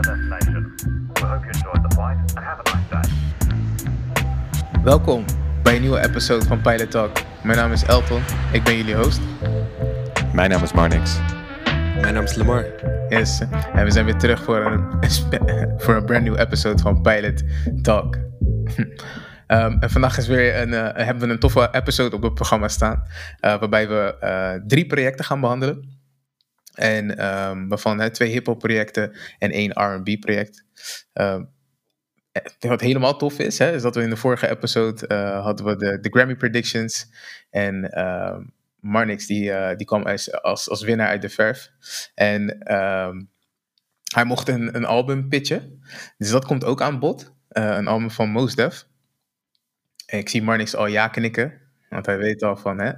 our destination. We hope you enjoyed the flight and have a nice day. Welkom bij een nieuwe episode van Pilot Talk. Mijn naam is Elton, ik ben jullie host. Mijn naam is Marnix. Mijn naam is Lamar. Yes, en we zijn weer terug voor een, voor een brand new episode van Pilot Talk. Ehm, en vandaag is weer een, eh, hebben we een toffe episode op het programma staan, eh, waarbij we eh, drie projecten gaan behandelen. En ehm, waarvan twee hip-hop projecten en één RB project. Ehm, wat helemaal tof is, hè, is dat we in de vorige episode eh, hadden we de, de Grammy predictions. En ehm, Marnix die, eh, die kwam als, als, als winnaar uit de verf. En hij mocht een, een album pitchen. Dus dat komt ook aan bod. Eh, een album van Mos Def. Ik zie Marnix al ja knikken. Want hij weet al van, hè?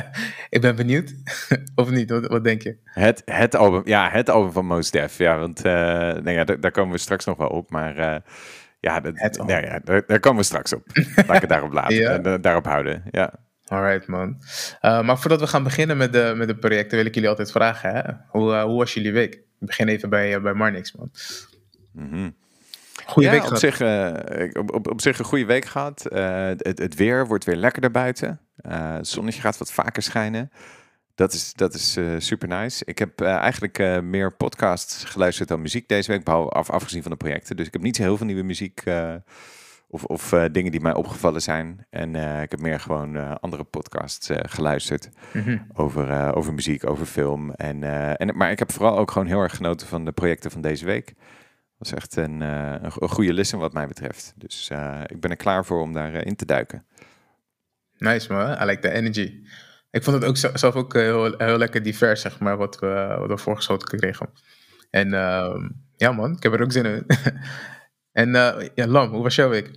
ik ben benieuwd. of niet, wat, wat, denk je? Het, het, album, ja, het album van Mos Def. Ja, want nou ja, daar, daar komen we straks nog wel op. Maar ja, dat, nou ja daar, daar, komen we straks op. Laat ik het daarop laten. ja. en, daarop houden. Ja. Alright, man. Maar voordat we gaan beginnen met de, met de projecten, wil ik jullie altijd vragen: hè? Hoe, hoe was jullie week? Ik begin even bij, bij Marnix, man. Mm -hmm. Goeie ja, week op zich, op, op, op, zich een goede week gehad. het, het weer wordt weer lekkerder buiten. het zonnetje gaat wat vaker schijnen. Dat is, dat is uh, super nice. Ik heb uh, eigenlijk uh, meer podcasts geluisterd dan muziek deze week, behalve af, afgezien van de projecten. Dus ik heb niet zo heel veel nieuwe muziek of, of dingen die mij opgevallen zijn. En ik heb meer gewoon andere podcasts geluisterd mm -hmm. over, over muziek, over film. En, en, maar ik heb vooral ook gewoon heel erg genoten van de projecten van deze week. Dat was echt een, een, een goede listen wat mij betreft. Dus ik ben er klaar voor om daarin in te duiken. Nice man, I like the energy. Ik vond het ook zelf ook eh, heel, heel lekker divers, zeg maar, wat we, wat we voorgeschoten kregen. En uh, ja, man, ik heb er ook zin in. en uh, ja, Lam, hoe was jouw week?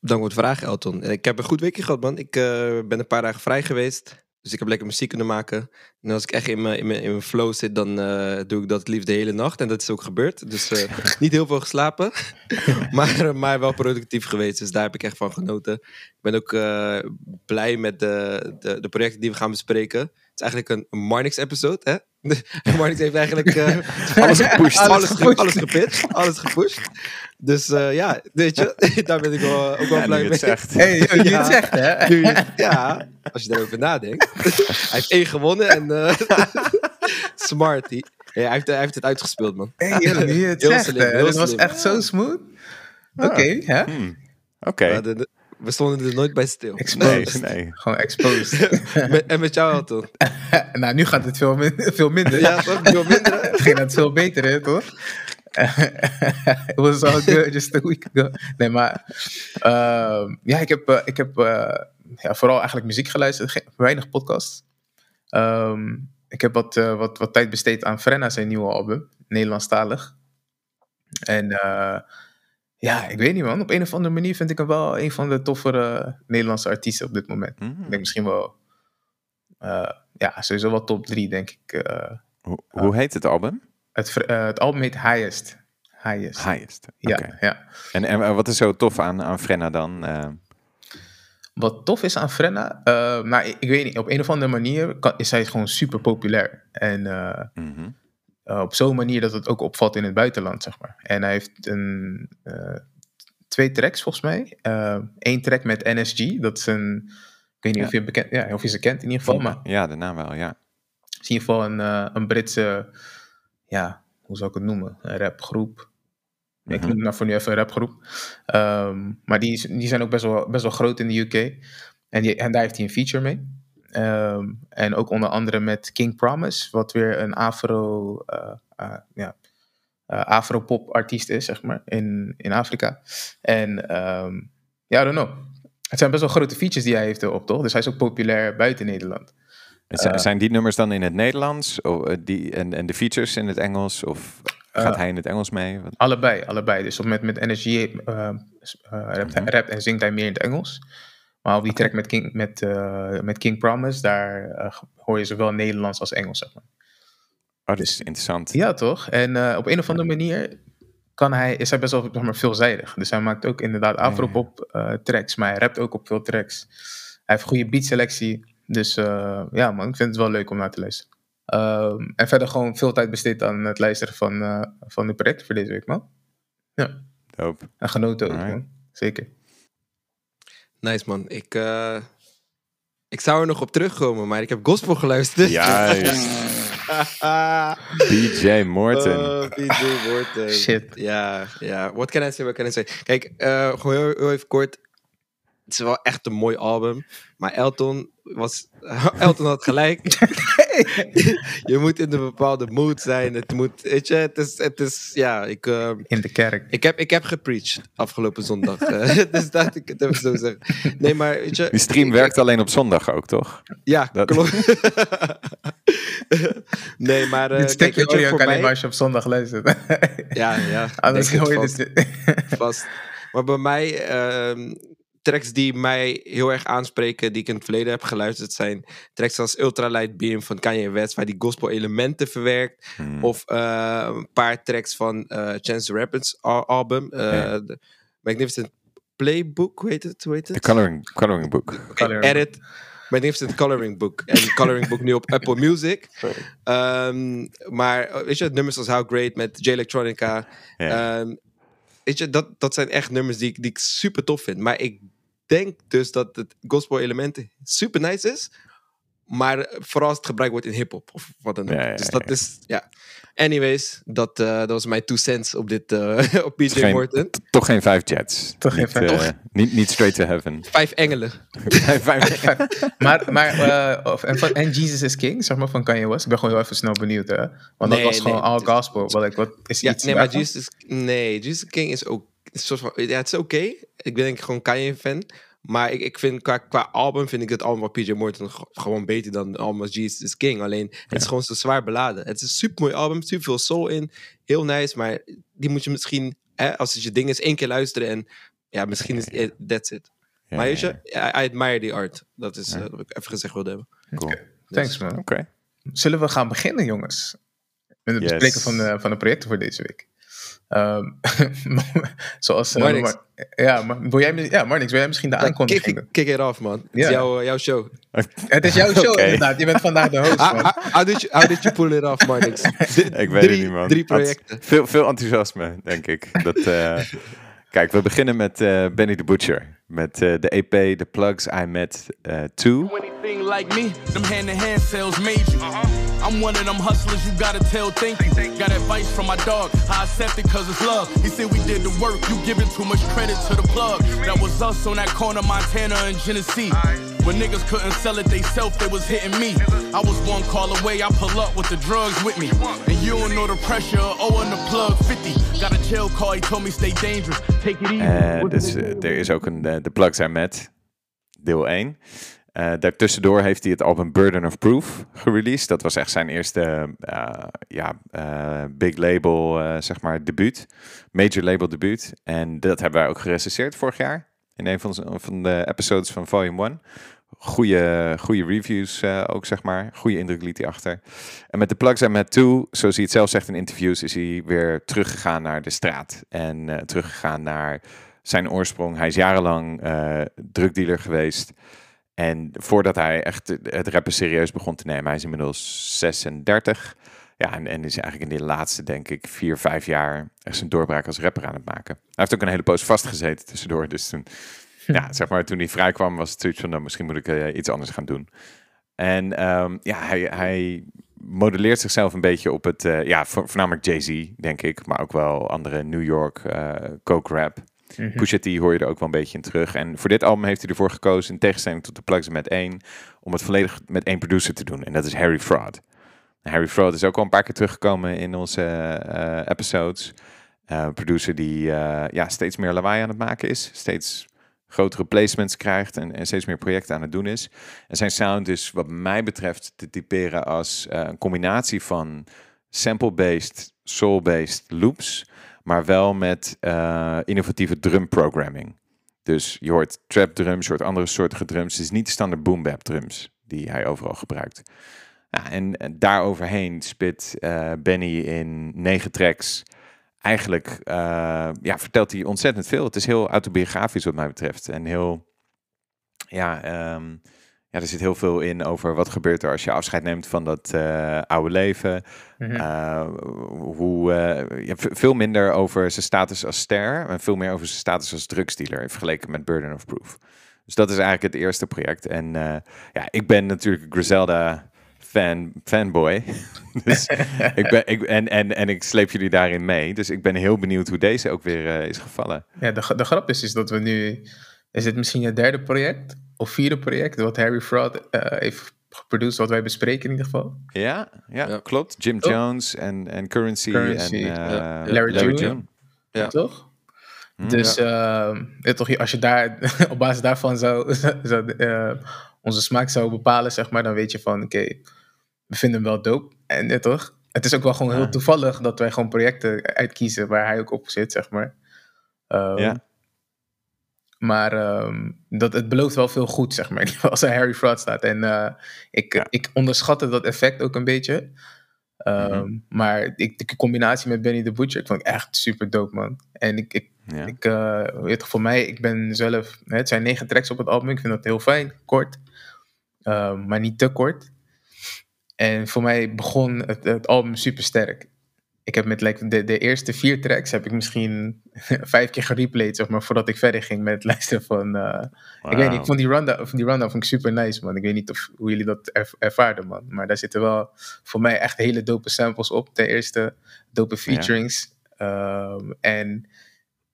Dank voor de vraag, Elton. Ik heb een goed weekje gehad, man. Ik uh, ben een paar dagen vrij geweest. Dus ik heb lekker muziek kunnen maken. En als ik echt in mijn, in mijn, in mijn flow zit, dan uh, doe ik dat liefst de hele nacht. En dat is ook gebeurd. Dus uh, niet heel veel geslapen. maar, maar wel productief geweest. Dus daar heb ik echt van genoten. Ik ben ook uh, blij met de, de, de, projecten die we gaan bespreken. Het is eigenlijk een, een Marnix-episode, hè? Marnix heeft eigenlijk alles gepusht. Alles, alles, alles gepitcht. Alles gepusht. Dus uh, ja, weet je, daar ben ik wel, ook wel ja, blij mee. Zegt. Hey, nu je het zegt, hè? Nu, ja, als je daarover nadenkt. hij heeft één gewonnen en uh, smart. Hij, hij, heeft, hij heeft het uitgespeeld, man. Hey, nu je het heel zegt, slim, hè? Dat was echt zo smooth. Oké, okay, hè? Hmm. Oké. Okay. We stonden er nooit bij stil. Exposed. Nee, nee. Gewoon exposed. met, en met jou al toch? nou, nu gaat het veel, min veel minder. ja, toch? Veel minder. het ging het veel beter, hè, toch? It was all good just a week ago. Nee, maar uh, ja, ik heb, uh, ik heb uh, ja, vooral eigenlijk muziek geluisterd, Geen, weinig podcasts. Um, ik heb wat, wat, wat tijd besteed aan Frenna zijn nieuwe album, Nederlandstalig. En ja, ik weet niet man, op een of andere manier vind ik hem wel een van de toffere Nederlandse artiesten op dit moment. Mm. Ik denk misschien wel, ja, sowieso wel top drie denk ik. hoe, hoe heet het album? Het, uh, het album heet Highest. Highest. Highest. Ja, ja. En, en wat is zo tof aan, aan Frenna dan? Uh... Wat tof is aan Frenna? Uh, nou, ik, ik, weet niet. Op een of andere manier kan, is hij gewoon super populair. En mm -hmm. Op zo'n manier dat het ook opvalt in het buitenland, zeg maar. En hij heeft een, twee tracks volgens mij. Eén track met NSG. Dat is een... Ik weet niet ja. of, je bekend, ja, of je ze kent in ieder geval. Maar, ja, de naam wel, ja. Het is in ieder geval een, een Britse ja, hoe zou ik het noemen? Een rapgroep. Ik noem het maar voor nu even een rapgroep. Um, maar die, die zijn ook best wel, best wel groot in de UK. En, die, en daar heeft hij een feature mee. Um, en ook onder andere met King Promise, wat weer een afro, uh, uh, ja, uh, afro-pop artiest is, zeg maar, in, in Afrika. En um, ja, I don't know. Het zijn best wel grote features die hij heeft erop, toch? Dus hij is ook populair buiten Nederland. Zijn die nummers dan in het Nederlands of, die, en, en de features in het Engels? Of gaat hij in het Engels mee? Wat? Allebei, allebei. Dus met, met energie rapt, mm -hmm. rapt, en zingt hij meer in het Engels. Maar op die track met King, met, met King Promise, daar hoor je zowel Nederlands als Engels, zeg maar. Oh, dat is interessant. Ja, toch? En op een of andere manier kan hij, is hij best wel zeg maar, veelzijdig. Dus hij maakt ook inderdaad afropop tracks, maar hij rapt ook op veel tracks. Hij heeft goede beatselectie. Dus ja, man, ik vind het wel leuk om naar te lezen. Ehm, en verder gewoon veel tijd besteed aan het luisteren van, van de projecten voor deze week, man. Ja. Dope. En genoten ook, man. Zeker. Nice, man. Ik, uh, ik zou er nog op terugkomen, maar ik heb gospel geluisterd. Juist. DJ Morton. Oh, DJ Morton. Shit. Ja, ja. What can I say, what can I say? Kijk, uh, gewoon heel, heel even kort. Het is wel echt een mooi album. Maar Elton was. Elton had gelijk. je moet in een bepaalde mood zijn. Het moet. Weet je, het is. Het is ja, ik. Uh, in de kerk. Ik heb, ik heb gepreached afgelopen zondag. dus dat ik het even zo zeg. Nee, maar weet je. Die stream werkt alleen op zondag ook, toch? Ja, dat... klopt. nee, maar. Uh, Dit kijk, je, je voor mij... als je op zondag luistert. ja, ja. Anders hoor je vast. dit. vast. Maar bij mij. Uh, tracks die mij heel erg aanspreken, die ik in het verleden heb geluisterd, zijn tracks als Ultralight Beam van Kanye West, waar die gospel elementen verwerkt. Hmm. Of uh, een paar tracks van uh, Chance the Rapper's album, uh, okay. Magnificent Playbook, hoe heet het? Hoe heet het? The Coloring, coloring Book. Okay, edit. Magnificent Coloring Book. En Coloring Book nu op Apple Music. Um, maar weet je, nummers als How Great met J Electronica. Yeah. Um, weet je, dat, dat zijn echt nummers die, die ik super tof vind. Maar ik denk dus dat het gospel element super nice is. Maar vooral als het gebruikt wordt in hip-hop of wat dan ook. Ja, ja, dus dat is, ja. Anyways, dat, uh, dat was mijn two cents op dit, uh, op PJ geen, Morton. Toch geen vijf jets. Toch geen niet, vijf. uh, niet, niet straight to heaven. Vijf engelen. vijf, maar, maar uh, of, en, van, en Jesus is King, zeg maar, van Kanye West. Ik ben gewoon heel even snel benieuwd, hè. Want Nee, dat was gewoon nee, all gospel. Wat, ik, wat is Ja, iets nee, maar daarvan? Jesus, nee, Jesus King is ook een soort van, ja, het is oké. Ik ben denk ik gewoon Kanye fan. Maar ik, ik vind qua, qua album vind ik het album van PJ Morton gewoon beter dan het album als Jesus is King. Alleen het is gewoon zo zwaar beladen. Het is een super mooi album, super veel soul in, heel nice. Maar die moet je misschien, hè, als het je ding is, één keer luisteren en ja, misschien is it, that's it. Ja, maar je, I, I admire the art. Dat is Ja. eh, wat ik even gezegd wilde hebben. Cool. Oké. Thanks, man. Oké. Zullen we gaan beginnen, jongens? Met het Yes. bespreken van de, van de projecten voor deze week. Ehm, zoals... eh, Marnix. Mar- ja, maar, wil jij, ja, Marnix, wil jij misschien de aankondiging Kick, kick it off, man. Het is jouw, jouw show. Het is jouw show, Oké. inderdaad. Je bent vandaag de host, How, man. how, did you, how did you pull it off, Marnix? D- Ik weet drie, het niet, man. Drie projecten. Had Veel, veel enthousiasme, denk ik. Dat, eh, kijk, we beginnen met eh, Benny the Butcher. Met eh, de EP The Plugs I Met eh 2. anything like me, them hand-to-hand sales made you. I'm one of them hustlers you gotta tell thank you. Got advice from my dog, I accept it cause it's love. He said we did the work, you giving too much credit to the plug. That was us on that corner, Montana and Genesee. When niggas couldn't sell it they self, they was hitting me. I was one call away, I pull up with the drugs with me. And you don't know the pressure of owing the plug 50. Got a jail call, he told me stay dangerous. Take it easy. What's dus eh, er is ook een eh, The Plugs I Met, deel 1. Eh daartussendoor heeft hij het album Burden of Proof gereleased. Dat was echt zijn eerste eh, ja, eh, big label, zeg maar, debuut. Major label debuut. En dat hebben wij ook gerecenseerd vorig jaar. In een van, de episodes van Volume 1. Goede, goede reviews ook, zeg maar. Goede indruk liet hij achter. En met de Plugs I Met 2, zoals hij het zelf zegt in interviews, is hij weer teruggegaan naar de straat. En teruggegaan naar zijn oorsprong. Hij is jarenlang drugdealer geweest. En voordat hij echt het rappen serieus begon te nemen, hij is inmiddels 36. Ja, en, en is eigenlijk in de laatste, denk ik, vier, vijf jaar echt zijn doorbraak als rapper aan het maken. Hij heeft ook een hele poos vastgezeten tussendoor. Dus toen, ja, zeg maar, toen hij vrij kwam, was het zoiets van, nou, misschien moet ik eh, iets anders gaan doen. En ehm, ja, hij, hij modelleert zichzelf een beetje op het, eh, ja, vo- voornamelijk Jay-Z, denk ik, maar ook wel andere New York eh, coke rap. Pusha T hoor je er ook wel een beetje in terug. En voor dit album heeft hij ervoor gekozen, in tegenstelling tot de Plugs met één, om het volledig met één producer te doen. En dat is Harry Fraud. Harry Fraud is ook al een paar keer teruggekomen in onze eh, episodes. Een producer die eh, ja, steeds meer lawaai aan het maken is. Steeds grotere placements krijgt en, en steeds meer projecten aan het doen is. En zijn sound is wat mij betreft te typeren als een combinatie van sample-based, soul-based loops, maar wel met eh, innovatieve drum programming. Dus je hoort trap drums, je hoort andere soorten drums. Het is niet de standaard boom bap drums die hij overal gebruikt. Ja, en, en daaroverheen spit eh, Benny in negen tracks. Eigenlijk eh, ja, vertelt hij ontzettend veel. Het is heel autobiografisch wat mij betreft. En heel, ja, ehm, ja, er zit heel veel in over wat gebeurt er als je afscheid neemt van dat uh, oude leven. Mm -hmm. hoe, uh, ja, veel minder over zijn status als ster en veel meer over zijn status als drugsdealer vergeleken met Burden of Proof. Dus dat is eigenlijk het eerste project. En ja, ik ben natuurlijk Griselda fan, fanboy. dus ik ben, ik, en, en, en ik sleep jullie daarin mee. Dus ik ben heel benieuwd hoe deze ook weer is gevallen. Ja, de, de grap is, is dat we nu... Is dit misschien het derde project? Of vierde project wat Harry Fraud uh, heeft geproduceerd, wat wij bespreken in ieder geval. Ja, ja, klopt. Jim Jones en, en Currency, en uh, Larry, Larry June. Ja. Toch? Hm, dus uh, toch, als je daar op basis daarvan zou, zou uh, onze smaak zou bepalen, zeg maar, dan weet je van oké, okay, we vinden hem wel dope. En ja, toch? Het is ook wel gewoon heel toevallig dat wij gewoon projecten uitkiezen waar hij ook op zit, zeg maar. Um, ja. Maar um, dat, het belooft wel veel goed, zeg maar, als er Harry Fraud staat. En uh, ik, ja. ik onderschatte dat effect ook een beetje. Um, mm -hmm. Maar ik, de combinatie met Benny the Butcher, ik vond ik echt super dope, man. En ik, ik, ja. ik uh, weet voor mij, ik ben zelf, het zijn negen tracks op het album, ik vind dat heel fijn, kort. Um, maar niet te kort. En voor mij begon het, het album super sterk ik heb met like, de, de eerste vier tracks heb ik misschien vijf keer gereplayed, zeg maar, voordat ik verder ging met het luisteren van... Uh, wow. Ik weet niet, ik vond die rundown, die rundown vond ik super nice, man. Ik weet niet of, hoe jullie dat er, ervaarden, man. Maar daar zitten wel voor mij echt hele dope samples op. Ten eerste dope featurings. Ja. Um, en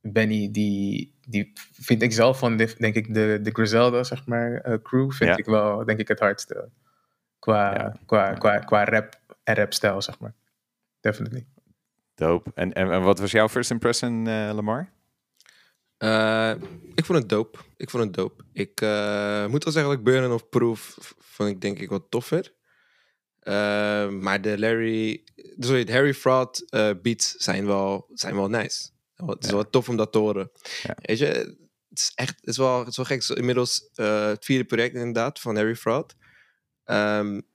Benny, die, die vind ik zelf van, de, denk ik, de, de Griselda, zeg maar, uh, crew, vind ja. ik wel, denk ik, het hardste. Qua, ja. qua, qua, qua rap en rapstijl, zeg maar. Definitely. Dope. En, en, en wat was jouw first impression, uh, Lamar? Uh, ik vond het dope. Ik vond het dope. Ik uh, moet wel zeggen dat ik Burn of Proof vond ik denk ik wat toffer. maar de Larry, sorry, de Harry Fraud beats zijn wel, zijn wel nice. Het is ja. wel tof om dat te horen. Ja. Weet je, het is echt, het is wel, het is wel gek. Inmiddels het vierde project inderdaad van Harry Fraud. Um,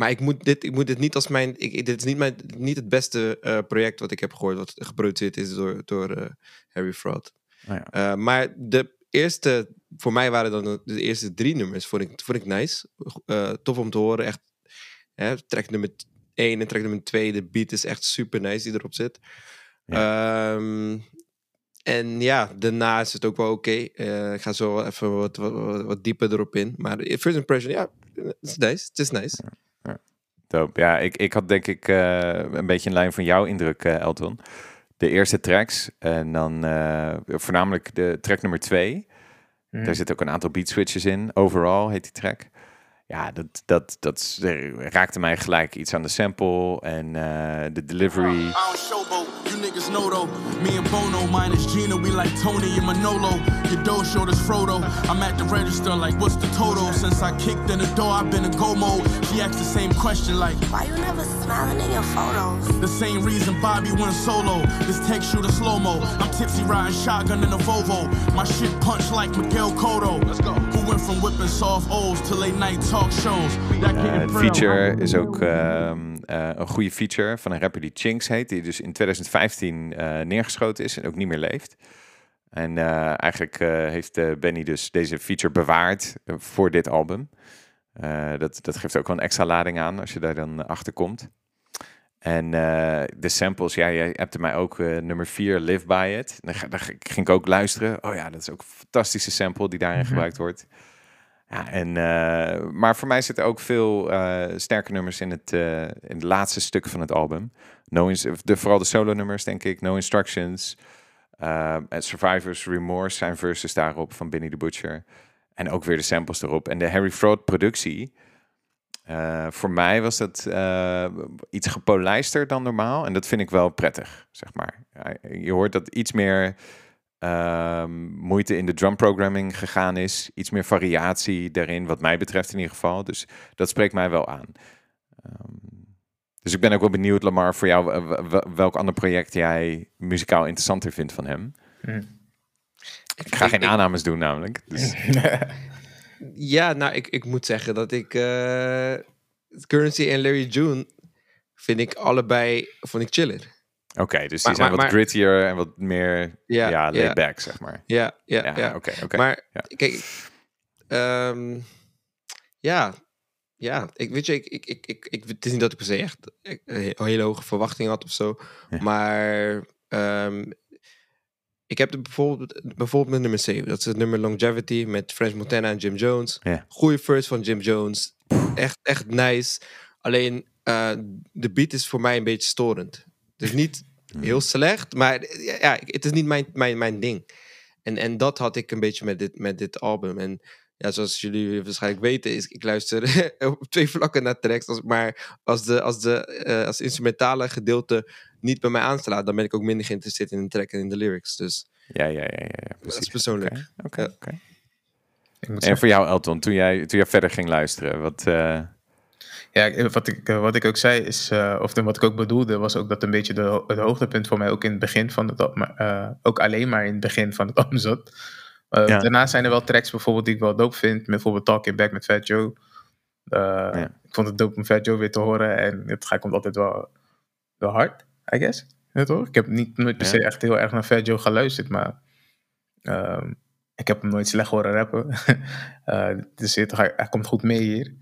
maar ik moet dit, ik moet dit niet als mijn. Ik, dit is niet, mijn, niet het beste uh, project wat ik heb gehoord, wat geproduceerd is door, door uh, Harry Fraud. Oh ja. uh, maar de eerste, voor mij waren dan de eerste drie nummers, vond ik, vond ik nice. tof om te horen. Echt, hè, track nummer 1 en track nummer 2, de beat is echt super nice die erop zit. Ja. Um, en ja, daarna is het ook wel oké. Okay. ik ga zo even wat, wat, wat, dieper erop in. Maar first impression, ja, het is nice. Het is nice. Ja. Ja, ik, ik had denk ik uh, een beetje in lijn van jouw indruk, uh, Elton. De eerste tracks en dan uh, voornamelijk de track nummer twee. Mm. Daar zitten ook een aantal beat switches in. Overall heet die track. Ja, dat, dat, dat raakte mij gelijk iets aan de sample en de delivery. niggas know though. Me and Bono, minus Gina, we like Tony and Manolo. Your dough short as Frodo. I'm at the register like, what's the total? Since I kicked in the door, I've been in go mode. She asked the same question like, why you never smiling in your photos? The same reason Bobby went solo. This text shoot a slow mo. I'm tipsy riding shotgun in a Volvo. My shit punch like Miguel Cotto. Let's go. Who went from whipping soft O's to late night talk shows. Uh, feature is ook. Um, uh, een goede feature van een rapper die Chinks heet, die dus in 2015 uh, eh, neergeschoten is en ook niet meer leeft. En uh, eigenlijk heeft Benny dus deze feature bewaard voor dit album. dat, dat geeft ook wel een extra lading aan als je daar dan achter komt. En de samples, ja, jij hebt er mij ook nummer 4, Live By It. Daar, ging ik ook luisteren. Oh ja, dat is ook een fantastische sample die daarin mm -hmm. gebruikt wordt. Ja, en, uh, maar voor mij zitten ook veel uh, sterke nummers in het, uh, in het laatste stuk van het album. No de, vooral de solo nummers, denk ik. No Instructions. Survivors Remorse zijn verses daarop van Benny the Butcher. En ook weer de samples erop. En de Harry Fraud productie. voor mij was dat iets gepolijster dan normaal. En dat vind ik wel prettig, zeg maar. je hoort dat iets meer um, moeite in de drum programming gegaan is. Iets meer variatie daarin, wat mij betreft in ieder geval. Dus dat spreekt mij wel aan. Um, dus ik ben ook wel benieuwd, Lamar, voor jou welk ander project jij muzikaal interessanter vindt van hem. Hm. Ik ga geen aannames doen, namelijk. Dus. ja, nou, ik, ik moet zeggen dat ik uh, Currency en Larry June vind ik allebei vond ik chiller. Oké, dus die zijn wat grittier en wat meer ja, ja laid back, zeg maar. Ja, ja, ja. Oké, oké. Maar kijk, um, Ja, ja, ik weet je, ik, ik, ik, ik, ik, het is niet dat ik per se echt eh, een hele hoge verwachting had of zo. Ja. Maar ehm, ik heb de bijvoorbeeld, bijvoorbeeld met nummer 7. Dat is het nummer Longevity met French Montana en Jim Jones. Ja. Goeie first van Jim Jones. Echt, echt nice. Alleen eh, de beat is voor mij een beetje storend. Dus niet heel slecht, maar eh, ja, het is niet mijn, mijn, mijn ding. En, en dat had ik een beetje met dit, met dit album. En ja, zoals jullie waarschijnlijk weten, is ik luister op twee vlakken naar tracks. Als, maar als de, als de eh, als instrumentale gedeelte niet bij mij aanslaat, dan ben ik ook minder geïnteresseerd in de track en in de lyrics. Dus Ja, ja, ja, ja, ja dat is persoonlijk. Oké, oké, Ja. oké. Ik moet En zeggen- voor jou, Elton, toen jij, toen jij verder ging luisteren, wat... eh, Ja, wat ik, eh, wat ik ook zei is, eh, of de- wat ik ook bedoelde, was ook dat een beetje de, het hoogtepunt voor mij ook in het begin van het album, eh, ook alleen maar in het begin van het album zat. Eh, Ja. Daarna zijn er wel tracks bijvoorbeeld die ik wel dope vind, bijvoorbeeld Talking Back met Fat Joe. Eh. Ik vond het dope om Fat Joe weer te horen en het gaat- komt altijd wel, wel hard, I guess. Ja, toch? Ik heb niet nooit per se echt heel erg naar Fat Joe geluisterd, maar ehm, ik heb hem nooit slecht horen rappen. Eh, dus het, hij, hij komt goed mee hier.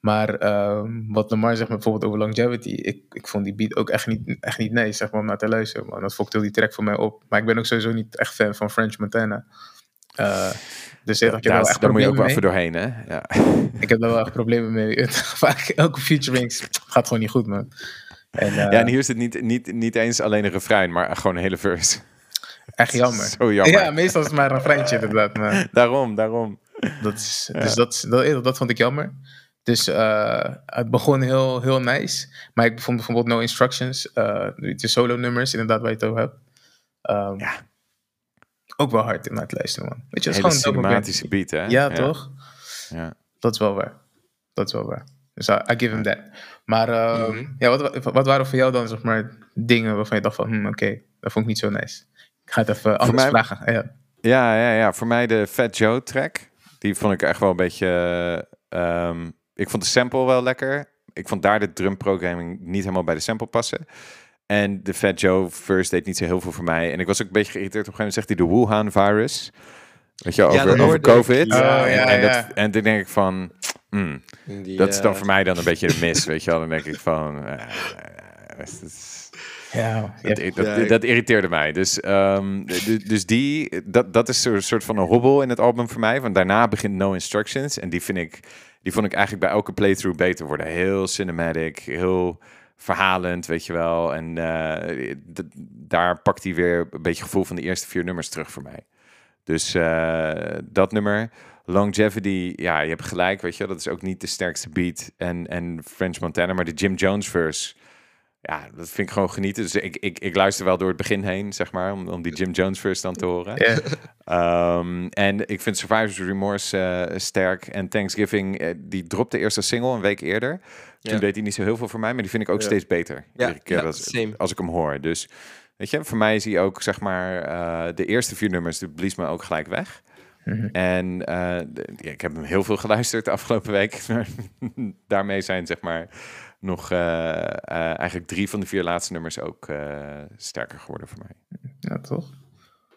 Maar ehm, wat Lamar zegt bijvoorbeeld over longevity, ik, ik vond die beat ook echt niet, echt niet nice zeg maar, om naar te luisteren. Man. Dat fokte heel die track voor mij op. Maar ik ben ook sowieso niet echt fan van French Montana. Eh, dus ja, ik heb daar, wel echt daar moet je ook wel even doorheen, hè? Ja. Ik heb daar wel echt problemen mee. Vaak elke featurings gaat gewoon niet goed, man. En, eh, ja, en hier is het niet, niet, niet eens alleen een refrein, maar gewoon een hele verse. echt jammer. Zo jammer. Ja, meestal is het maar een vriendje inderdaad. Maar Daarom, daarom. Dat, is, dus dat, dat, dat vond ik jammer. Dus eh, het begon heel, heel nice. Maar ik vond bijvoorbeeld No Instructions, eh, de solo nummers, inderdaad, waar je het over hebt. Ehm, Ja. Ook wel hard in het luisteren, man. Weet je, is gewoon een cinematische beat, hè? Ja, toch? Ja. Dat is wel waar. Dat is wel waar. Dus I, I give him that. Maar ehm, Mhm. ja, wat, wat waren voor jou dan, zeg maar, dingen waarvan je dacht van, hm, oké, dat vond ik niet zo nice. Ik ga het even anders mij- vragen. Ja. Ja, ja, ja. Voor mij de Fat Joe track. Die vond ik echt wel een beetje... ehm, ik vond de sample wel lekker. Ik vond daar de drum programming niet helemaal bij de sample passen. En de Fat Joe verse deed niet zo heel veel voor mij. En ik was ook een beetje geïrriteerd. Op een gegeven moment zegt hij de Wuhan virus. Weet je, over, over ik. COVID. Oh, ja, en, dat, en toen denk ik van... hmm, Die, dat is dan eh, voor mij dan een beetje de mis, weet je wel. Dan denk ik van... eh, eh, het is- Ja, dat, ja. dat, dat irriteerde mij. Dus, ehm, dus die, dat, dat is een soort van een hobbel in het album voor mij. Want daarna begint No Instructions. En die vind ik, die vond ik eigenlijk bij elke playthrough beter worden. Heel cinematic, heel verhalend, weet je wel. En eh, daar pakt hij weer een beetje gevoel van de eerste vier nummers terug voor mij. Dus eh, dat nummer. Longevity, ja, je hebt gelijk, weet je wel. Dat is ook niet de sterkste beat. En, en French Montana, maar de Jim Jones verse... Ja, dat vind ik gewoon genieten. Dus ik, ik, ik luister wel door het begin heen, zeg maar, om, om die Jim Jones verse dan te horen. Ehm, en ik vind Survivor's Remorse eh, sterk. En Thanksgiving, die dropte eerst als single een week eerder. Toen Ja. deed hij niet zo heel veel voor mij, maar die vind ik ook Ja. steeds beter. Ja, iedere keer als, ik hem hoor. Dus weet je, voor mij is hij ook, zeg maar, eh, de eerste vier nummers, die blies me ook gelijk weg. Mhm. En eh, de- ja, ik heb hem heel veel geluisterd de afgelopen week. Maar daarmee zijn, zeg maar, nog eh, eh, eigenlijk drie van de vier laatste nummers ook eh, sterker geworden voor mij. ja, toch?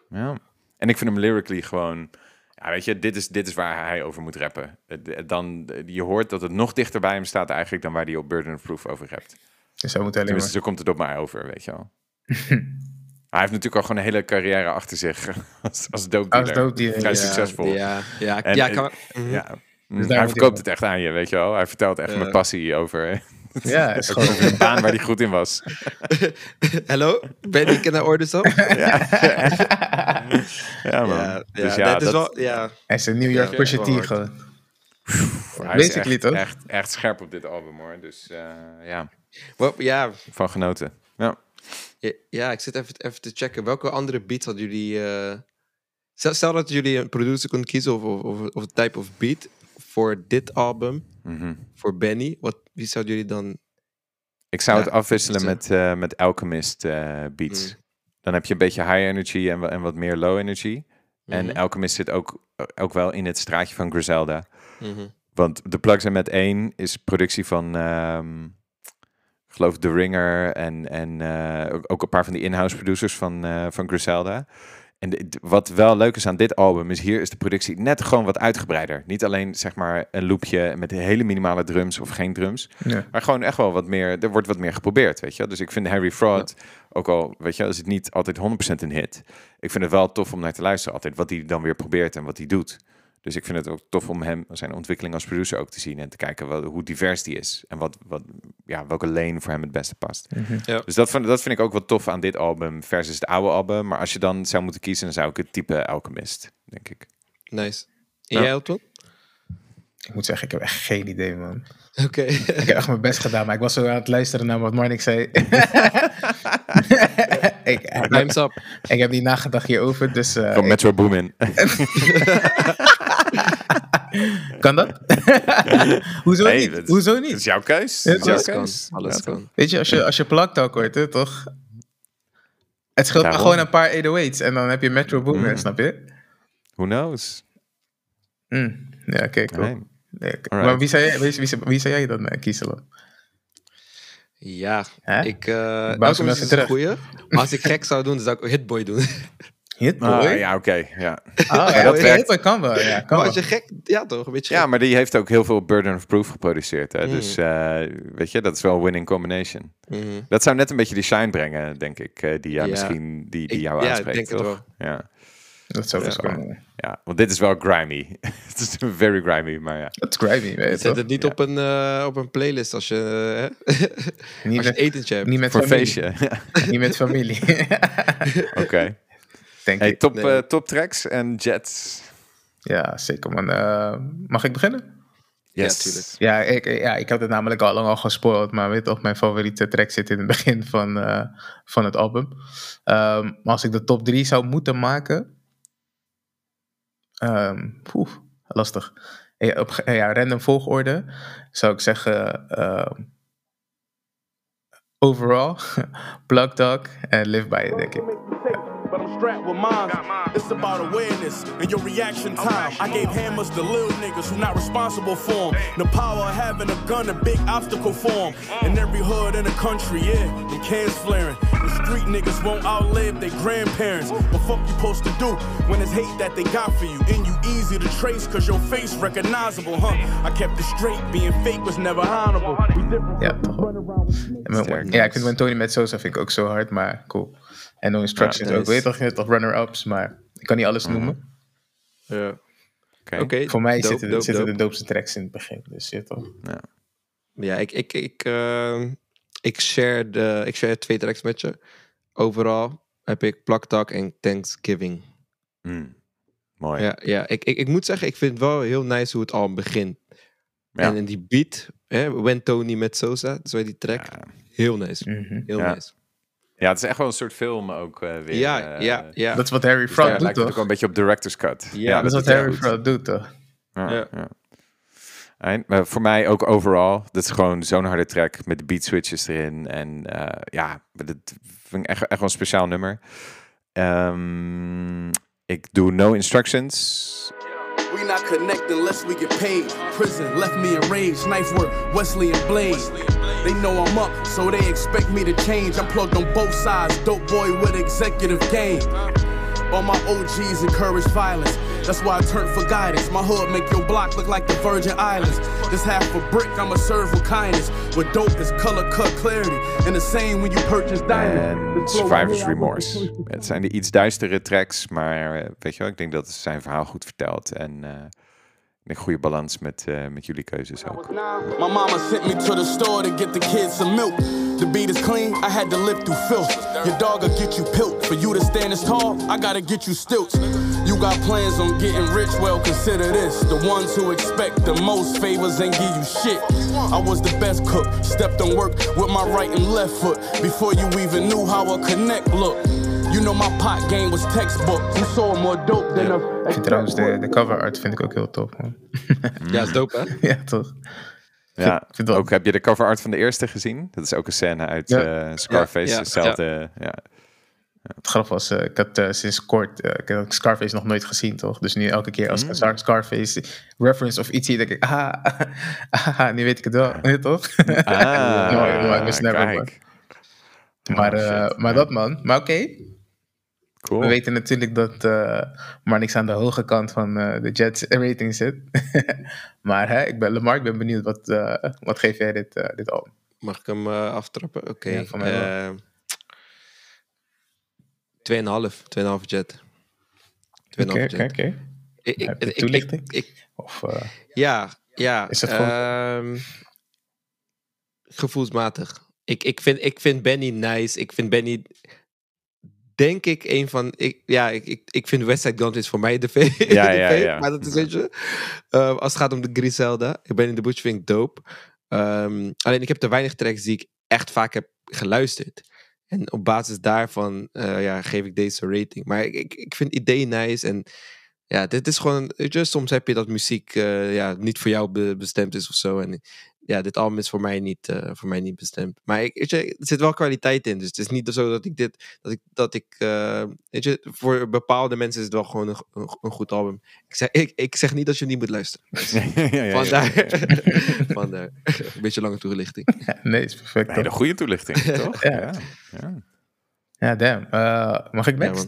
Ja. En ik vind hem lyrically gewoon... Ja, weet je, dit is, dit is waar hij over moet rappen. Het- Dan, je hoort dat het nog dichter bij hem staat eigenlijk... dan waar hij op Burden of Proof over hebt. Dus hij moet zo komt het op mij over, weet je wel. hij heeft natuurlijk al gewoon een hele carrière achter zich als, als dope Als dealer. dope dealer, Vrij ja, succesvol. Ja, ja, En- ja, kan, mhm. Ja. Mm, daar hij verkoopt op. het echt aan je, weet je wel. Hij vertelt echt Ja. met passie over, Ja, het is gewoon... een baan waar hij goed in was. Hallo, ben ik in de orde zo? Ja, ja man. Ja, dus ja, ja, dat is wel, ja. Hij is een New York Pusha T gewoon. hij is echt, toch? Echt, echt scherp op dit album hoor. Dus eh, ja, ja, van genoten. Ja. Ja, ik zit even, even te checken. Welke andere beats hadden jullie... eh, Stel, dat jullie een producer konden kiezen of, of, of, type of beat voor dit album, Mhm. voor Benny. Wat, wie zouden jullie dan... Ik zou Ja, het afwisselen met, eh, met Alchemist eh, beats. Mm. Dan heb je een beetje high energy en, en wat meer low energy. En Mhm, Alchemist zit ook, ook wel in het straatje van Griselda. mhm. Want de Plugs en met 1 is productie van, ehm, ik geloof The Ringer en, en eh, ook, ook een paar van die in-house producers van, eh, van Griselda. En de- wat wel leuk is aan dit album, is hier is de productie net gewoon wat uitgebreider. Niet alleen zeg maar een loopje met hele minimale drums of geen drums. Maar gewoon echt wel wat meer, er wordt wat meer geprobeerd, weet je. Dus ik vind Harry Fraud, ook al, weet je, is het niet altijd 100% een hit. Ik vind het wel tof om naar te luisteren altijd, wat hij dan weer probeert en wat hij doet. Dus ik vind het ook tof om hem, zijn ontwikkeling als producer ook te zien en te kijken wel, hoe divers die is. En wat, wat, ja, welke lane voor hem het beste past. Ja. Dus dat vind, dat vind ik ook wel tof aan dit album versus het oude album. Maar als je dan zou moeten kiezen, dan zou ik het type Alchemist, denk ik. Nice. En jij, Elton? Ik moet zeggen, ik heb echt geen idee, man. Oké. Ik heb echt mijn best gedaan, maar ik was zo aan het luisteren naar wat Marnik zei. ik, up. ik heb niet nagedacht hierover, dus... eh, Van ik- Metro Boomin. kan dat? Hoezo Nee, niet? dat- Hoezo Het is niet? jouw keus. Het is jouw Alles kan. keus. Alles Ja, kan. Weet je, als je, als je plaktalk hoort, hè, toch? Het scheelt maar gewoon een paar 808's en dan heb je Metro Boomin, Mm. snap je? Who knows? Mm. Ja, kijk. cool. Nee. Nee, oké. Alright. Maar wie zou jij, wie, wie, wie zou jij dan eh, kiezen? dan? Ja, Hè? ik... uh, Bouw ze hem even is een terug. goeie. Maar als ik gek zou doen, dan zou ik Hitboy doen. Hitboy? Ah, ja, oké. ja. Ah, ja, dat werkt. Hitboy kan wel, ja. Kan Maar wel. als je gek... Ja, toch? Een beetje ja, gek. maar die heeft ook heel veel Burden of Proof geproduceerd. Hè? Mm. Dus eh, weet je, dat is wel een winning combination. Mhm. Dat zou net een beetje die shine brengen, denk ik. eh, die jou Ja. misschien die, die Ik- jou ja, ik aanspreekt. het toch? Ja, Dat zou best Ja. kunnen. ja, want dit is wel grimy. Het is very grimy, maar ja. Dat is grimy, weet je Zet het niet Ja. op, een, eh, op een playlist als je, hè? Niet als je met, etentje hebt. niet met Voor een familie. feestje. Ja, Niet met familie. Oké. Denk Hey, ik. top, Nee. eh, top tracks en jets. Ja, zeker man. Eh, mag ik beginnen? Yes. tuurlijk. Ja ik, ja, ik had het namelijk al lang al gespoord, maar weet toch, mijn favoriete track zit in het begin van, eh, van het album. Ehm, maar als ik de top 3 zou moeten maken, ehm poeh, lastig. Ja, op, ja, random volgorde zou ik zeggen ehm, overall, Plug Dog en Live By It, denk ik. But strapped with mine. It's about awareness and your reaction time. I gave hammers to little niggas who not responsible for 'em. The power of having a gun, a big obstacle for 'em. In every hood in the country, yeah, them cans flaring. The street niggas won't outlive their grandparents. What fuck you supposed to do when it's hate that they got for you? And you easy to trace cause your face recognizable, huh? I kept it straight, being fake was never honorable. We different Ja, toch wel. En mijn- ja, ik vind mijn Tony met Sosa vind ik ook zo hard, maar cool. En No Instructions Ja, ook, nice. weet je toch, toch runner-ups, maar ik kan niet alles noemen. Ja. Oké. Voor mij dope, zitten, dope, zitten de doopste tracks in het begin, dus je weet toch. Ja, ik, ik, ik, eh, ik, share de, ik share twee tracks met je. Overal heb ik Plaktak en Thanksgiving. Mm. Mooi. Ja, ja ik, ik, ik moet zeggen, ik vind het wel heel nice hoe het al begint. Ja. En in die beat, hè, When Tony met Sosa, zo die track, Ja. heel nice. Mhm. Heel Ja. nice. Ja, het is echt wel een soort film ook eh, weer. Ja, eh, ja, ja. Dat is wat Harry dus Fraud doet, lijkt ook wel een beetje op director's cut. Ja, dat is wat Harry. Fraud doet, toch? Ja, Ja. ja. En, maar voor mij ook overal. Dat is gewoon zo'n harde track met de beat switches erin. En eh, ja, dat vind ik echt, echt wel een speciaal nummer. Ehm, ik doe No Instructions. We not connect unless we get paid. Prison left me enraged. Knife work, Wesley and Blade. They know I'm up, so they expect me to change. I'm plugged on both sides. Dope boy with executive game. All my OGs encourage violence. That's why I turn for guidance. My hood make your block look like the Virgin Islands. This half a brick, I'ma serve with kindness. With dope is color cut clarity. And the same when you purchase diamonds. En Survivor's Remorse. Het zijn de iets duistere tracks, maar eh, weet je wel, ik denk dat zijn verhaal goed vertelt. En eh, een goede balans met, eh, met jullie keuzes ook. My mama sent me to the store to get the kids some milk. The beat is clean, I had to live through filth. Your dog will get you pilt. For you to stand as tall, I gotta get you stilts. You got plans on getting rich, well, consider this. The ones who expect the most favors and give you shit. I was the best cook, stepped on work with my right and left foot. Before you even knew how a connect looked. You know my pot game was textbook. You sold more dope than a. Ik vind trouwens de, de cover art vind ik ook heel tof, man. Ja, is dope, hè? ja, toch? Ja, vind wel- ook heb je de cover art van de eerste gezien? Dat is ook een scène uit Ja. eh, Scarface. Ja, ja, Hetzelfde. Ja. Het grap was, eh, ik had eh, sinds kort, ik had Scarface nog nooit gezien, toch? Dus nu elke keer als Mm. Scar- Scarface reference of iets zie, denk ik, ah, ah, nu weet ik het wel, je toch? Ah, ik never, kijk. Maar, Oh, eh, maar Ja. dat man, maar oké. Cool. We weten natuurlijk dat uh, Marnix aan de hoge kant van uh, de Jets rating zit. maar hè, ik ben Lamar, ik ben benieuwd, wat, uh, wat geef jij dit, dit album? Mag ik hem aftrappen? Oké. Okay. Ja, 2,5. 2,5 Jet. Oké, oké, oké. Toelichting? Ik, ik, of, ja, ja. Is het gewoon... Uh, gevoelsmatig. Ik, ik, vind, ik vind Benny nice. Ik vind Benny denk ik een van. Ik, ja, ik, ik, ik vind West Side Gun is voor mij de V. Ja, ja, ja. Maar dat is, weet je. Uh, als het gaat om de Griselda. Ik ben in de Bush, vind ik dope. Um, alleen ik heb te weinig tracks die ik echt vaak heb geluisterd. En op basis daarvan uh, ja, geef ik deze rating. Maar ik, ik, ik vind het idee nice. En ja, dit is gewoon. Weet je, soms heb je dat muziek uh, ja, niet voor jou be bestemd is of zo. En ja, dit album is voor mij niet, uh, voor mij niet bestemd. Maar ik, weet je, er zit wel kwaliteit in. Dus het is niet zo dat ik dit, dat ik, dat ik uh, weet je, voor bepaalde mensen is het wel gewoon een, een, goed album. Ik zeg, ik, ik zeg niet dat je niet moet luisteren. ja, ja, ja, Vandaar, een beetje lange toelichting. nee, is perfect. Nee, een goede toelichting, toch? ja. Ja, ja. damn. Uh, mag ik next?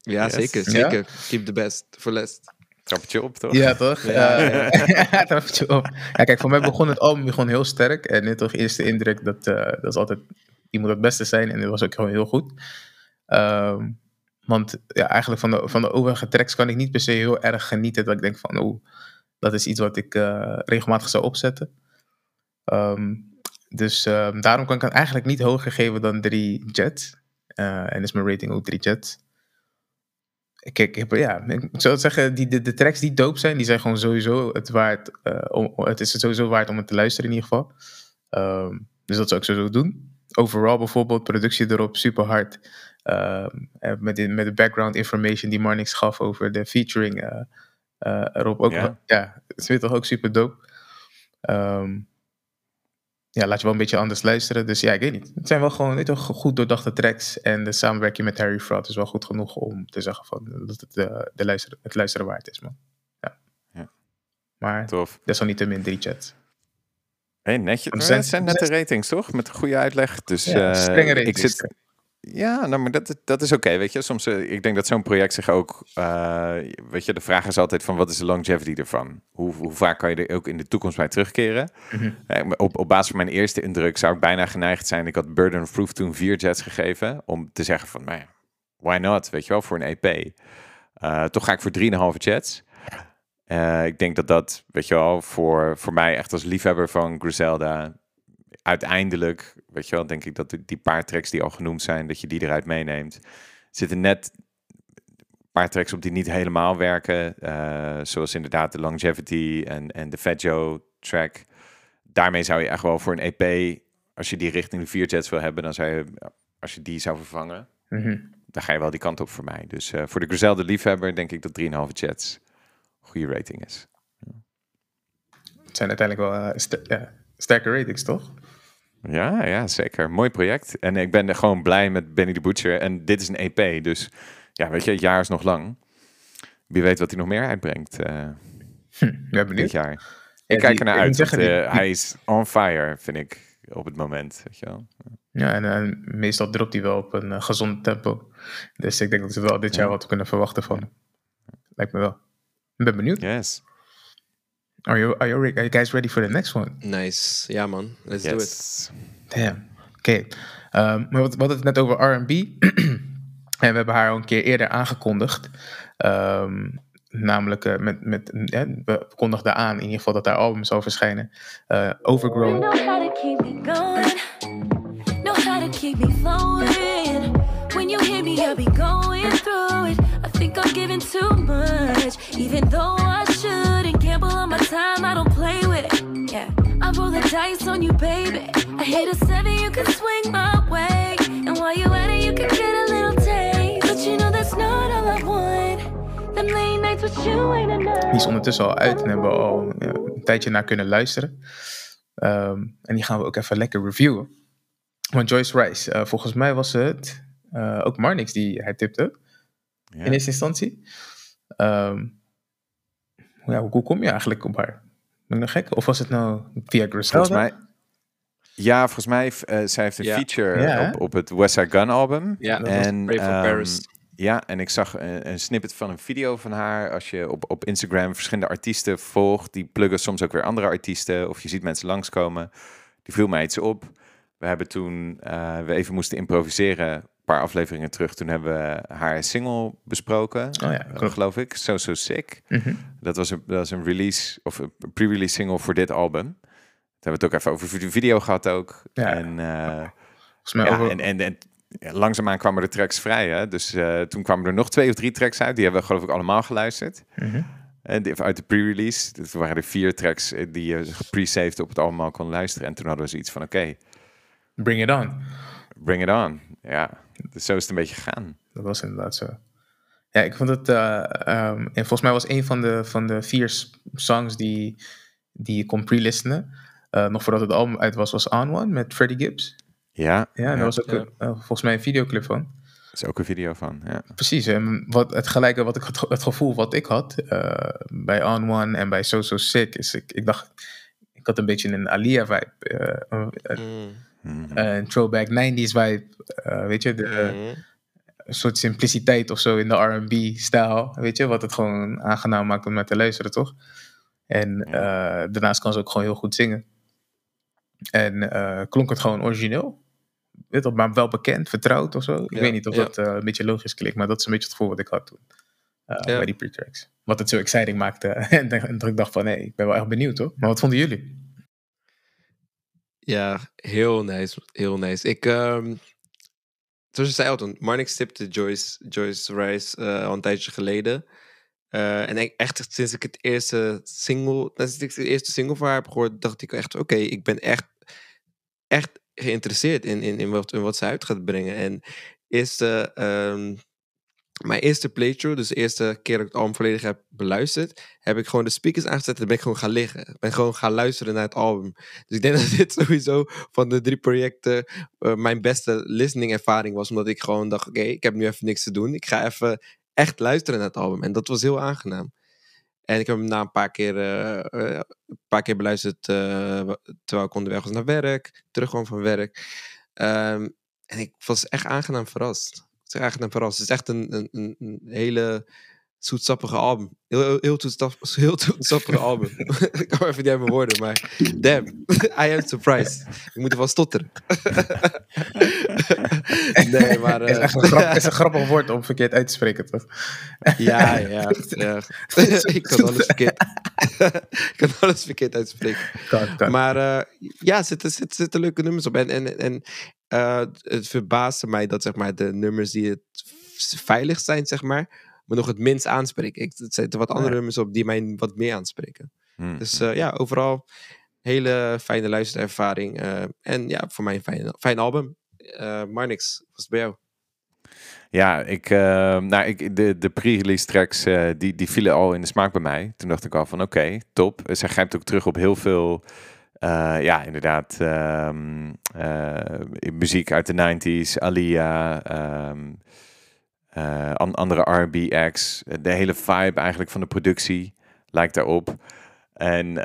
Ja, yes. zeker, zeker. Keep the best for last. Trappetje op, toch? Ja, toch? Ja, ja. trappetje op. Ja, kijk, voor mij begon het album gewoon heel sterk. En net toch eerste indruk, dat, uh, dat is altijd... Die moet het beste zijn. En dat was ook gewoon heel goed. Um, want ja, eigenlijk van de, van de overige tracks kan ik niet per se heel erg genieten. Dat ik denk van, oh, dat is iets wat ik uh, regelmatig zou opzetten. Um, dus uh, daarom kan ik het eigenlijk niet hoger geven dan 3 Jets. Uh, en is mijn rating ook 3 Jets. Kijk, ik, ja, ik zou zeggen, die, de, de, tracks die dope zijn, die zijn gewoon sowieso het waard. Uh, om, het is het sowieso waard om het te luisteren in ieder geval. Um, dus dat zou ik sowieso doen. Overal bijvoorbeeld, productie erop, super hard. Uh, met, de, met de background information die Marnix gaf over de featuring uh, erop. Ook, yeah. Ja, het is toch ook super dope. Um, ja, laat je wel een beetje anders luisteren. Dus ja, ik weet niet. Het zijn wel gewoon goed doordachte tracks. En de samenwerking met Harry Fraud is wel goed genoeg om te zeggen van, dat het, de, de luisteren, het luisteren waard is, man. Ja. ja. Maar Tof. desalniettemin drie chats. Hey, netjes. Het zijn nette ratings, toch? Met een goede uitleg. Dus ja, uh, strenge ratings. Ik zit, ja, nou, maar dat, dat is oké, okay, weet je. Soms, uh, ik denk dat zo'n project zich ook, uh, weet je, de vraag is altijd van wat is de longevity ervan? Hoe, hoe vaak kan je er ook in de toekomst bij terugkeren? Mm -hmm. op, op basis van mijn eerste indruk zou ik bijna geneigd zijn. Ik had Burden of Proof toen vier jets gegeven om te zeggen van, nou ja, why not, weet je wel, voor een EP. Uh, toch ga ik voor 3,5 jets. ik denk dat dat, weet je wel, voor, voor mij echt als liefhebber van Griselda uiteindelijk, weet je wel, denk ik dat die paar tracks die al genoemd zijn, dat je die eruit meeneemt. zitten net een paar tracks op die niet helemaal werken. Uh, zoals inderdaad de Longevity en, en de Fat Joe track. Daarmee zou je echt wel voor een EP, als je die richting de vier jets wil hebben, dan zou je, als je die zou vervangen, mm -hmm. dan ga je wel die kant op voor mij. Dus uh, voor de Griselda liefhebber denk ik dat 3,5 jets goede rating is. Het zijn uiteindelijk wel uh, st ja, sterke ratings, toch? Ja, ja, zeker. Mooi project. En ik ben er gewoon blij met Benny the Butcher. En dit is een EP, dus ja, weet je, het jaar is nog lang. Wie weet wat hij nog meer uitbrengt uh, hm, benieuwd. dit jaar. Ik kijk er naar uit. Want, uh, hij is on fire, vind ik, op het moment. Weet je wel. Ja, en uh, meestal dropt hij wel op een uh, gezond tempo. Dus ik denk dat we wel dit jaar wat kunnen verwachten van Lijkt me wel. Ik ben benieuwd. Yes. Are you, are you, are you guys ready for the next one? Nice. Ja, man. Let's yes. do it. Damn. Oké. Okay. Um, maar we hadden het net over R&B. en we hebben haar al een keer eerder aangekondigd. Um, namelijk uh, met, met ja, we kondigden aan in ieder geval dat haar album zou verschijnen. Uh, Overgrown. Know how to keep me going. Know how to keep me flowing. When you hear me, I'll be going through it. I think I'm giving too much. Even though I my time, I don't play with it. Yeah, I roll the dice on you, baby. I hit a seven, you can swing my way. And while you at it, you can get a little taste. But you know that's not all I want. Them late nights with you ain't enough. Die is ondertussen al uit en hebben we al ja, een tijdje naar kunnen luisteren. Um, en die gaan we ook even lekker reviewen. Want Joyce Rice, uh, volgens mij was het uh, ook Marnix die hij tipte. Ja. In eerste instantie. Um, ja, hoe kom je eigenlijk op haar? Ben ik nou gek? Of was het nou via Griselda? Volgens mij, ja, volgens mij, uh, zij heeft een ja. feature ja, op, op het West Side Gun album. Ja, en, Pray for um, Paris. Ja, en ik zag een, een, snippet van een video van haar. Als je op, op Instagram verschillende artiesten volgt, die pluggen soms ook weer andere artiesten. Of je ziet mensen langskomen. Die viel mij iets op. We hebben toen uh, we even moesten improviseren, paar afleveringen terug. Toen hebben we haar single besproken, oh ja, uh, geloof ik. So So Sick. Mhm. dat, was een, dat was een release, of een pre-release single voor dit album. Toen hebben we het ook even over de video gehad ook. Ja. En, uh, mij ja, en, en, en ja, langzaamaan kwamen de tracks vrij. Hè? Dus uh, toen kwamen er nog twee of drie tracks uit. Die hebben we geloof ik allemaal geluisterd. Mm En uit de pre-release. Dat waren er vier tracks die je gepre-saved op het allemaal kon luisteren. En toen hadden we zoiets van, oké, Bring it on. Bring it on, ja. Dus zo is het een beetje gegaan. Dat was inderdaad zo. Ja, ik vond het... Uh, um, en volgens mij was een van de, van de vier songs die, die je kon pre-listenen... Uh, nog voordat het album uit was, was On One met Freddie Gibbs. Ja. Ja, en daar was ook ja. een, uh, volgens mij een videoclip van. Er is ook een video van, ja. Precies, en wat, het gelijke, wat ik, het gevoel wat ik had bij On One en bij So So Sick... is ik, ik dacht, ik had een beetje een Alia-vibe. Mm. Mhm. Eh, een throwback 90s vibe. Uh, weet je, de, mhm. een soort simpliciteit of zo in de RB-stijl. Weet je, wat het gewoon aangenaam maakt om naar te luisteren, toch? En uh, daarnaast kan ze ook gewoon heel goed zingen. En klonk het gewoon origineel. Weet maar wel bekend, vertrouwd of zo. Ik weet niet of dat een beetje logisch klinkt, maar dat is een beetje het gevoel wat ik had toen. Bij die pre-tracks. Wat het zo exciting maakte. en, dat ik dacht van, nee, ik ben wel echt benieuwd hoor. Maar wat vonden jullie? Ja, heel nice. Heel nice. Ik, um, zoals je zei al toen, Marnix tipte Joyce, Joyce Rice uh, al een tijdje geleden. Uh, en echt sinds ik het eerste single, sinds ik de eerste single van haar heb gehoord, dacht ik echt, oké, ik ben echt, echt geïnteresseerd in, in, in, wat, in wat ze uit gaat brengen. En eerste um, mijn eerste playthrough, dus de eerste keer dat ik het album volledig heb beluisterd, heb ik gewoon de speakers aangezet en ben ik gewoon gaan liggen. Ben gewoon gaan luisteren naar het album. Dus ik denk dat dit sowieso van de drie projecten uh, mijn beste listening ervaring was. Omdat ik gewoon dacht, oké, ik heb nu even niks te doen. Ik ga even echt luisteren naar het album. En dat was heel aangenaam. En ik heb hem na een paar keer, uh, uh, een paar keer beluisterd terwijl ik onderweg was naar werk. Terugkwam van werk. Um, en ik was echt aangenaam verrast is eigenlijk een verrassing. Het is echt een, een, een hele zoetsappige album. Heel, heel, heel, toetsappige, heel toetsappige album. ik kan even niet uit mijn woorden, maar damn, I am surprised. Ik moet er wel stotteren. nee, maar... Uh, is, echt een grap, is een grappig woord om verkeerd uit te spreken, toch? ja, ja, ja. ik kan alles verkeerd... ik kan alles verkeerd uitspreken. Maar uh, ja, er zitten, zitten, zitten leuke nummers op. En, en, en uh, het verbaasde mij dat zeg maar, de nummers die het veilig zijn, zeg maar, me nog het minst aanspreken. Ik, er zitten wat andere nummers op die mij wat meer aanspreken. Hmm. Dus uh, ja, overal hele fijne luisterervaring. Uh, en ja, voor mij een fijn, fijn album. Uh, Marnix, was het bij jou? Ja, ik, nou, ik, de, de pre-release tracks die, die vielen al in de smaak bij mij. Toen dacht ik al van oké, okay, top. Zij grijpt ook terug op heel veel uh, ja, inderdaad. Um, uh, muziek uit de 90s, Alia, um, uh, andere R&B. De hele vibe eigenlijk van de productie lijkt daarop. En,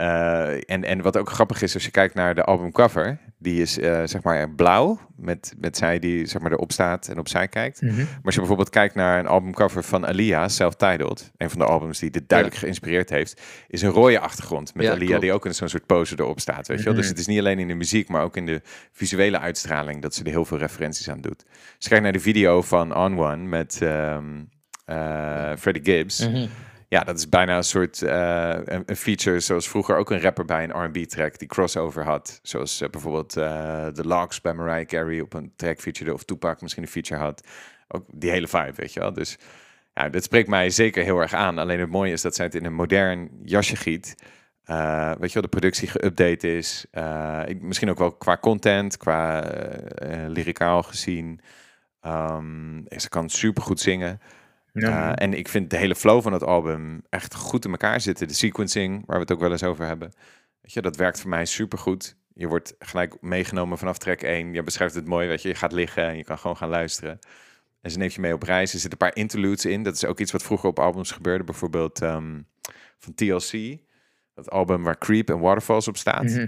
en, en wat ook grappig is, als je kijkt naar de albumcover, die is uh, zeg maar blauw, met, met zij die zeg maar erop staat en opzij kijkt. Mhm. Maar als je bijvoorbeeld kijkt naar een albumcover van Alia, self-titled, een van de albums die dit duidelijk geïnspireerd heeft, is een rode achtergrond met ja, Alia die ook in zo'n soort pose erop staat. Weet je wel? Dus mhm. het is niet alleen in de muziek, maar ook in de visuele uitstraling dat ze er heel veel referenties aan doet. Dus kijk naar de video van On One met um, uh, Freddie Gibbs. Mhm. Ja, dat is bijna een soort uh, een, feature zoals vroeger ook een rapper bij een R&B track die crossover had. Zoals uh, bijvoorbeeld uh, The Logs bij Mariah Carey op een track feature of Tupac misschien een feature had. Ook die hele vibe, weet je wel. Dus ja, dit spreekt mij zeker heel erg aan. Alleen het mooie is dat zij het in een modern jasje giet. weet je wel, de productie geüpdate is. misschien ook wel qua content, qua lyricaal gezien. Um, ze kan super goed zingen. Ja. Eh, en ik vind de hele flow van het album echt goed in elkaar zitten. De sequencing, waar we het ook wel eens over hebben. Weet je, dat werkt voor mij super goed. Je wordt gelijk meegenomen vanaf track 1. Je beschrijft het mooi, weet je. Je gaat liggen en je kan gewoon gaan luisteren. En ze neemt je mee op reis. Er zitten een paar interludes in. Dat is ook iets wat vroeger op albums gebeurde. Bijvoorbeeld um, van TLC. Dat album waar Creep en Waterfalls op staat. Mhm.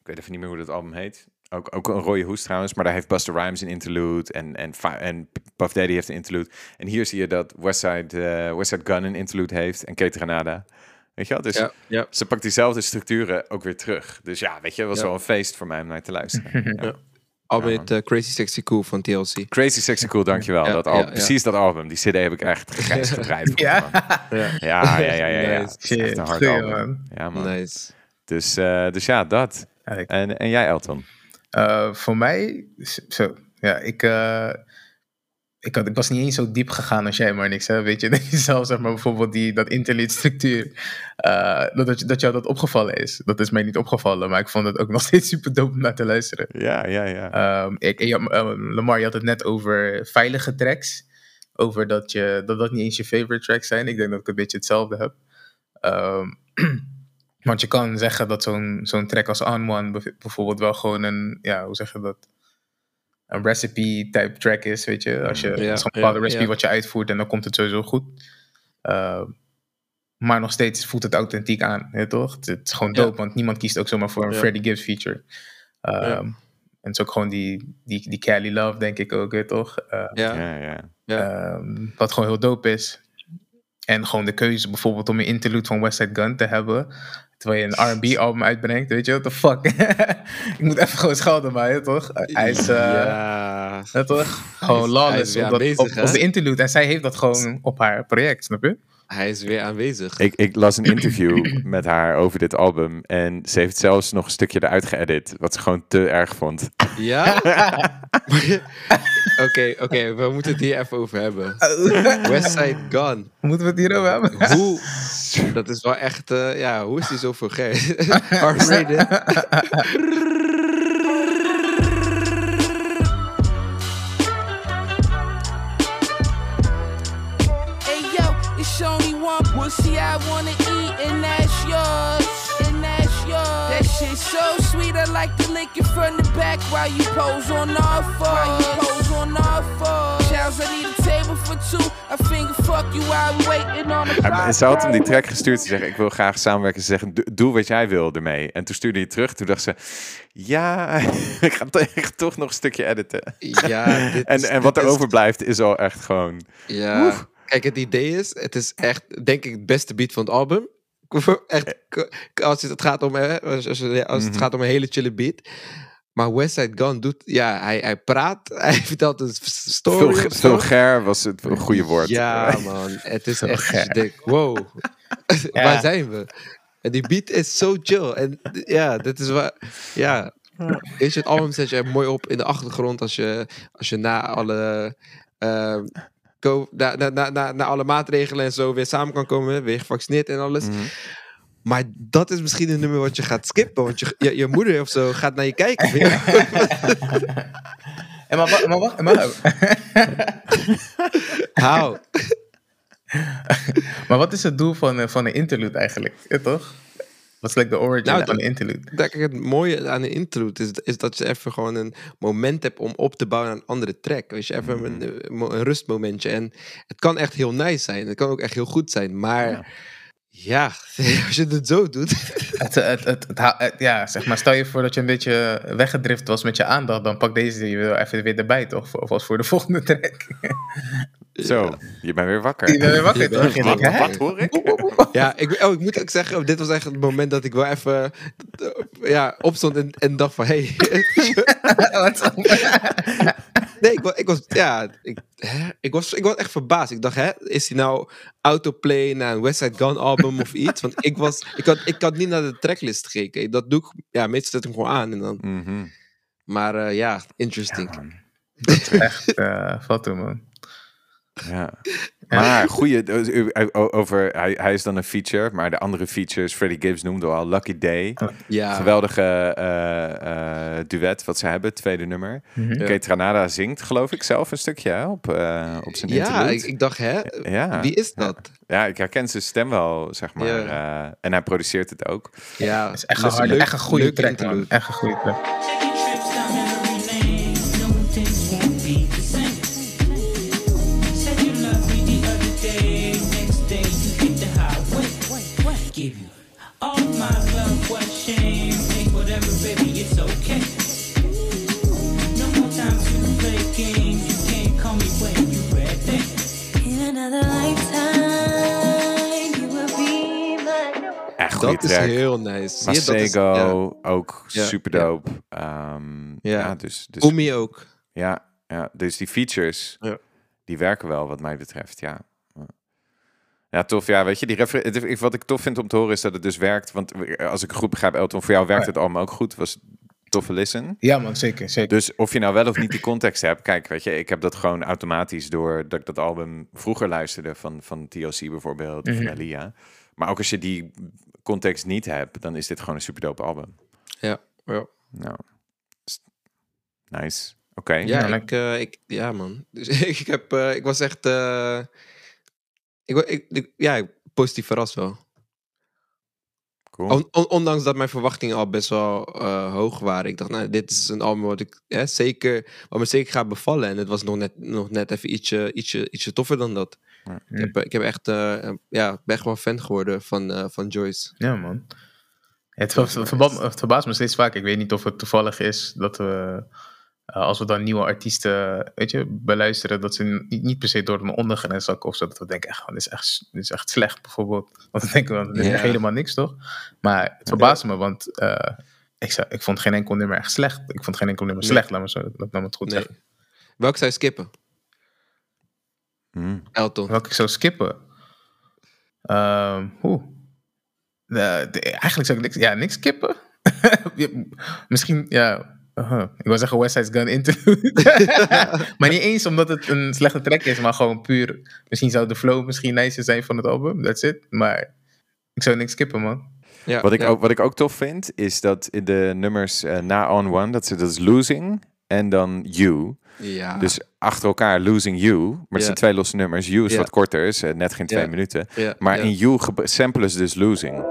Ik weet even niet meer hoe dat album heet. Ook, ook een rode hoes trouwens, maar daar heeft Buster Rhymes een interlude en, en, en Puff Daddy heeft een interlude. En hier zie je dat Westside, eh Westside Gun een interlude heeft en Kate Granada. Weet je wel? Dus Ja, ja. ze pakt diezelfde structuren ook weer terug. Dus ja, weet je, het was Ja. wel een feest voor mij om naar te luisteren. Ja. Album Ja, heet eh, Crazy Sexy Cool van TLC. Crazy Sexy Cool, dankjewel. Ja, dat al, ja. Precies dat album. Die CD heb ik echt grijs gedraaid. Ja. Ja, Ja, ja, ja, ja. ja. Nice. Echt een hard album. Ja, man. nice. Dus, eh, dus ja, dat. En, en jij, Elton? Eh, voor mij, zo, ja, ik, eh, ik, had, ik was niet eens zo diep gegaan als jij, maar niks, hè, weet je. Dat je zelf, zeg maar, bijvoorbeeld die, dat interlude structuur, eh, dat, dat, dat jou dat opgevallen is. Dat is mij niet opgevallen, maar ik vond het ook nog steeds super dope om naar te luisteren. Ja, ja, ja. Ehm, ik, Lamar, je had het net over veilige tracks. Over dat, je, dat dat niet eens je favorite tracks zijn. Ik denk dat ik een beetje hetzelfde heb. Ehm, want je kan zeggen dat zo'n zo'n track als On One bijv- bijvoorbeeld wel gewoon een, ja, hoe zeg je dat? Een recipe-type track is, weet je. Als je Ja, het is gewoon een ja, bepaalde recipe ja. wat je uitvoert en dan komt het sowieso goed. Ehm, maar nog steeds voelt het authentiek aan, je toch? Het, het is gewoon Ja. dope, want niemand kiest ook zomaar voor een Ja. Freddie Gibbs feature. Ehm, Ja. En het is ook gewoon die, die, die Cali Love, denk ik ook, je toch? Eh, Ja, ja, ja. ja. Ehm, wat gewoon heel dope is. En gewoon de keuze bijvoorbeeld om een interlude van West Side Gun te hebben. Terwijl je een R&B album uitbrengt, weet je, what the fuck. ik moet even gewoon schelden, ja, toch? Hij is, eh, ja. toch? Gewoon lawless op, dat, op de interlude. En zij heeft dat gewoon op haar project, snap je? Hij is weer aanwezig. Ik, ik las een interview met haar over dit album. En ze heeft zelfs nog een stukje eruit geëdit. Wat ze gewoon te erg vond. Ja? Oké, oké, we moeten het hier even over hebben. Westside Gun. Moeten we het hierover hebben? Hoe? Dat is wel echt, eh, ja, hoe is die zo vulgair? R-rated. Like to lick it from the back while you pose on all fours. While you pose on all fours. Charles, I need a table for two. I finger fuck you while we waiting on the En ze had hem die track gestuurd. Ze zeggen, ik wil graag samenwerken. Ze zeggen, "Doe- wat jij wil ermee. En toen stuurde hij terug. Toen dacht ze, ja, ik ga toch- nog een stukje editen. Ja, dit En, is- en wat dit er is- overblijft is al echt gewoon... Ja. Kijk, het idee is, het is echt, denk ik, het beste beat van het album. Echt, als het gaat om, hè, als, als, als het Mhm. gaat om een hele chille beat. Maar Westside Gun doet, ja, hij, hij praat, hij vertelt een story. Vulgair was het een goede woord. Ja, man. Het is echt, Vulgair. ik denk, wow. Waar zijn we? En die beat is zo chill. En ja, dit is waar, ja. Weet je, het album zet je mooi op in de achtergrond als je, als je na alle... ehm, na, na, na, na, na alle maatregelen en zo weer samen kan komen, weer gevaccineerd en alles. Mhm. Maar dat is misschien een nummer wat je gaat skippen, want je, je, je moeder of zo gaat naar je kijken. En maar, maar wacht, maar, Hou. maar wat is het doel van, eh, van een interlude eigenlijk? Ja, toch? Wat is like de origin Nou, dat- een interlude? Kijk, het mooie aan een interlude is, is dat je even gewoon een moment hebt om op te bouwen aan een andere track. Weet je, even een, eh, een rustmomentje. En het kan echt heel nice zijn. Het kan ook echt heel goed zijn. Maar ja, als je het zo doet. Het, het, het, ja, zeg maar, stel je voor dat je een beetje weggedrift was met je aandacht, dan pak deze je wel even weer erbij, toch? Of als voor de volgende track. Zo, je bent weer wakker. Je bent weer wakker, bent toch? Je Wat, wat hoor ik? Ja, ik, oh, ik moet ook zeggen, dit was echt het moment dat ik wel even eh, ja, opstond en, en dacht van, hey. Wat? nee, ik was, ik was, ja, ik, hè? Ik, was, ik was echt verbaasd. Ik dacht, hè, is hij nou autoplay naar een West Side Gun album of iets? Want ik, was, ik, had, ik had niet naar de tracklist gekeken. Dat doe ik, ja, meestal zet ik hem gewoon aan. En dan, Mhm. maar eh, ja, interesting. Echt, eh valt toe, man. Ja. Maar goede, over, hij, hij is dan een feature, maar de andere features, Freddie Gibbs noemde al Lucky Day. Ja, Geweldige eh, eh, duet wat ze hebben, tweede nummer. Kate Granada zingt, geloof ik, zelf een stukje hè, op, eh, op zijn ja interlude. ik, ik dacht, hè, ja. wie is dat? Ja, ik herken zijn stem wel, zeg maar. Ja. eh, en hij produceert het ook. Ja, Dat is echt leuk- een, harde, leuk- echt een goede leuke track, man. interlude. Echt een goede track. Dat is track. heel nice. Dat is- Masego, ook super ja. dope. Ehm, ja. Dus, dus, Umi ook. ja, ja, dus die features, die werken wel wat mij betreft, ja. Ja, tof. Ja, weet je, die wat ik tof vind om te horen is dat het dus werkt. Want als ik goed begrijp, Elton, voor jou werkt het allemaal ook goed. Was toffe listen. Ja, man, zeker. zeker. Dus of je nou wel of niet die context hebt. Kijk, weet je, ik heb dat gewoon automatisch door dat ik dat album vroeger luisterde van, van TLC bijvoorbeeld, of Mhm. van Alia. Maar ook als je die context niet hebt, dan is dit gewoon een super dope album. Ja, ja. Nou, nice. Oké. Ja, Ja, ik, eh, ik, ja man. Dus ik, heb, eh, ik was echt... eh, ik, ik, ik- ja, positief verrast wel. Cool. On- on- ondanks dat mijn verwachtingen al best wel eh, hoog waren. Ik dacht, nou, dit is een album wat, ik, hè, zeker, wat me zeker gaat bevallen. En het was nog net, nog net even ietsje, ietsje, ietsje toffer dan dat. Ja. Ik, heb, ik heb echt, eh, ja, ben echt wel fan geworden van, eh, van Joyce. Ja, man. Het, ver- ver- verba- het verbaast me steeds vaak. Ik weet niet of het toevallig is dat we, eh, als we dan nieuwe artiesten, weet je, beluisteren, dat ze niet, niet per se door een ondergrens zakken of zo. Dat we denken, echt, dit, is echt, dit is echt slecht, bijvoorbeeld. Want dan denken we, dit is helemaal niks, toch? Maar het verbaast me, want eh, ik, zou, ik vond geen enkel nummer echt slecht. Ik vond geen enkel nummer Nee. slecht, laat me, zo, laat me het goed Nee. zeggen. Welke zou je skippen? Mm. Elton. Welke ik zou skippen? Ehm Oeh. Eh, de- eigenlijk zou ik niks, ja, niks skippen. Misschien, ja. Uh-huh. Ik wil zeggen West Side Gun Interlude. maar niet eens omdat het een slechte track is, maar gewoon puur. Misschien zou de flow misschien nicer zijn van het album. That's it. Maar ik zou niks skippen, man. Ja, Wat, ik ja. ook, wat ik ook tof vind, is dat in de nummers eh, na On One, dat, ze, dat is Losing en dan You. Ja. Dus achter elkaar Losing You, maar het Ja. zijn twee losse nummers. You is Ja. wat korter, is eh, net geen twee Ja. minuten. ja, Maar ja. in You samplen ze dus Losing.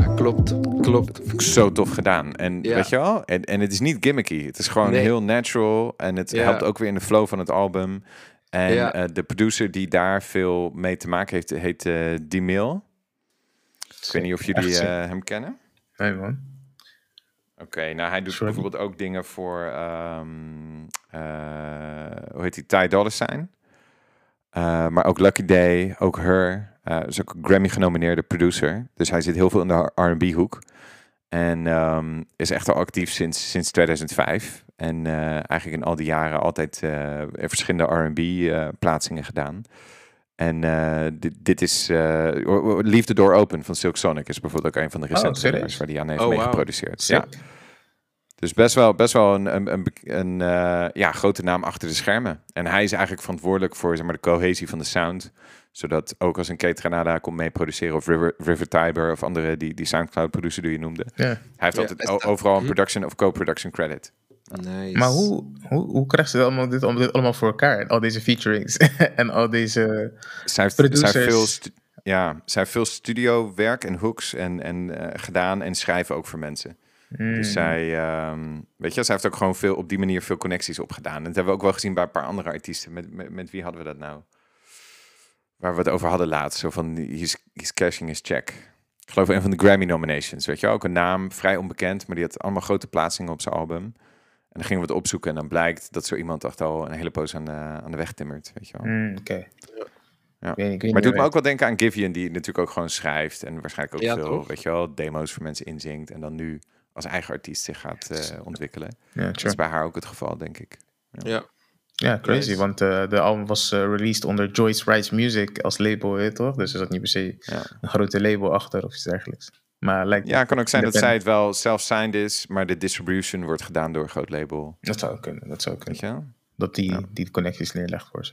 Ja, klopt. Klopt. Zo tof gedaan. En Ja. weet je wel? En, en het is niet gimmicky. Het is gewoon Nee. heel natural. En het Ja. helpt ook weer in de flow van het album. En Ja. eh, de producer die daar veel mee te maken heeft, heet eh Dimil. Ik weet niet of jullie eh, hem kennen. Nee, man. Oké, nou hij doet Sorry. bijvoorbeeld ook dingen voor, ehm, eh, hoe heet die, Ty Dolla Sign. Eh, maar ook Lucky Day, ook Her. Eh is ook een Grammy genomineerde producer. Dus hij zit heel veel in de R&B hoek. En ehm, is echt al actief sinds, sinds 2005. En eh, eigenlijk in al die jaren altijd eh, verschillende R&B eh, plaatsingen gedaan. En dit, dit is Leave the Door Open van Silk Sonic is bijvoorbeeld ook een van de recente serieus? nummers waar die aan heeft Oh, mee geproduceerd. Sick. Ja. Dus best wel, best wel een, een, een, een ja, grote naam achter de schermen. En hij is eigenlijk verantwoordelijk voor zeg maar, de cohesie van de sound. Zodat ook als een Kate Granada komt mee produceren of River, River Tiber of andere die, die Soundcloud producer die je noemde. Ja. Hij heeft Ja, altijd overal een hm. production of co-production credit. Nice. Maar hoe, hoe, hoe krijgen ze allemaal dit, allemaal dit allemaal voor elkaar? Al deze featurings en al deze... Zij heeft, Producers. zij heeft veel, stu- ja, zij heeft veel studiowerk en hooks en, en, eh, gedaan en schrijven ook voor mensen. Hmm. Dus zij, ehm, weet je, zij heeft ook gewoon veel, op die manier veel connecties opgedaan. En dat hebben we ook wel gezien bij een paar andere artiesten. Met, met, met wie hadden we dat nou? Waar we het over hadden laatst. Zo van, he's, he's cashing his check. Ik geloof een van de Grammy nominations. Weet je wel? ook een naam, vrij onbekend. Maar die had allemaal grote plaatsingen op zijn album. En dan gingen we het opzoeken. En dan blijkt dat zo iemand echt al een hele poos aan de, aan de weg timmert. Weet je wel. Hmm, Oké. Ja. Maar het doet me ook wel denken aan Givian, die natuurlijk ook gewoon schrijft. En waarschijnlijk ook Ja, veel, toch? weet je wel, demo's voor mensen inzingt. En dan nu als eigen artiest zich gaat eh, ontwikkelen. Ja, Dat is bij haar ook het geval, denk ik. Ja. Ja, crazy. Want eh, de album was eh, released onder Joyce Rice Music als label, weet toch? Dus er zat niet per se Ja. een grote label achter of iets dergelijks. Maar lijkt Ja, het kan ook zijn dat zij het wel self-signed is, maar de distribution wordt gedaan door een groot label. Dat zou kunnen, dat zou Weet kunnen. je wel? Dat die, Ja. die connecties neerlegt voor ze.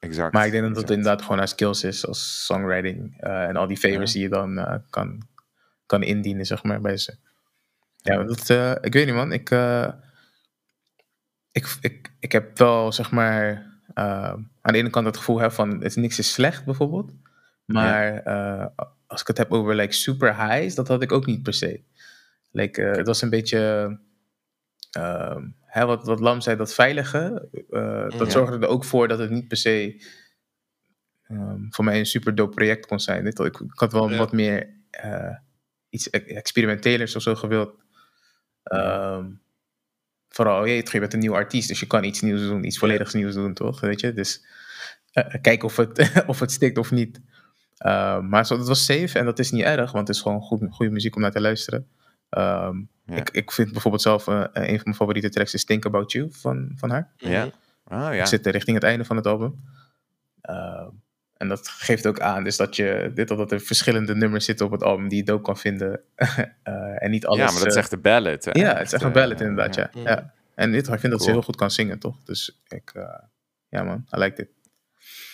Exact. Maar ik denk dat het inderdaad gewoon haar skills is als songwriting. eh, en al die favors Ja. die je dan kan, kan indienen, zeg maar, bij ze. Ja, dat, ik weet niet, man. Ik, ik, ik, ik heb wel, zeg maar, eh, aan de ene kant het gevoel heb van het niks is slecht, bijvoorbeeld. Maar eh, als ik het heb over like, super highs, dat had ik ook niet per se. Like, eh, het was een beetje ehm, hè, wat, wat Lam zei, dat veilige, eh, dat Ja. zorgde er ook voor dat het niet per se ehm, voor mij een super dope project kon zijn. Ik, ik had wel Ja. wat meer iets e- experimentelers of zo gewild. Ehm, vooral, je, je bent een nieuw artiest, dus je kan iets nieuws doen, iets volledigs nieuws doen, toch? Weet je, dus eh, kijken of het, of het stikt of niet. Ehm, maar zo, dat was safe en dat is niet erg, want het is gewoon goed, goede muziek om naar te luisteren. Ehm, Ja. ik, ik vind bijvoorbeeld zelf eh, een van mijn favoriete tracks is Think About You van, van haar. Ja. Oh Ik ja. zit richting het einde van het album. En dat geeft ook aan dus dat, je, dit, dat er verschillende nummers zitten op het album die je dope kan vinden. Eh, en niet alles... ja, maar dat is eh, echt de ballad. hè? ja, het is echt een eh, ballad inderdaad, ja. ja. ja. En dit, ik vind dat ze heel goed kan zingen, toch? Dus ik... eh, ja man, I like it.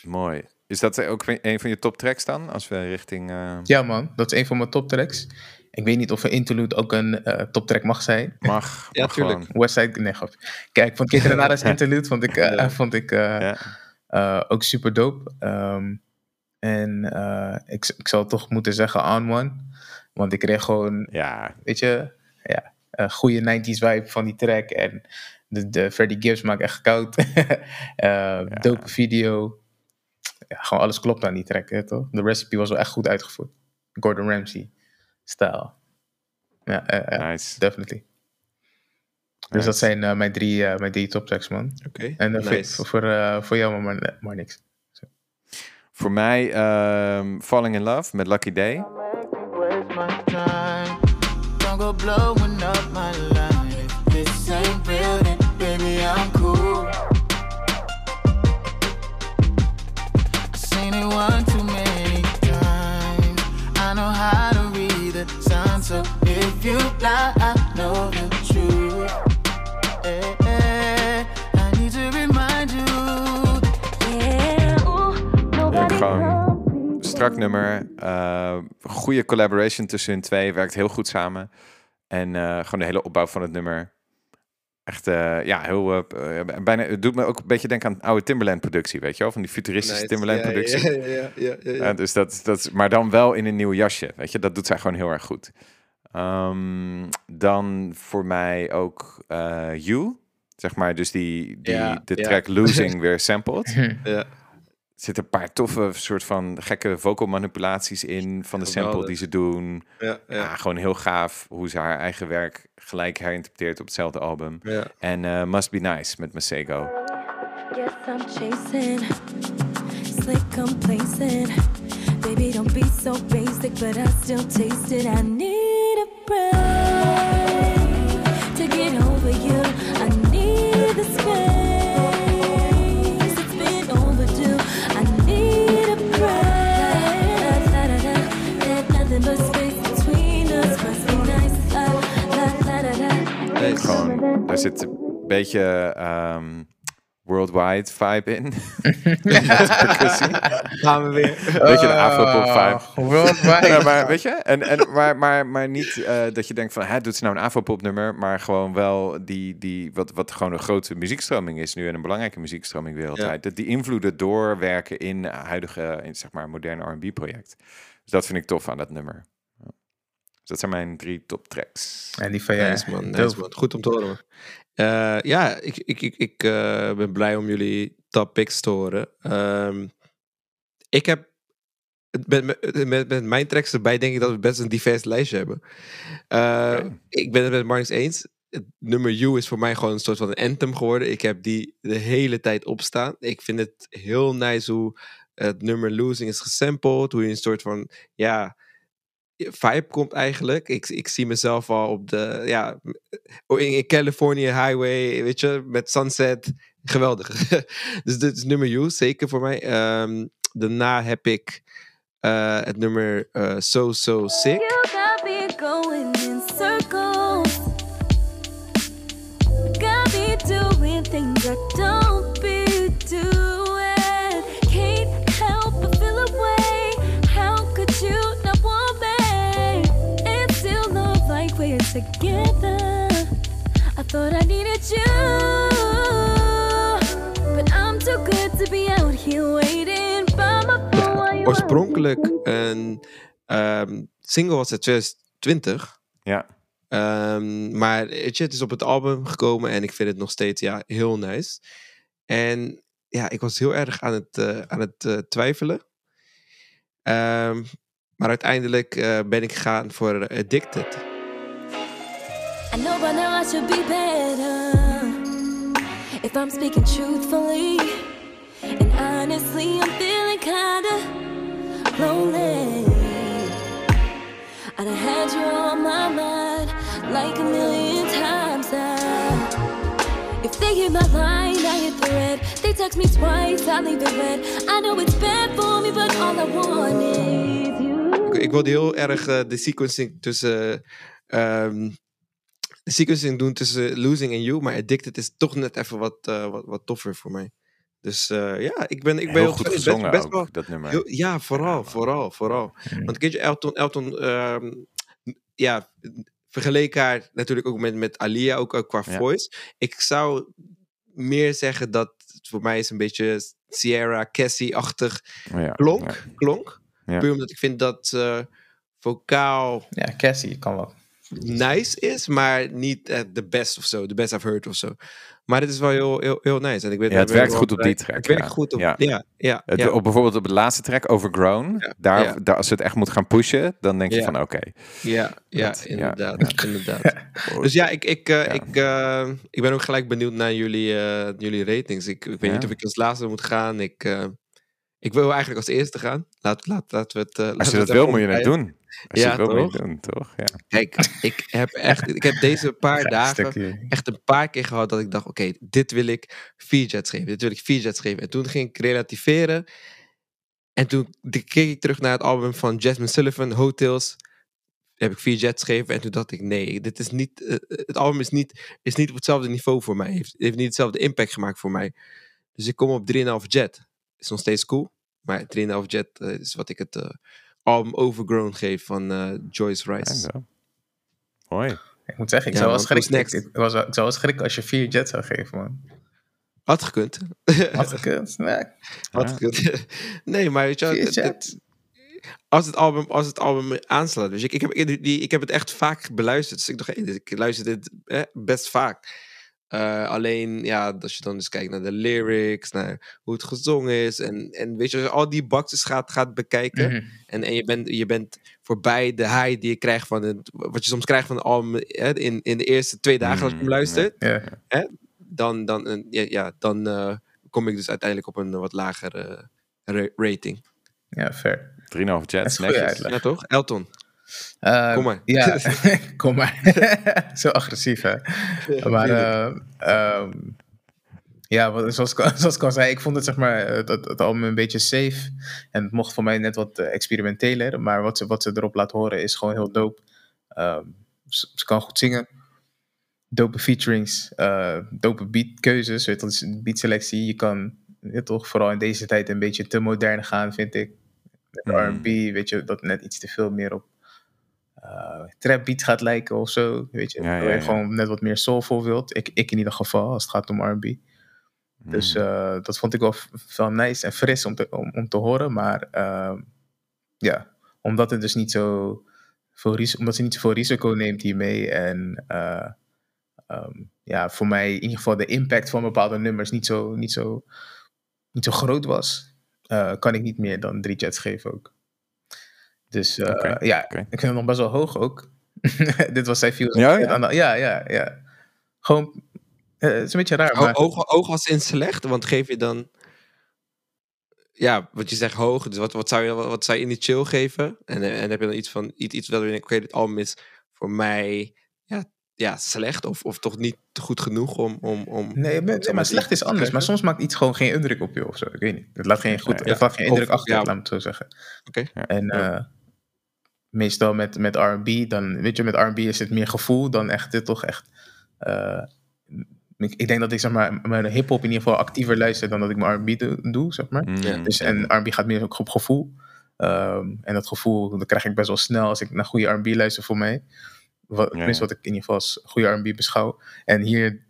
Mooi. Is dat ook een van je top tracks dan? Als we richting... eh, Ja man, dat is een van mijn top tracks. Ik weet niet of een interlude ook een eh top track mag zijn. Mag. Ja, mag tuurlijk. gewoon. Westside, nee, grapje. Kijk, Kid Renada's interlude vond ik, eh, Ja. vond ik eh, Ja. Eh, ook super dope. Ehm, en eh, ik, ik zal toch moeten zeggen On One. Want ik kreeg gewoon, Ja, weet je, ja, een goede 90s vibe van die track. En de, de Freddie Gibbs maakt echt koud. Eh, Dope video. Ja, gewoon alles klopt aan die track, hè, toch? De recipe was wel echt goed uitgevoerd. Gordon Ramsay style. Ja, eh, ja, nice. definitely. Dus dat zijn eh, mijn, drie, eh, mijn drie top tracks, man. Oké, En eh, voor- nice. voor, voor, eh, voor jou maar, maar niks. Voor mij ehm, Falling in Love met Lucky Day. Strak nummer. eh, goede collaboration tussen hun twee. Werkt heel goed samen. En eh, gewoon de hele opbouw van het nummer. Echt, eh, ja, heel... bijna, het doet me ook een beetje denken aan oude Timberland-productie, weet je wel? Van die futuristische Nice. Timberland-productie. Ja, ja, ja, dus dat, dat, maar dan wel in een nieuw jasje. Weet je, dat doet zij gewoon heel erg goed. Ehm, dan voor mij ook You. Zeg maar, dus die, die Ja, de ja. track Losing weer sampled. Ja. Er zitten een paar toffe soort van gekke vocal manipulaties in van de sample Geweldig. die ze doen. Ja, Ja. ja, gewoon heel gaaf hoe ze haar eigen werk gelijk herinterpreteert op hetzelfde album. ja. En eh, Must Be Nice met Masego. Guess I'm chasing, slick complacent. Baby, don't be so basic, but I still taste it. I need a break to get over you. I need the space. Gewoon, daar zit een beetje ehm, worldwide vibe in. Gaan we weer. Beetje de afropop vibe. Worldwide. Ja, maar weet je, en, en, maar, maar, maar niet eh, dat je denkt van, hè, doet ze nou een afropop nummer, maar gewoon wel die, die wat, wat gewoon een grote muziekstroming is nu en een belangrijke muziekstroming wereldwijd. Dat die invloeden doorwerken in huidige, in, zeg maar, moderne R&B project. Dus dat vind ik tof aan dat nummer. Dus dat zijn mijn drie top tracks. En die van jij. Nice man, dope. nice man. Goed om te horen. Eh, ja, ik, ik, ik, ik eh, ben blij om jullie top picks te horen. Ehm, ik heb met, met, met, met mijn tracks erbij denk ik dat we best een divers lijstje hebben. Eh, Oké. Ik ben het met Marnix eens. Het nummer You is voor mij gewoon een soort van een anthem geworden. Ik heb die de hele tijd opstaan. Ik vind het heel nice hoe het nummer Losing is gesampled. Hoe je een soort van, ja, vibe komt eigenlijk. Ik, ik zie mezelf al op de, ja, in, in California Highway, weet je, met sunset. Geweldig. dus dit is nummer You, zeker voor mij. Ehm, daarna heb ik eh, het nummer eh, So So Sick. You got me going thought I needed you. But I'm too good to be out here waiting by my phone Oorspronkelijk een ehm, single was het 2020. Ja, Ehm, maar het is op het album gekomen en ik vind het nog steeds ja, heel nice. En ja, ik was heel erg aan het, eh, aan het eh, twijfelen. Ehm, maar uiteindelijk eh, ben ik gegaan voor Addicted. I know by now I should be better if I'm speaking truthfully. And honestly, I'm feeling kinda lonely. And I had you on my mind like a million times now. If they hit my line, I hit the red. They text me twice, I leave it red. I know it's bad for me, but all I want is you. Ik, wilde heel erg eh, de sequencing tussen. ehm, de sequencing doen tussen Losing en You, maar Addicted is toch net even wat, eh, wat, wat toffer voor mij. Dus eh, ja, ik ben, ik ben Heel goed best- gezongen best ook, wel- dat nummer. Heel- ja, vooral, vooral, vooral. Want weet je, Elton, Elton ehm, ja, vergeleken haar natuurlijk ook met, met Alia, ook, ook qua Ja. voice. Ik zou meer zeggen dat het voor mij is een beetje Sierra Cassie-achtig Ja, klonk. ja. klonk. Ja. Puur omdat ik vind dat eh, vocaal Ja, Cassie kan wel. Nice is, maar niet de best of zo. De best I've heard of zo. Maar het is wel heel, heel, heel nice. En ik ben, Ja, het werkt goed op die track, Het werkt goed op, Ja. ja. ja, Het, ja. op, bijvoorbeeld op de laatste track, Overgrown, Daar, daar, als het echt moet gaan pushen, dan denk je van oké. Ja, ja, Dat- inderdaad. inderdaad. Dus ja, ik, ik, eh, ik, eh, ik ben ook gelijk benieuwd naar jullie, eh, jullie ratings. Ik, ik weet niet of ik als laatste moet gaan. Ik, ik wil eigenlijk als eerste gaan. Laat, laat, laten we het. Als je dat wil, moet je het doen. Als Ja, toch? doen, toch? Ja. Kijk, ik heb echt. Ik heb deze paar dagen stukje. echt een paar keer gehad dat ik dacht: oké, dit wil ik vier jets geven. Dit wil ik vier jets geven. En toen ging ik relativeren. En toen keek ik terug naar het album van Jasmine Sullivan, Hotels. Heb ik vier jets gegeven. En toen dacht ik: nee, dit is niet. eh, het album is niet, is niet op hetzelfde niveau voor mij. Heeft, heeft niet hetzelfde impact gemaakt voor mij. Dus ik kom op 3,5 jet. Is nog steeds cool. Maar 3,5 jet eh, is wat ik het eh, album Overgrown geef van eh, Joyce Rice. Mooi. Ik moet zeggen, ik Ja, zou wel schrikken. Ik, ik was, ik zou wel schrikken als je vier jets zou geven, man. Had gekund. Had gekund. Nee, Had Ja. gekund. nee, maar weet je wel, vier het- het- jets. als het album, als het album aanslaat. Dus ik, ik, heb, ik, die, ik heb het echt vaak beluisterd. Dus ik dacht, hey, dit- ik luister dit eh, best vaak. Eh, alleen, ja, als je dan dus kijkt naar de lyrics, naar hoe het gezongen is. En, en weet je, als je al die boxes gaat, gaat bekijken. Mhm. En, en je, bent, je bent voorbij de high die je krijgt van het, wat je soms krijgt van hè, in, in de eerste twee dagen als je hem Mm, luistert. Ja. Dan, dan, eh, ja, ja, dan eh, kom ik dus uiteindelijk op een wat lagere ra- rating. ja, fair. 3,5 Dat jets, is een goede netjes. uitleg. Ja, toch? Elton. Eh, Kom maar. Ja, kom maar. Zo agressief, hè? maar ehm, ja, wat- zoals, zoals ik al zei, ik vond het zeg maar eh, dat het album een beetje safe. En het mocht voor mij net wat eh, experimenteler. Maar wat ze, wat ze erop laat horen is gewoon heel dope. Ehm, ze, ze kan goed zingen. Dope featurings. eh dope beatkeuzes. Weet je, een beatselectie. Je kan ja, toch vooral in deze tijd een beetje te modern gaan, vind ik. Met Mm. R&B, weet je, dat net iets te veel meer op eh trap beat gaat lijken of zo. Weet je, Ja, waar ja, gewoon net wat meer soulful wilt. Ik, ik in ieder geval, als het gaat om R&B. Dus Mm. eh, dat vond ik wel, wel nice en fris om te, om, om te horen. Maar ehm, ja, omdat het dus niet zo veel omdat ze niet zoveel risico neemt hiermee. En eh, ehm, ja, voor mij in ieder geval de impact van bepaalde nummers niet zo, niet zo, niet zo groot was. eh, kan ik niet meer dan drie jets geven ook. Dus eh, ja, ik vind het nog best wel hoog ook. Dit was zijn views. Ja, ja? ja, ja, ja. Gewoon, eh, het is een beetje raar, maar... Hoog, hoog als in slecht, want geef je dan... Ja, wat je zegt hoog, dus wat, wat, zou, je, wat zou je initieel geven? En, eh, en heb je dan iets van, iets, iets dat je denkt, oké, dit album is voor mij ja, ja, slecht of, of toch niet goed genoeg om... om, om Nee, maar, om nee, maar slecht is anders. Maar soms maakt iets gewoon geen indruk op je of zo. Ik weet niet. Het laat geen, goed, Ja, het laat geen indruk Of- achter, ja. laat me het zo zeggen. Oké. Ja. En Ja. Meestal met, met R&B, dan weet je, met R&B is het meer gevoel dan echt, dit toch echt... eh, ik, ik denk dat ik zeg maar, mijn hip-hop in ieder geval actiever luister dan dat ik mijn R&B doe, doe, zeg maar. Mm. Ja. Dus, en R&B gaat meer ook op gevoel. Ehm, en dat gevoel, dat krijg ik best wel snel als ik naar goede R&B luister voor mij. Wat, Ja, tenminste, ja. wat ik in ieder geval als goede R&B beschouw. En hier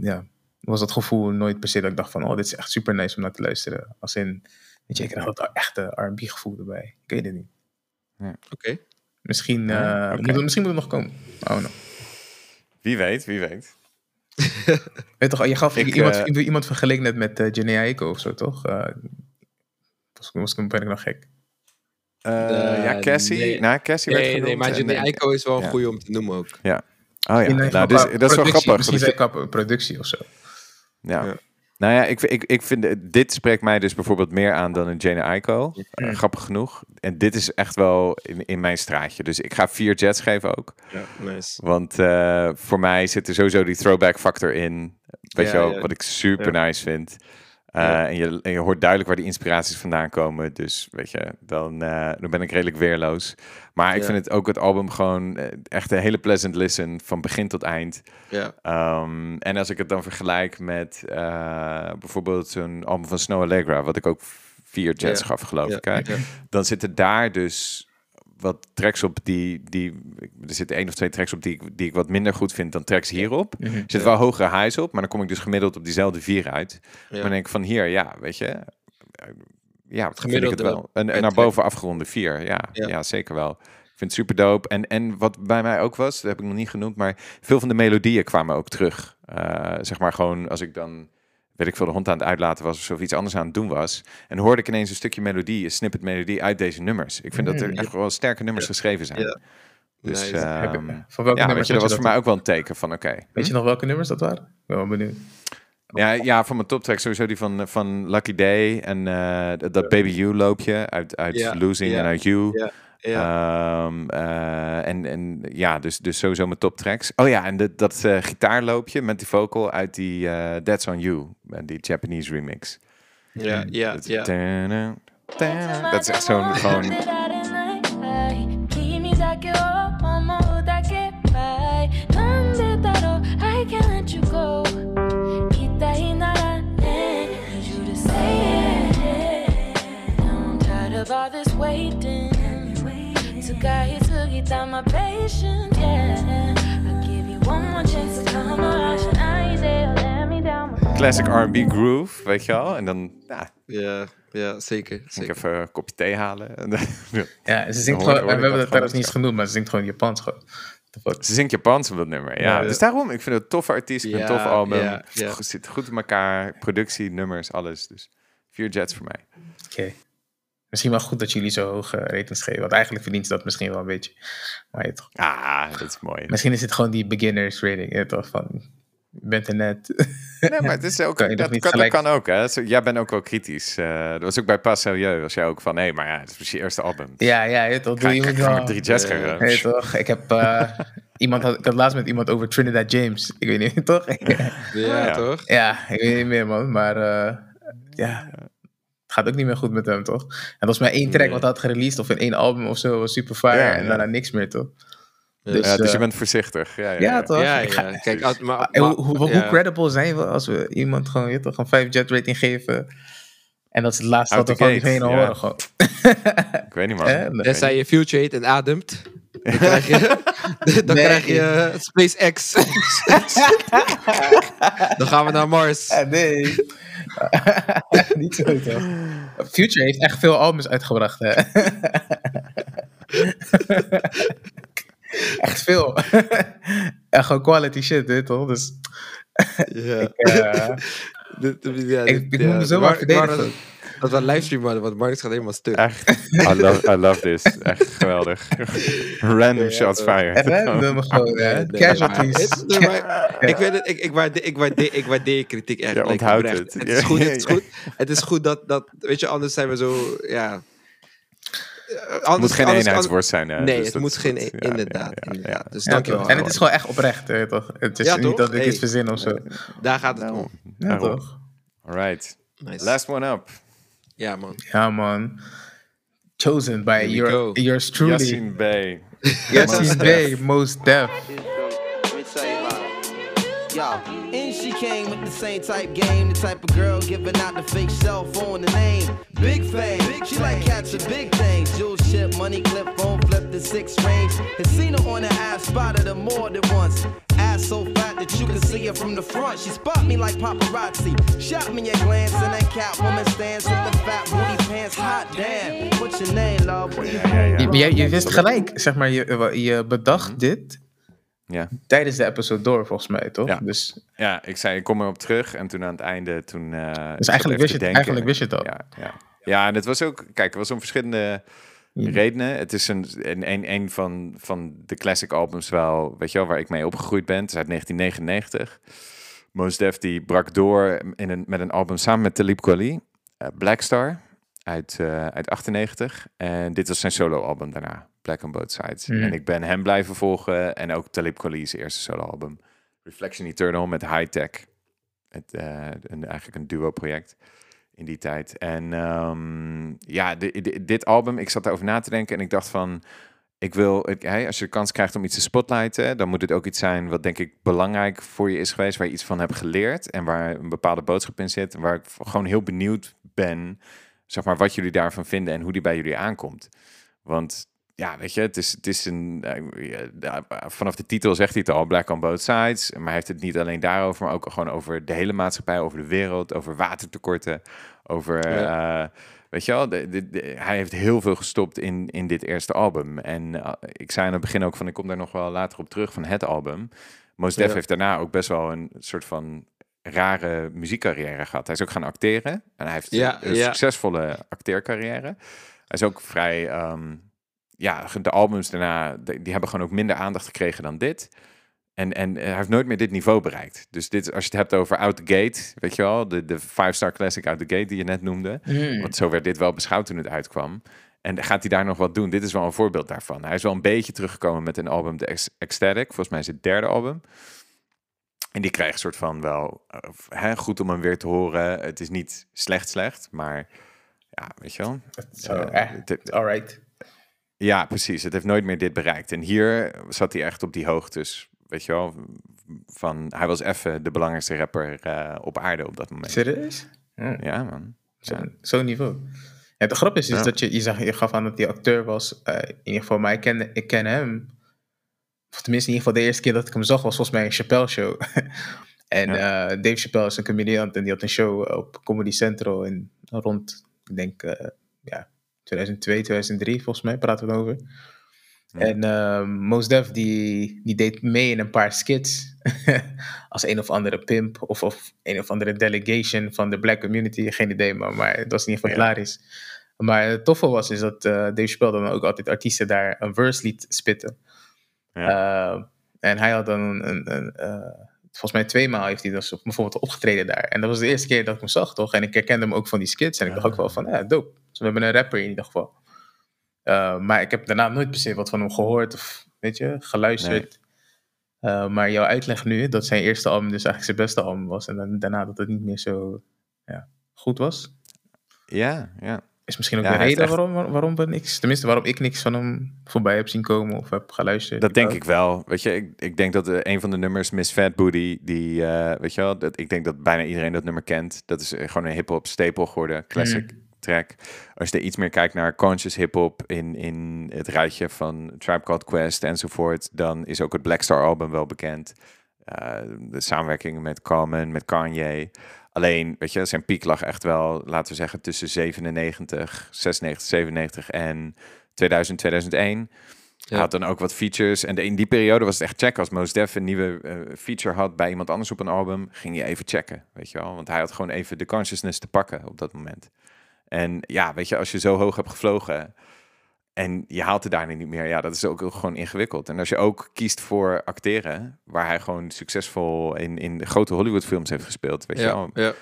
ja, was dat gevoel nooit per se dat ik dacht van... oh, dit is echt super nice om naar te luisteren. Als in, weet je, ik krijg dat echte R&B gevoel erbij. Ik weet het niet. Oké. Misschien, Ja, eh, oké. moet het, misschien moet het nog komen. Oh no. Wie weet, wie weet. Weet toch, je gaf Ik, iemand, eh, iemand vergeleken net met uh, Janae Aiko of zo, toch? Uh, was, was, ben ik nog gek. Uh, ja, Cassie. nee. nou, Cassie werd Nee, genoemd. nee, maar eh, Eiko is wel een ja. goede om te noemen ook. Oh ja, In ieder nou, dus, dat is wel grappig. Misschien zijn productie of zo. Ja. Ja. Nou ja, ik, ik, ik vind, eh, dit spreekt mij dus bijvoorbeeld meer aan dan een Jane Aiko. Eh, grappig genoeg. En dit is echt wel in, in mijn straatje. Dus ik ga vier jets geven ook. Ja, nice. Want eh, voor mij zit er sowieso die throwback factor in. Weet Ja, je wel, ja. wat ik super nice vind. Eh, Ja. en, je, en je hoort duidelijk waar die inspiraties vandaan komen. Dus weet je, dan, eh, dan ben ik redelijk weerloos. Maar ik Ja. vind het ook het album gewoon eh, echt een hele pleasant listen. Van begin tot eind. Ja, Um, en als ik het dan vergelijk met bijvoorbeeld zo'n album van Snow Allegra, wat ik ook vier jets gaf, geloof ik. Hè? Dan zitten daar dus wat tracks op die, die. Er zitten één of twee tracks op die, ik- die ik wat minder goed vind dan tracks hierop. Mhm. Er zitten wel hogere highs op, maar dan kom ik dus gemiddeld op diezelfde vier uit. Maar dan denk ik van hier, ja, weet je. eh, Ja, het gemiddelde wel. En, per en naar boven afgeronde vier. Ja, ja. Ja. zeker wel. Ik vind het super dope. En, en wat bij mij ook was, dat heb ik nog niet genoemd, maar veel van de melodieën kwamen ook terug. Eh, zeg maar gewoon als ik dan, weet ik veel, de hond aan het uitlaten was of zo, of iets anders aan het doen was. En hoorde ik ineens een stukje melodie, een snippet melodie uit deze nummers. Ik vind dat er Mm. echt wel sterke nummers geschreven zijn. Ja. Dus Nice. ehm, Heb je- van welke ja, nummers je, dat was voor mij ook wel een teken van oké. Weet je nog welke nummers dat waren? Ik ben wel benieuwd. Ja, ja, van mijn toptrack sowieso die van, van Lucky Day en eh, dat Baby You loopje uit, uit Ja, Losing en uit You. Ja. Ehm, eh, en, en ja, dus, dus sowieso mijn top tracks. Oh ja, en dat eh, gitaarloopje met die vocal uit die uh, That's On You, die Japanese remix. Ja, ja, ja. Dat is echt zo'n gewoon... All this weight my patience, Classic R&B groove, weet je wel? En dan, ja. Ja, zeker. zeker. Ik even een kopje thee halen. ja, ze zingt gewoon, we hebben dat trouwens niet genoemd, maar ze zingt gewoon Japans gewoon. Ze zingt Japans op dat nummer, ja. Dus daarom, ik vind het een toffe artiest, een tof album. Ja. Zit goed in elkaar, productie, nummers, alles. Dus vier jets voor mij. Oké. Misschien wel goed dat jullie zo hoge ratings geven, want eigenlijk verdient ze dat misschien wel een beetje. Maar je toch, Ah, dat is mooi. misschien is het gewoon die beginners rating, je toch, van, je bent er net. Nee, maar het is ook, Kan dat, niet kan, dat kan ook. Hè. Jij bent ook wel kritisch. Eh, dat was ook bij Pas Sérieux. Was jij ook van, hé, maar ja, het is je eerste album. ja, ja, je toch, doe je moet wel- drie jets Eh, geven. Nee, toch? Ik heb, eh, iemand had, ik had laatst met iemand over Trinidad James. Ik weet niet, toch? Ja, ja. toch? ja, ik weet niet meer, man. Maar eh, ja, gaat ook niet meer goed met hem, toch? En dat was maar één track Nee. wat hij had gereleased of in één album of zo, was super fire. Ja, en ja. daarna niks meer, toch? Ja. Dus, ja, dus eh, je bent voorzichtig. Ja, ja, ja, ja. toch? Ja, ga-. Kijk, als- maar, En maar- hoe, hoe, hoe ja. credible zijn we als we iemand gewoon, je toch, een 5 jet rating geven? En dat is het laatste Out wat we van diegene ja. horen, gewoon. Ik weet niet, man. Weet Tenzij je future heet en ademt. Dan krijg je, dan Nee. krijg je SpaceX. dan gaan we naar Mars. Ah, nee. niet zo, toch? Future heeft echt veel albums uitgebracht, hè? echt veel. en gewoon quality shit, hè, toch? Dus Ja. Dit- dit- ja, Ik- dit- ik moet ja. me zo maar Maar- verdedigen. Dat, we een livestream hadden, want Marnix gaat helemaal stuk. Echt, I love, I love this. Echt geweldig. Random shots fired. random gewoon, hè? Nee, Casualties. Ik weet het, ik, ik, waardeer, ik, waardeer, ik waardeer kritiek echt. Ja, onthoud het. Het is goed, het is goed. Het is goed dat, dat, weet je, anders zijn we zo, ja... Eh, Het moet geen anders- eenheidsworst zijn. hè. Nee, Dus het moet geen, goed. e- Ja, inderdaad. ja, ja, inderdaad. ja. Dus Ja, dankjewel. en het is gewoon echt oprecht, hè, toch? Het is Ja, niet toch? dat ik Hey. iets verzin of zo. Daar gaat het Nou, om. Ja, daarom. toch? Alright. Nice. Last one up. Ja, man. Ja, man. Chosen by Here we your, go. yours truly. Yassine Bey. Yassine Bey, most def. Yo, and she came with the same type game, the type of girl giving out the fake cell phone, the name. Big fame, she like catching big things. Jewel ship, money clip, phone flip, the six range. And seen her on the ass, spotted her more than once. Ass so fat that you can see her from the front. She spot me like paparazzi. Shot me a glance and that Catwoman stands with the fat booty pants. Hot damn, what's your name, love? What you Ja, ja, ja. Je, je, je wist gelijk, zeg maar, je, je bedacht dit Ja. tijdens de episode door, volgens mij, toch? Ja. Dus, Ja, ik zei, ik kom erop terug. En toen aan het einde, toen... zat dus eigenlijk, wist je, denken. eigenlijk wist je het al. Ja, ja. ja, en het was ook... Kijk, het was om verschillende Mm. redenen. Het is een, een, een, een van, van de classic albums wel, weet je wel, waar ik mee opgegroeid ben. Het is uit 1999. Mos Def die brak door in een, met een album samen met Talib Kweli. eh, Black Star uit, eh, uit 98. En dit was zijn solo-album daarna. Black on Both Sides. Mhm. En ik ben hem blijven volgen. En ook Talib Kweli's eerste solo-album. Reflection Eternal met High Tech. Het, eh, een, eigenlijk een duo-project in die tijd. En ehm, ja, di- di- dit album, ik zat erover na te denken en ik dacht van, ik wil, ik, als je de kans krijgt om iets te spotlighten, dan moet het ook iets zijn wat denk ik belangrijk voor je is geweest, waar je iets van hebt geleerd en waar een bepaalde boodschap in zit, waar ik gewoon heel benieuwd ben, zeg maar, wat jullie daarvan vinden en hoe die bij jullie aankomt. Want ja, weet je, het is, het is een. eh, ja, vanaf de titel zegt hij het al: Black on both sides. Maar hij heeft het niet alleen daarover, maar ook gewoon over de hele maatschappij, over de wereld, over watertekorten. Over. eh, weet je wel, de, de- de- hij heeft heel veel gestopt in, in dit eerste album. En eh, ik zei aan het begin ook van: ik kom daar nog wel later op terug van het album. Mos Def Ja. heeft daarna ook best wel een soort van rare muziekcarrière gehad. Hij is ook gaan acteren. En hij heeft Ja, een ja. succesvolle acteercarrière. Hij is ook vrij... ehm, ja, de albums daarna, die hebben gewoon ook minder aandacht gekregen dan dit. En, en hij heeft nooit meer dit niveau bereikt. Dus dit, als je het hebt over Out the Gate, weet je wel, de, de five-star classic Out the Gate die je net noemde. Mm. Want zo werd dit wel beschouwd toen het uitkwam. En gaat hij daar nog wat doen? Dit is wel een voorbeeld daarvan. Hij is wel een beetje teruggekomen met een album, The Ec- Ecstatic. Volgens mij is het derde album. En die krijgt een soort van wel eh, hè, goed om hem weer te horen. Het is niet slecht slecht, maar ja, weet je wel. Zo, Eh, eh, het- alright. Ja, precies. Het heeft nooit meer dit bereikt. En hier zat hij echt op die hoogtes. Weet je wel, van hij was even de belangrijkste rapper eh, op aarde op dat moment. Serieus? Mm. Ja, man. Zo- Ja. Zo'n niveau. Ja, de grap is, is Ja. dat je, je, zag, je gaf aan dat hij acteur was. eh, in ieder geval, maar ik ken, ik ken hem. Of tenminste, in ieder geval de eerste keer dat ik hem zag was volgens mij een Chappelle show. en eh, Dave Chappelle is een comediant en die had een show op Comedy Central in rond, ik denk, ja, 2002, 2003 volgens mij praten we over. Ja. En uh, Mos Def die, die deed mee in een paar skits als een of andere pimp of, of een of andere delegation van de black community. Geen idee, maar, maar het was in ieder geval Ja. hilarisch. Maar het toffe was is dat eh Dave Chappelle dan ook altijd artiesten daar een verse liet spitten. Eh, en hij had dan een, een, een, eh, volgens mij twee maal heeft hij dus op- bijvoorbeeld opgetreden daar. En dat was de eerste keer dat ik hem zag, toch? En ik herkende hem ook van die skits. En ik dacht ook wel van, ja, dope. We hebben een rapper in ieder geval. Eh, maar ik heb daarna nooit per se wat van hem gehoord of, weet je, geluisterd. Eh, maar jouw uitleg nu, dat zijn eerste album dus eigenlijk zijn beste album was. En dan, daarna dat het niet meer zo ja, goed was. Ja, ja. Is misschien ook Ja, de reden echt- waarom, waarom we niks, tenminste waarom ik niks van hem voorbij heb zien komen of heb geluisterd. Dat denk ik wel. Weet je, ik, ik denk dat eh, een van de nummers, Miss Fat Booty, die, weet je wel, dat, ik denk dat bijna iedereen dat nummer kent. Dat is gewoon een hip-hop staple geworden, classic track. Als je er iets meer kijkt naar conscious hip-hop in, in het rijtje van Tribe Called Quest enzovoort, dan is ook het Black Star album wel bekend. Eh, de samenwerking met Common, met Kanye. Alleen, weet je, zijn piek lag echt wel, laten we zeggen, tussen 97, 96, 97 en 2000, 2001. Hij had dan ook wat features. En de- in die periode was het echt check. Als Mos Def een nieuwe eh, feature had bij iemand anders op een album, ging je even checken, weet je wel. Want hij had gewoon even de consciousness te pakken op dat moment. En ja, weet je, als je zo hoog hebt gevlogen en je haalt het daarna niet meer, ja, dat is ook gewoon ingewikkeld. En als je ook kiest voor acteren, waar hij gewoon succesvol in, in de grote Hollywood films heeft gespeeld, weet je wel. Ja, ja.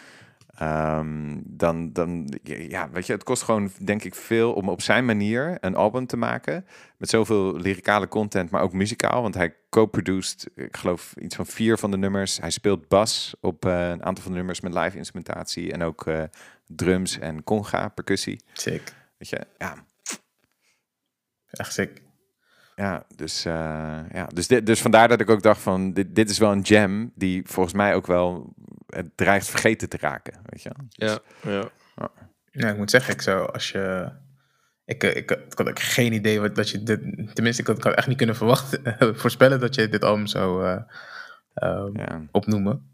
Ehm, dan, dan, ja, weet je, het kost gewoon, denk ik, veel om op zijn manier een album te maken. Met zoveel lyricale content, maar ook muzikaal. Want hij co-produced, ik geloof, iets van vier van de nummers. Hij speelt bas op eh, een aantal van de nummers met live instrumentatie. En ook eh, drums en conga, percussie. Sick. Weet je, ja. Echt sick. Ja, dus, eh, ja. Dus, dit, dus vandaar dat ik ook dacht van, dit, dit is wel een jam die volgens mij ook wel het dreigt vergeten te raken, weet je wel. Dus- Ja, ja. Ja, ik moet zeggen, ik zou als je. Ik, eh, ik, ik had ook geen idee wat, dat je dit. Tenminste, ik had, ik had echt niet kunnen verwachten, voorspellen dat je dit album zou eh, ehm, ja. opnoemen.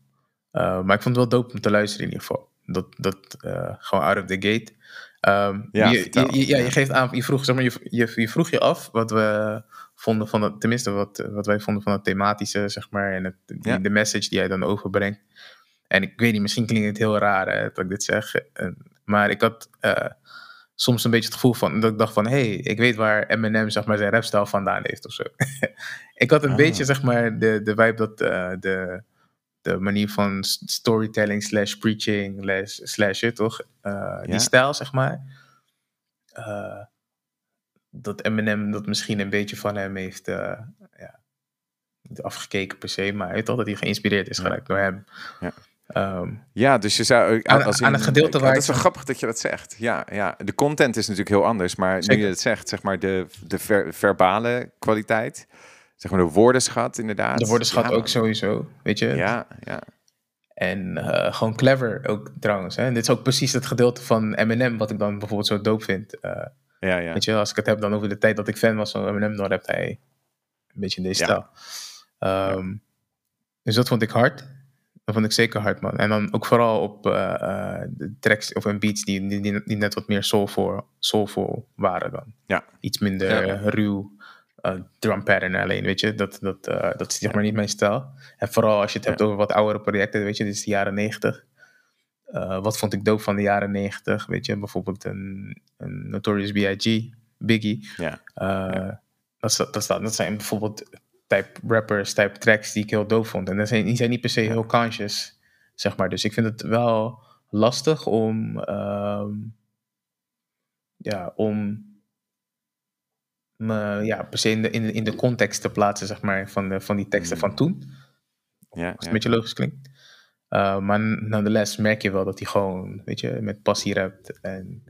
Eh, maar ik vond het wel dope om te luisteren in ieder geval. Dat, dat eh, gewoon out of the gate. Ehm, Ja, je, vertel. je, je- ja, Ja. je geeft aan, je vroeg, zeg maar, je, je, je vroeg je af wat we, vonden van het, tenminste wat, wat wij vonden van het thematische, zeg maar, en het, Ja. de message die hij dan overbrengt. En ik weet niet, misschien klinkt het heel raar hè, dat ik dit zeg, en- maar ik had eh, soms een beetje het gevoel van, dat ik dacht van, hé, hey, ik weet waar Eminem, zeg maar, zijn rapstijl vandaan heeft of zo. ik had een Ah. beetje, zeg maar, de, de vibe dat eh, de, de manier van storytelling slash preaching slash, slash je toch, eh, Ja. die stijl, zeg maar, eh, dat Eminem dat misschien een beetje van hem heeft eh, ja, niet afgekeken per se, maar al dat hij geïnspireerd is Ja. geraakt door hem. Ja. Ehm, Ja, dus je zou... Aan- als aan het gedeelte waar Dat is wel van- grappig dat je dat zegt. Ja, ja, de content is natuurlijk heel anders. Maar nu je het zegt, zeg maar de, de ver- verbale kwaliteit. Zeg maar de woordenschat inderdaad. de woordenschat Ja, ook sowieso, weet je. Ja, ja. En eh, gewoon clever ook trouwens. Hè? En dit is ook precies het gedeelte van Eminem wat ik dan bijvoorbeeld zo dope vind. Eh, Ja, ja. Weet je, als ik het heb dan over de tijd dat ik fan was van Eminem, dan rapt hij een beetje in deze Ja. stijl. Ehm, Dus dat vond ik hard. Dat vond ik zeker hard, man. En dan ook vooral op eh, de tracks of en beats die, die, die, net wat meer soulful, soulful waren dan. Ja. Iets minder Ja. ruw drum pattern alleen, weet je. Dat, dat, eh, dat is zeg maar niet mijn stijl. En vooral als je het hebt over wat oudere projecten, weet je. Dit is de jaren negentig. Eh, wat vond ik dope van de jaren negentig? Weet je, bijvoorbeeld een, een Notorious B.I.G., Biggie. Ja. Eh, dat, dat, dat zijn bijvoorbeeld type rappers, type tracks die ik heel dope vond. En dat zijn, die zijn niet per se heel conscious, zeg maar. Dus ik vind het wel lastig om, ehm, ja, om me ja, per se in de, in, de- in de context te plaatsen, zeg maar, van, de, van die teksten Mm. van toen. ja, Als het ja. een beetje logisch klinkt. Uh, maar nonetheless merk je wel dat hij gewoon, weet je, met passie rapt. En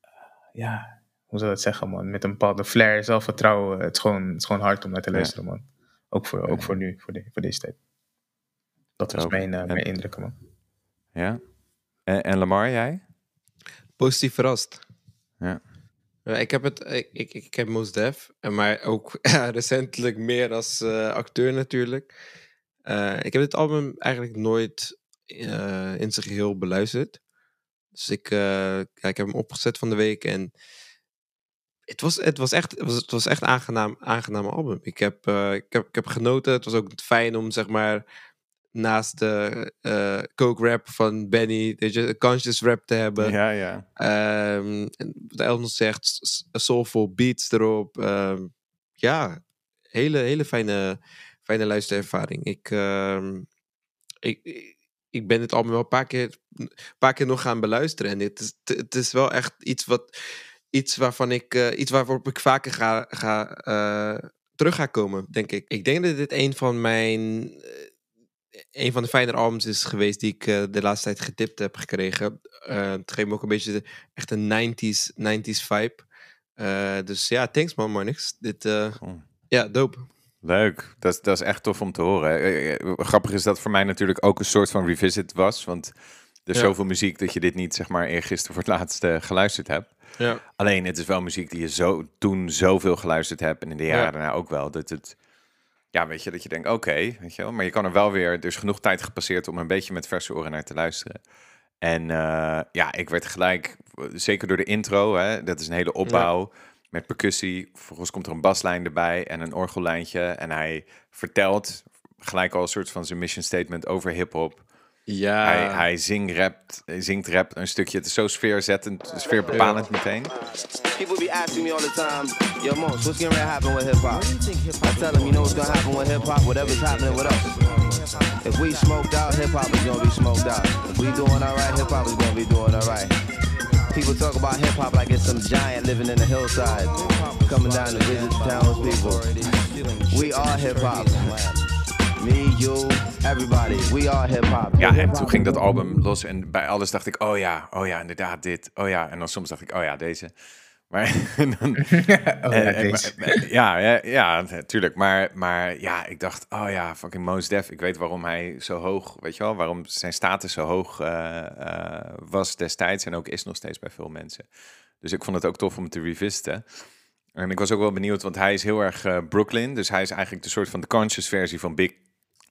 eh, ja, hoe zou dat zeggen, man? Met een bepaalde flair, zelfvertrouwen. Het is gewoon, het is gewoon hard om naar te Ja. luisteren, man. Ook voor, ook voor nu, voor, de, voor deze tijd. Dat was mijn, eh, En- mijn indrukken, man. Ja. En, en Lamar, jij? Positief verrast. Ja. Ja, ik heb het, ik, ik, ik heb Mos Def, en maar ook recentelijk meer als eh, acteur natuurlijk. Eh, ik heb dit album eigenlijk nooit eh, in zijn geheel beluisterd. Dus ik, eh, ja, ik heb hem opgezet van de week en het was, het was echt, was, het was echt aangenaam, aangenaam album. Ik heb, eh, ik, heb, ik heb genoten. Het was ook fijn om zeg maar naast de eh coke rap van Benny, weet je, conscious rap te hebben. Ja, ja. Ehm, wat Elton zegt, soulful beats erop. Ehm, ja, hele, hele fijne, fijne luisterervaring. Ik, ehm, ik, ik- ben het album wel een paar keer, een paar keer nog gaan beluisteren. En het is, het- het is wel echt iets, wat, iets waarvan ik, eh, iets waarop ik vaker ga, ga, eh, terug ga komen, denk ik. Ik denk dat dit een van mijn... eh, een van de fijnere albums is geweest die ik eh, de laatste tijd getipt heb gekregen. Eh, het geeft me ook een beetje de, echt een 90s, 90s vibe. Eh, dus ja, thanks man, Marnix. Dit, eh, Cool. ja, dope. Leuk, dat, is- dat is echt tof om te horen. Grappig is dat voor mij natuurlijk ook een soort van revisit was. Want er is Ja. zoveel muziek dat je dit niet, zeg maar, eergisteren voor het laatst geluisterd hebt. Ja. Alleen, het is wel muziek die je zo, toen zoveel geluisterd hebt. En in de jaren Ja. daarna ook wel. Dat het, ja, weet je, dat je denkt, oké, weet je wel. Maar je kan er wel weer, er is genoeg tijd gepasseerd om een beetje met verse oren naar te luisteren. En eh, ja, ik werd gelijk, zeker door de intro, hè, dat is een hele opbouw met percussie. Vervolgens komt er een baslijn erbij en een orgellijntje. En hij vertelt gelijk al een soort van zijn mission statement over hip-hop. Ja. Hij, hij zingt, rapt, hij zingt rap een stukje. Het is zo sfeerzettend, sfeerbepalend meteen. People be asking me all the time, yo, Mos, what's gonna happen with hip hop? I tell them, you know what's gonna happen with hip hop? Whatever's happening with us. If we smoked out, hip hop is gonna be smoked out. If we doing alright, hip hop is gonna be doing alright. People talk about hip hop like it's some giant living in the hillside, coming down to visit towns people. We are hip hop. Me, you, everybody. We are hip hop. Ja, en toen ging dat album los en bij alles dacht ik, oh ja, oh ja, inderdaad dit, oh ja. En dan soms dacht ik, oh ja, deze. Maar dan, Oh, ja, Eh, maar- ja, ja, ja, natuurlijk. Maar, maar ja, ik dacht, oh ja, fucking Mos Def. Ik weet waarom hij zo hoog, weet je wel, waarom zijn status zo hoog eh, eh, was destijds en ook is nog steeds bij veel mensen. Dus ik vond het ook tof om het te revisiten. En ik was ook wel benieuwd, want hij is heel erg eh, Brooklyn. Dus hij is eigenlijk de soort van de conscious versie van, Big,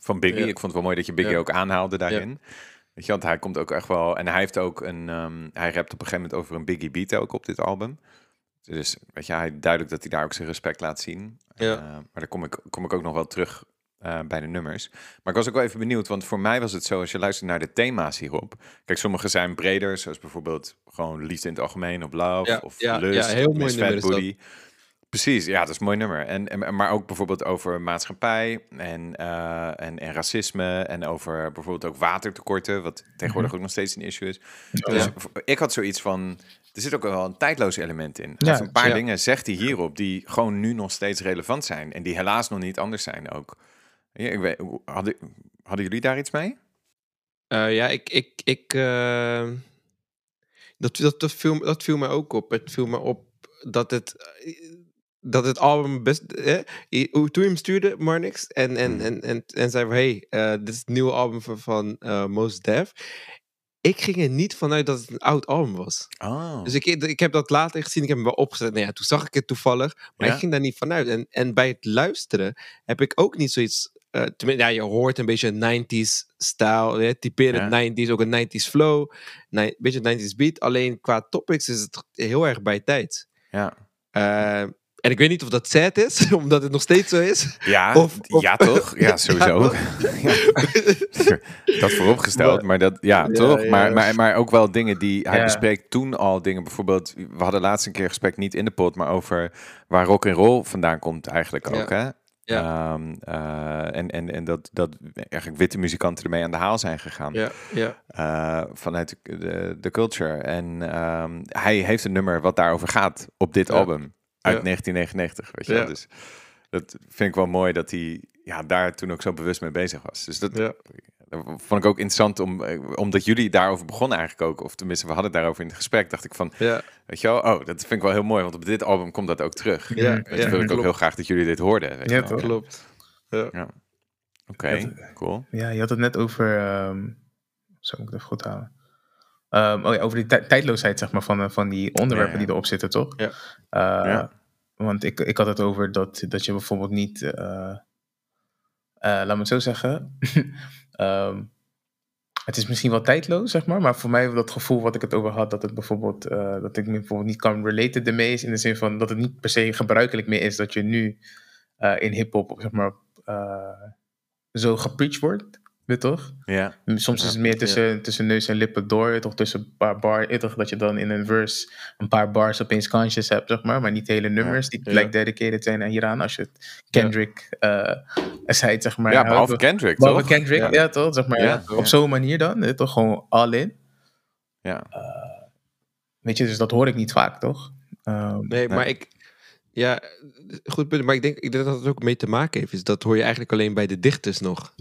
van Biggie. Ja. Ik vond het wel mooi dat je Biggie Ja. ook aanhaalde daarin. Weet je, want hij komt ook echt wel... En hij heeft ook een... ehm, hij rapt op een gegeven moment over een Biggie beat ook op dit album. Dus weet je, hij duidelijk dat hij daar ook zijn respect laat zien. Ja. Eh, maar daar kom ik, kom ik ook nog wel terug eh, bij de nummers. Maar ik was ook wel even benieuwd, want voor mij was het zo, als je luistert naar de thema's hierop. Kijk, sommige zijn breder, zoals bijvoorbeeld gewoon liefde in het algemeen, of love, Ja, of ja, lust, ja, heel mooi nummer Precies, ja, dat is een mooi nummer. En, en, maar ook bijvoorbeeld over maatschappij en, eh, en, en racisme en over bijvoorbeeld ook watertekorten, wat tegenwoordig ook nog steeds een issue is. Dus ik had zoiets van, er zit ook wel een tijdloos element in. Ja, een paar ja. dingen zegt hij hierop die gewoon nu nog steeds relevant zijn en die helaas nog niet anders zijn ook. Ja, ik weet, hadden, hadden jullie daar iets mee? Eh, ja, ik. ik, ik eh, dat, dat, dat, viel, dat viel mij ook op. Het viel me op dat het. Dat het album best. Eh, toen je hem stuurde, Marnix. En, en, Hmm. en, en, en zei van: hey, eh, dit is het nieuwe album van, van eh, Mos Def. Ik ging er niet vanuit dat het een oud album was. Oh, Dus ik, ik heb dat later gezien, ik heb hem wel opgezet. Nou ja, toen zag ik het toevallig, maar Ja? ik ging daar niet vanuit. En, en bij het luisteren heb ik ook niet zoiets. eh tenminste, ja, je hoort een beetje een 90s stijl, hè, typerend 90s, ook een 90s flow, een beetje 90s beat. Alleen qua topics is het heel erg bij tijd. ja. En ik weet niet of dat sad is, omdat het nog steeds zo is. Ja, Of- of- ja toch? Ja, sowieso. Ja. dat vooropgesteld, Maar- maar dat, ja, Ja, toch? ja. Maar, maar, maar ook wel dingen die, hij Ja. bespreekt toen al dingen, bijvoorbeeld, we hadden laatst een keer gesprek, niet in de pot, maar over waar rock and roll vandaan komt eigenlijk ook, hè? Ja. Ehm, eh, en, en, en dat, dat eigenlijk witte muzikanten ermee aan de haal zijn gegaan. Ja, ja. eh, vanuit de, de, de culture. En ehm, hij heeft een nummer wat daarover gaat op dit Ja. album uit Ja. 1999. Weet je wel? Dus dat vind ik wel mooi dat hij ja, daar toen ook zo bewust mee bezig was. Dus dat, Ja. dat vond ik ook interessant, om, eh, omdat jullie daarover begonnen eigenlijk ook. Of tenminste, we hadden het daarover in het gesprek. Dacht ik van, Ja, weet je wel, oh, dat vind ik wel heel mooi. Want op dit album komt dat ook terug. ja, je, ja, wil ik ook heel graag dat jullie dit hoorden. Weet Ja, toch? Klopt. Ja. Oké, cool. Ja, je had het net over. ehm zo moet ik het even goed houden. Ehm, oh ja, over die tij- tijdloosheid, zeg maar, van, eh, van die onderwerpen Ja, ja. die erop zitten, toch? Ja. Eh, Ja. Want ik, ik had het over dat, dat je bijvoorbeeld niet. eh, laat me het zo zeggen. Ehm, het is misschien wel tijdloos, zeg maar. Maar voor mij dat gevoel wat ik het over had, dat het bijvoorbeeld. dat ik me bijvoorbeeld niet kan relaten ermee is. In de zin van dat het niet per se gebruikelijk meer is dat je nu in hip-hop, zeg maar. zo gepreached wordt. Weet toch? Ja, Soms is het meer tussen, tussen neus en lippen door. Toch tussen een paar bar, weet toch, dat je dan in een verse een paar bars opeens kansjes hebt, zeg maar. Maar niet hele nummers die Ja. gelijk dedicated zijn aan hieraan. Als je het Kendrick eh zei, zeg maar. ja behalve Kendrick, behalve toch? Kendrick, Ja. ja, toch? Zeg maar, Ja, op zo'n manier dan. weet Toch gewoon all in. Ja. Weet je, dus dat hoor ik niet vaak, toch? Ehm, Nee, maar ik. Ja, goed punt. Maar ik denk, ik denk dat het ook mee te maken heeft. Is dat hoor je eigenlijk alleen bij de dichters nog.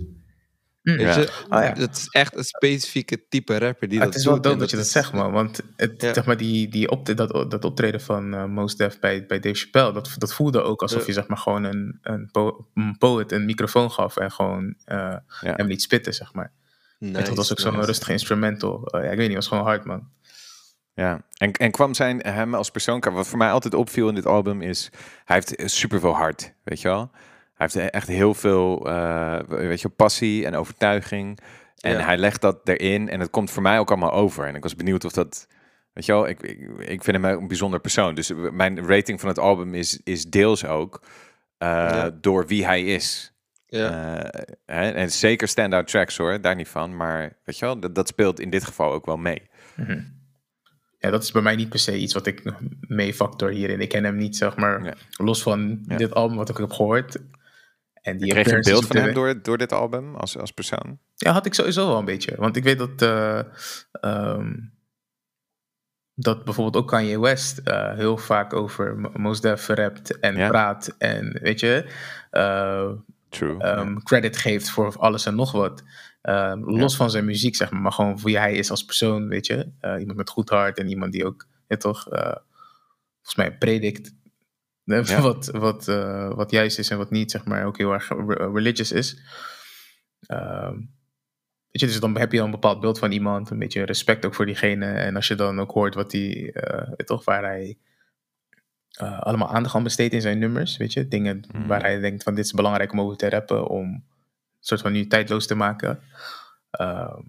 Weet Ja. je? Oh ja. Dat is echt een specifieke type rapper die Ah, dat het is wel en dat je dat zegt, man. Want het, Ja. zeg maar, die, die op, dat, dat optreden van eh Mos Def bij, bij Dave Chappelle, dat, dat voelde ook alsof Ja. je zeg maar, gewoon een, een, po- een poet een microfoon gaf en gewoon eh, hem liet spitten, zeg maar. Nice, En dat was ook zo'n nice. rustige instrumental. Eh, ja, ik weet niet, het was gewoon hard, man. Ja, en, en kwam zijn hem als persoon, wat voor mij altijd opviel in dit album is, hij heeft super veel hart, weet je wel. Hij heeft echt heel veel, eh, weet je, passie en overtuiging. En Ja. hij legt dat erin en het komt voor mij ook allemaal over. En ik was benieuwd of dat, weet je wel, ik, ik, ik vind hem een bijzonder persoon. Dus mijn rating van het album is, is deels ook eh, Ja. door wie hij is. Ja. Eh, hè, en zeker stand-out tracks hoor, daar niet van. Maar weet je wel, dat, dat speelt in dit geval ook wel mee. Ja, dat is bij mij niet per se iets wat ik mee factor hierin. Ik ken hem niet, zeg maar, Ja. los van Ja. dit album wat ik heb gehoord. En die Kreeg je een beeld van hem door, door dit album als, als persoon? Ja, had ik sowieso wel een beetje. Want ik weet dat, eh, ehm, dat bijvoorbeeld ook Kanye West eh, heel vaak over Mo- Mos Def rapt en Ja. praat. En weet je, eh, True. ehm, credit geeft voor alles en nog wat. Ehm, los van zijn muziek, zeg maar, maar gewoon wie hij is als persoon, weet je. Iemand met goed hart en iemand die ook, ja, toch, volgens mij predikt Ja. wat, wat, eh, wat juist is en wat niet, zeg maar, ook heel erg re- religious is. Ehm, weet je, dus dan heb je al een bepaald beeld van iemand, een beetje respect ook voor diegene. En als je dan ook hoort wat hij, eh, toch, waar hij eh, allemaal aandacht aan besteedt in zijn nummers, weet je. Dingen Mhm. waar hij denkt van dit is belangrijk om over te rappen, om een soort van nu tijdloos te maken. Ehm,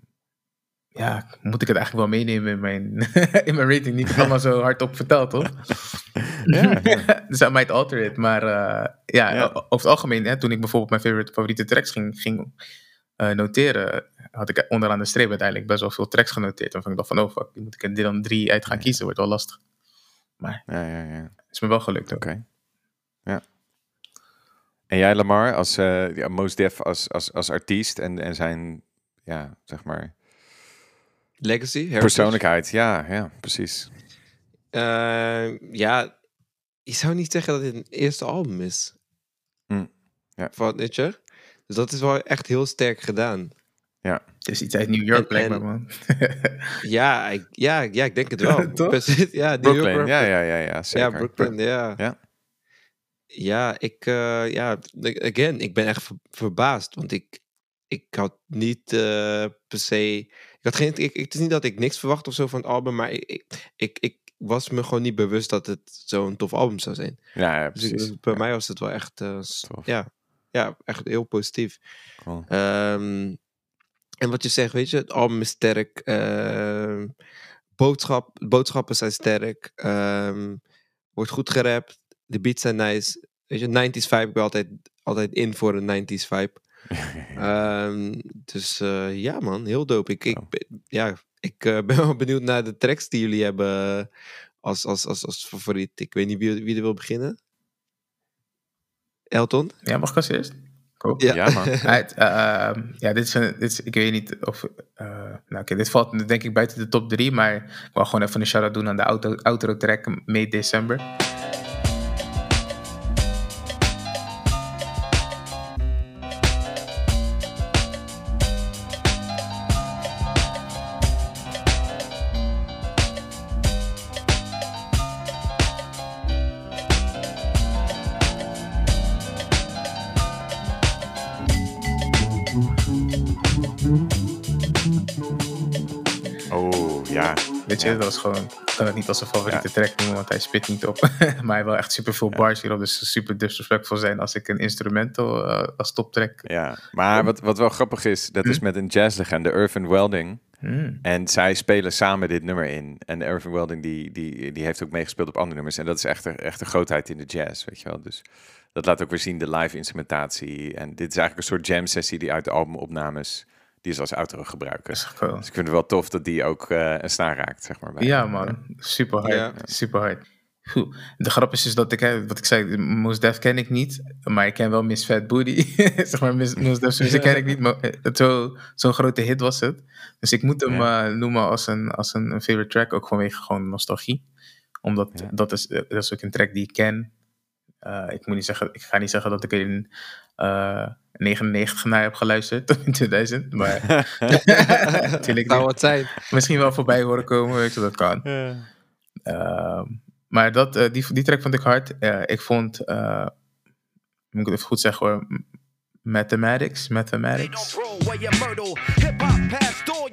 ja, moet ik het eigenlijk wel meenemen in mijn, in mijn rating? Niet allemaal zo hardop verteld, toch? Ja, dus I might alter it. Maar eh, ja, over het algemeen, hè, toen ik bijvoorbeeld mijn favorite, favoriete tracks ging, ging eh, noteren, had ik onderaan de streep uiteindelijk best wel veel tracks genoteerd. En van ik dacht van, oh fuck, moet ik er dan drie uit gaan kiezen? Wordt wel lastig. Maar ja, ja. ja. het is me wel gelukt ook. Oké. Ja. En jij, Lamar, als eh ja, Mos Def als, als, als artiest en, en zijn, ja, zeg maar, Legacy? Heritage? persoonlijkheid. Ja, ja, precies. Eh, ja, je zou niet zeggen dat dit een eerste album is. Hm, ja. Van, je? Dus dat is wel echt heel sterk gedaan. Het is iets uit New York, blijkbaar, man. Ja, ik, ja, ja, ik denk het wel. Toch? Ja, New Brooklyn, York ja, ja, ja, ja, zeker. Ja, Brooklyn, ja. Ja. Ja, ik, eh, ja, again, ik ben echt ver- verbaasd. Want ik, ik had niet eh, per se. Ik had geen, ik, het is niet dat ik niks verwacht of zo van het album, maar ik, ik, ik, was me gewoon niet bewust dat het zo'n tof album zou zijn. Ja, ja, Dus precies. bij Ja, mij was het wel echt, eh, ja, ja, echt heel positief. cool. Ehm, en wat je zegt, weet je, het album is sterk. ehm, boodschap, boodschappen zijn sterk. ehm, wordt goed gerapt. De beats zijn nice. Weet je, 90s vibe. Ik ben altijd, altijd in voor een 90s vibe. Ehm, dus eh, ja, man, heel dope. Ik, ik, Oh. ben- ja, ik eh, ben wel benieuwd naar de tracks die jullie hebben eh, als, als, als, als favoriet. Ik weet niet wie, wie er wil beginnen. Elton? Ja, mag ik als eerst? Cool. Ja. Ja, man. Uit, eh, ehm, ja, dit is, een- dit is, ik weet niet of, eh, nou oké, dit valt denk ik buiten de top 3, maar ik wil gewoon even een shout-out doen aan de auto, outro track May December. Weet je, Ja. dat was gewoon, ik kan het niet als een favoriete track noemen, want hij spit niet op. maar hij wil echt super veel bars hierop, dus super disrespectful zijn als ik een instrumental eh, als toptrack. Ja, maar wat, wat wel grappig is, dat is met een jazzlegende, Irvin Welding. Hmm. En zij spelen samen dit nummer in. En Irvin Welding die, die, die heeft ook meegespeeld op andere nummers. En dat is echt een, echt een grootheid in de jazz, weet je wel. Dus dat laat ook weer zien de live instrumentatie. En dit is eigenlijk een soort jam sessie die uit de albumopnames, die ze als outro gebruiken. Dat is gewoon- Dus ik vind het wel tof dat die ook eh, een snaar raakt, zeg maar. bij- Ja, man. Super hard. Ja. Super hard. Goed. De grap is dus dat ik, hè, wat ik zei, Mos Def ken ik niet, maar ik ken wel Miss Fat Booty. zeg maar, Miss, Mos Def's muziek ken ik niet, maar eh, zo- zo'n grote hit was het. Dus ik moet hem Ja. eh, noemen als, een, als een, een favorite track, ook vanwege gewoon nostalgie. Omdat Ja. dat, is, eh, dat is ook een track die ik ken. Eh, ik, moet niet zeggen, ik ga niet zeggen dat ik in eh 99 naar heb geluisterd, in 2000, maar natuurlijk Zou niet. het zijn. misschien wel voorbij horen komen, weet je, dat kan. Ja. Ehm, maar dat, eh, die, die track vond ik hard. Eh, ik vond, eh, moet ik het even goed zeggen hoor, Mathematics, They don't Mathematics.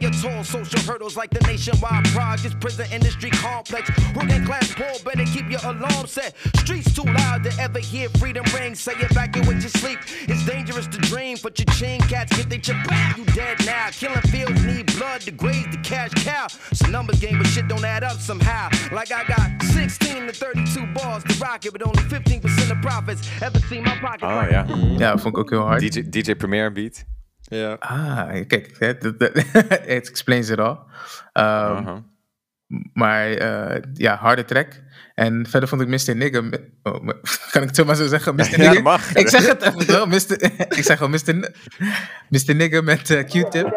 Roll where you myrtle. Hip hop past all your tall social hurdles like the nationwide projects, prison industry complex. Working class poor, better keep your alarm set. Streets too loud to ever hear freedom ring. Say evacuate your sleep. It's dangerous to dream, but your chain cats get they chip back. You dead now. Killing fields need blood to graze the cash cow. It's a numbers game, but shit don't add up somehow. Like I got 16 to 32 bars to rock it, but only 15% of profits. Ever seen my pocket? Oh right? ja. Ja, vond ik ook heel hard. DJ, DJ Premier beat. Ja. Ah, kijk, het, het, it explains it all. Ehm, Uh-huh. Maar eh, ja, harde track. En verder vond ik Mr. Nigga... oh, kan ik het zo maar zo zeggen? Mr. Ja, Nigga? dat mag. Ik zeg het even wel. Mr. ik zeg wel Mr. N- Mr. Nigga met eh, Q-tip.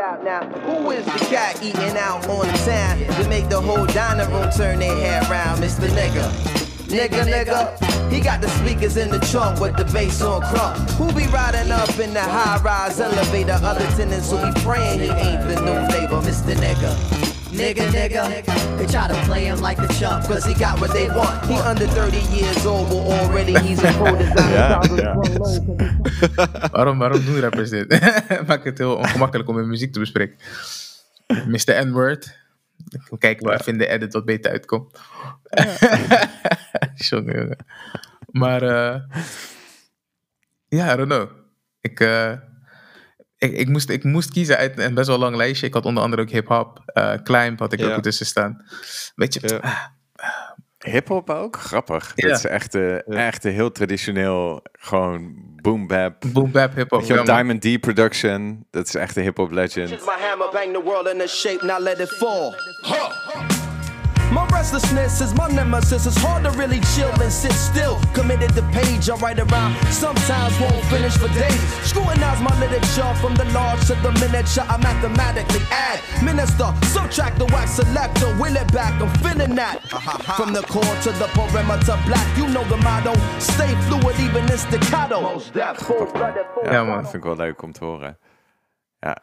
Who is the cat eating out on the town to make the whole dining room turn their head round? Mr. Nigga. Nigga, nigga. He got the speakers in the trunk with the bass on crump. Who be riding up in the high rise elevator? Other tenants who be praying he ain't the new labor, Mr. Nigga. Nigga, nigga. They try to play him like the chump. Cause he got what they want. He under 30 years old, but already he's a pro designer. Waarom, waarom doen rappers dit? Maakt het heel ongemakkelijk om hun muziek te bespreken. Mr. N-word. We kijken waar even in de edit wat beter uitkomt. Jongen. Maar eh, ja, I don't know. Ik, eh, ik, ik, moest, ik moest kiezen uit een best wel lang lijstje. Ik had onder andere ook hip-hop. eh Climb had ik Ja. ook tussen staan. Weet je, Ja. ah, Hip-hop ook? Grappig. Ja. Dat is echt, eh, echt een heel traditioneel, gewoon boom bap. Boom bap hip hop. Weet Diamond D production. Dat is echt een hip-hop legend. My hammer bang the world in a shape, now let it fall. My restlessness is my nemesis. It's hard to really chill and sit still. Committed to page, I write around. Sometimes won't finish for days. Scrutinize my literature from the large to the miniature. I mathematically add. Minister, subtract the wax selector. Will it back, I'm feeling that. From the core to the perimeter black. You know the motto. Stay fluid, even in staccato. Most deaf, full-blooded, full Ja, man. Dat vind ik wel leuk om te horen. Ja,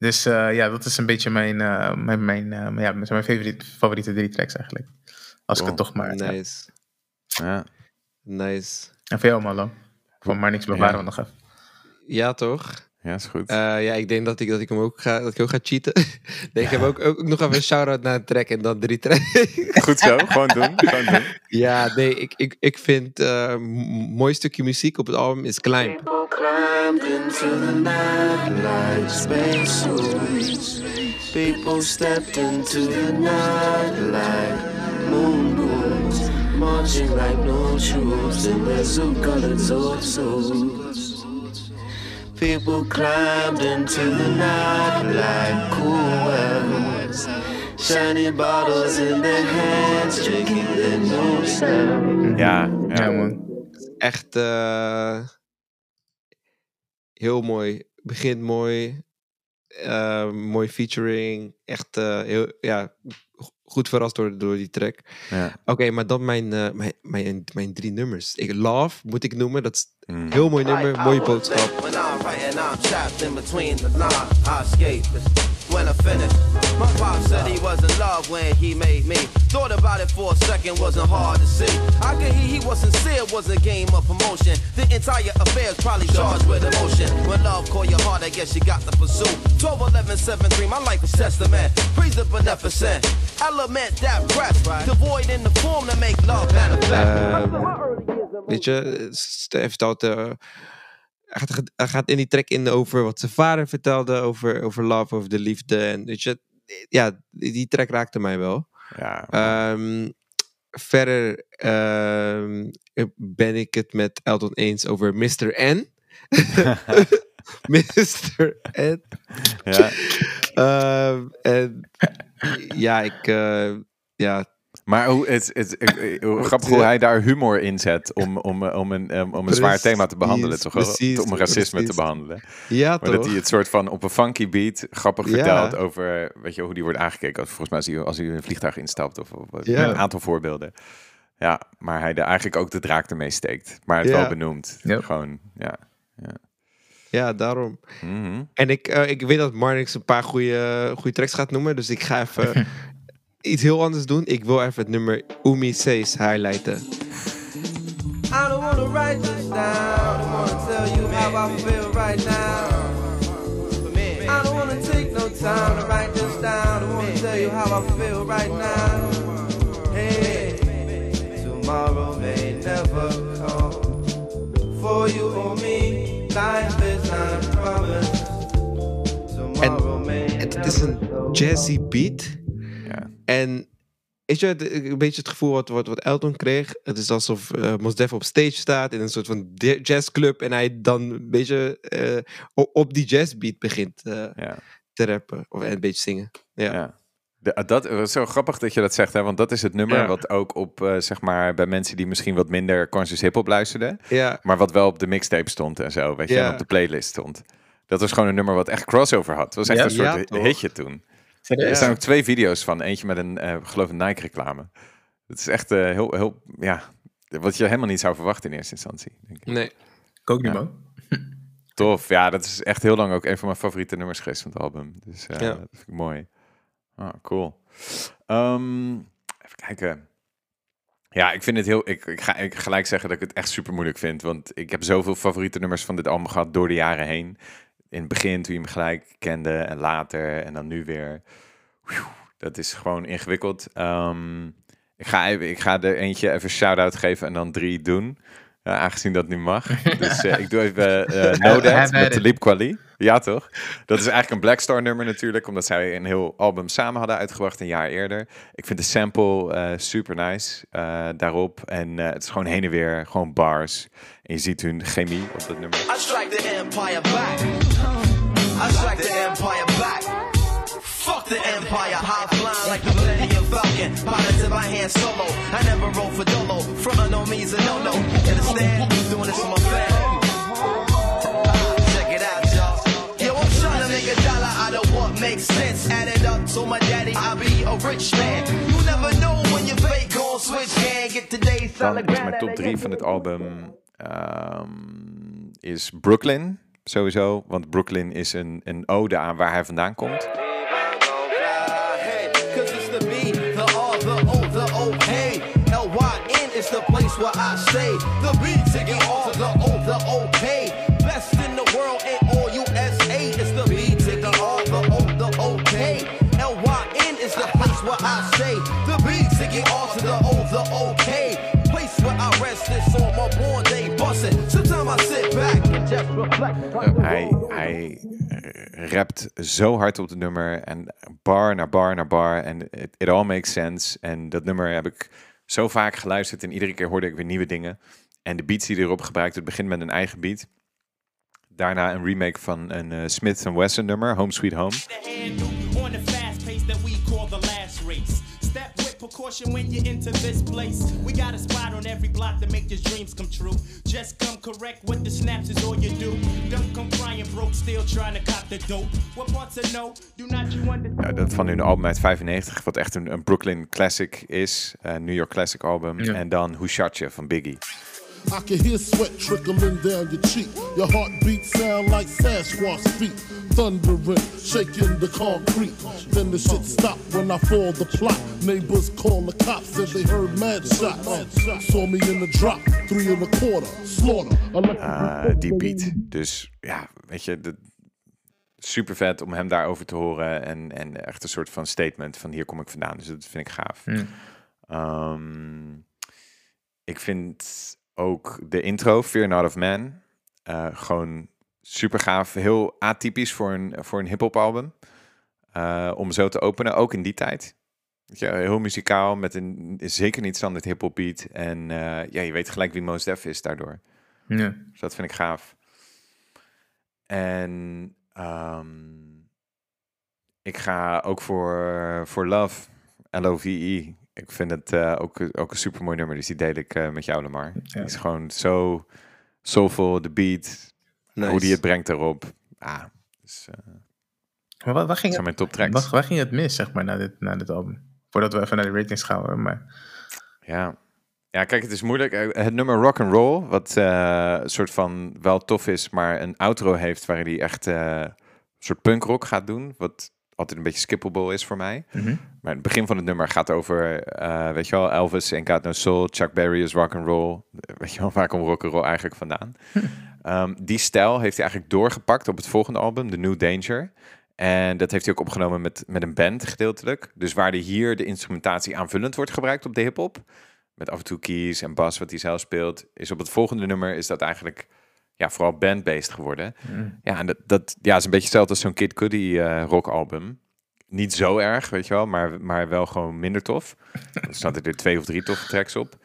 Dus eh, ja, dat is een beetje mijn, eh, mijn, mijn, eh, ja, mijn favoriete, favoriete drie tracks eigenlijk. Als ik het Cool. toch maar... Nice. ja. Nice. En voor jou, Malo. Voor maar niks bewaren Ja. we nog even. Ja, toch? Ja is goed. Eh, ja, ik denk dat ik, dat ik hem ook ga, dat ik ook ga cheaten. nee, ik heb ook, ook nog even een shout-out naar een track en dan drie tracks. Goed zo, gewoon doen. Gewoon doen. ja, nee, ik, ik, ik vind eh, een mooi stukje muziek op het album is Climb. climbed into the night like space suits. People stepped into the night like moon boots, marching like no troops in their zoo-colored suits. People climbed into the night like cool wells, shiny bottles in their hands, drinking their new sound. Ja, Ja, ja. man. Echt eh, heel mooi. Begint mooi. Eh, mooi featuring. Echt eh, heel, ja, goed verrast door, door die track. ja. Oké, maar dan mijn, eh, mijn, mijn, mijn drie nummers. Ik, Love moet ik noemen. Dat is Mm. een heel mooi nummer. Mooie boodschap. When I'm writing, I'm trapped in between the lines. I escape when I finish. My pop said he was in love when he made me. Thought about it for a second, wasn't hard to see. I could hear he was sincere, was a game of promotion. The entire affair's probably charged with emotion. When love call your heart, I guess you got to pursue. 12, 11, 7, 3, my life is testament. Praise the beneficent element that press. Devoid in the form to make love manifest. Ehm, weet je, st- hij vertelt. Hij, gaat, gaat in die track in over wat zijn vader vertelde over, over love, over de liefde. En weet je, ja, die, track raakte mij wel. ja. Ehm, verder ehm, ben ik het met Elton eens over Mr. N. Mr. N. ja. Ehm, en ja, ik. eh, ja, Maar hoe, het, het, het- hoe grappig hoe hij daar humor in zet om, om, eh, om, een, um, om een zwaar thema te behandelen. Toch precies, om racisme te behandelen. ja Maar toch? dat hij het soort van op een funky beat grappig Ja. vertelt over weet je, hoe die wordt aangekeken. Volgens mij als hij, als hij in een vliegtuig instapt of, of Ja. een aantal voorbeelden. Ja, maar hij er eigenlijk ook de draak ermee steekt. Maar het Ja. wel benoemt. Ja. Gewoon, ja. Ja, daarom. Mhm. En ik, eh, ik weet dat Marnix een paar goede, goede tracks gaat noemen. Dus ik ga even iets heel anders doen. Ik wil even het nummer Umi Says highlighten. I don't wanna write this down. I wanna tell you how I feel right now. I don't wanna take no time to write this down. I wanna tell you how I feel right now. Hey, tomorrow may never come. For you or me, life is not promised. Tomorrow may Het, het is een jazzy beat. En weet je, een beetje het gevoel wat, wat, wat Elton kreeg. Het is alsof eh Mos Def op stage staat in een soort van jazzclub. En hij dan een beetje eh, op, die jazzbeat begint eh, Ja. te rappen. Of en een beetje zingen. Ja. Ja. De, dat is zo grappig dat je dat zegt, hè? want dat is het nummer Ja. wat ook op, zeg maar, bij mensen die misschien wat minder conscious hip-hop luisterden, maar wat wel op de mixtape stond en zo, weet je, en op de playlist stond. Dat was gewoon een nummer wat echt crossover had. Het was echt een soort hitje toen. Er zijn ook twee video's van. Eentje met een, eh geloof ik, Nike-reclame. Het is echt eh, heel, heel, ja, wat je helemaal niet zou verwachten in eerste instantie. Denk ik. Nee. Ik ook niet, Ja. man. Tof, ja, dat is echt heel lang ook een van mijn favoriete nummers geweest van het album. Dus eh, Ja. dat vind ik mooi. Ah, cool. Ehm, even kijken. Ja, ik vind het heel. Ik, ik ga ik ga gelijk zeggen dat ik het echt super moeilijk vind. Want ik heb zoveel favoriete nummers van dit album gehad door de jaren heen. In het begin, toen je hem gelijk kende, en later, en dan nu weer. Dat is gewoon ingewikkeld. Ehm, ik, ga even, ik ga er eentje even shout-out geven en dan drie doen. Ja, aangezien dat nu mag. Dus eh, ik doe even eh No That met. Talib Kweli. Ja, toch? Dat is eigenlijk een Blackstar nummer natuurlijk, omdat zij een heel album samen hadden uitgebracht een jaar eerder. Ik vind de sample eh, super nice eh, daarop. En eh, het is gewoon heen en weer, gewoon bars. En je ziet hun chemie op dat nummer. I strike the empire back. I strike the empire back. Fuck the empire, high flying like the Millennium Falcon. Pilots in my hand solo. I never roll for dolo. Front no means a no no. Understand? Doing this for my family. Check it out, y'all. Yo, I'm trying to make a dollar out of what makes sense. Add it up to my daddy, I'll be a rich man. You never know when your fate gon' switch hand. Get today's solid is mijn top 3 van het album ehm, is Brooklyn. Sowieso, want Brooklyn is een, een ode aan waar hij vandaan komt. Is the place where I stay. The B, Hij, hij eh, rapt zo hard op het nummer en bar naar bar naar bar en it, all makes sense. En dat nummer heb ik zo vaak geluisterd en iedere keer hoorde ik weer nieuwe dingen. En de beats die erop gebruikt, het begint met een eigen beat. Daarna een remake van een eh, Smith Wesson nummer, Home Sweet Home. Precaution when you're into this place. We got a spot on every block to make your dreams come true. Just come correct with the snaps is all you do. Don't come crying broke, still trying to cop the dope. What parts to know? Do not you understand? Ja, dat van hun album uit 95, wat echt een, een Brooklyn classic is. Een New York classic album. Ja. En dan Who Shot You van Biggie. I can hear sweat trickling down your cheek. Your heartbeat sound like Sasquatch feet. Thundering, shaking the concrete. Then the shit stopped when I fall the plot. Neighbors call the cops said they heard mad shots. Saw me in the drop, three and a quarter. Slaughter. eh, die beat. Dus ja, weet je, de, super vet om hem daarover te horen. En, en echt een soort van statement van hier kom ik vandaan. Dus dat vind ik gaaf. Ehm, ik vind ook de intro, Fear Not of Man, eh, gewoon super gaaf. Heel atypisch voor een, voor een hip-hop album. Eh, om zo te openen, ook in die tijd. Je, heel muzikaal, met een zeker niet standaard hip-hop beat. En eh, ja, je weet gelijk wie Mos Def is daardoor. Ja. Dus dat vind ik gaaf. En ehm, ik ga ook voor, voor Love, L-O-V-E. Ik vind het eh, ook, ook een super mooi nummer, dus die deel ik eh, met jou, Lamar. Die is gewoon zo soulful, de beat, Nice. hoe die het brengt erop. Ah, dus, eh, Maar waar, waar, ging het, mijn top tracks. waar, waar ging het mis, zeg maar, na dit, na dit album? Voordat we even naar de ratings gaan. hoor, Maar Ja. ja, kijk, het is moeilijk. Het nummer Rock and Roll, wat eh, een soort van wel tof is, maar een outro heeft waarin hij echt eh, een soort punkrock gaat doen, wat altijd een beetje skippable is voor mij. Mhm. Maar het begin van het nummer gaat over, eh, weet je wel, Elvis en Got No Soul, Chuck Berry is rock and roll. Eh, Weet je wel, waar komt rock and roll eigenlijk vandaan? Ehm, die stijl heeft hij eigenlijk doorgepakt op het volgende album, The New Danger. En dat heeft hij ook opgenomen met, met een band gedeeltelijk. Dus waar de hier de instrumentatie aanvullend wordt gebruikt op de hip-hop. Met af en toe keys en bas wat hij zelf speelt. Is op het volgende nummer is dat eigenlijk ja, vooral bandbased geworden. Ja, en dat, dat ja, is een beetje hetzelfde als zo'n Kid Cudi eh rockalbum. Niet zo erg, weet je wel, maar, maar wel gewoon minder tof. Er zaten er twee of drie toffe tracks op.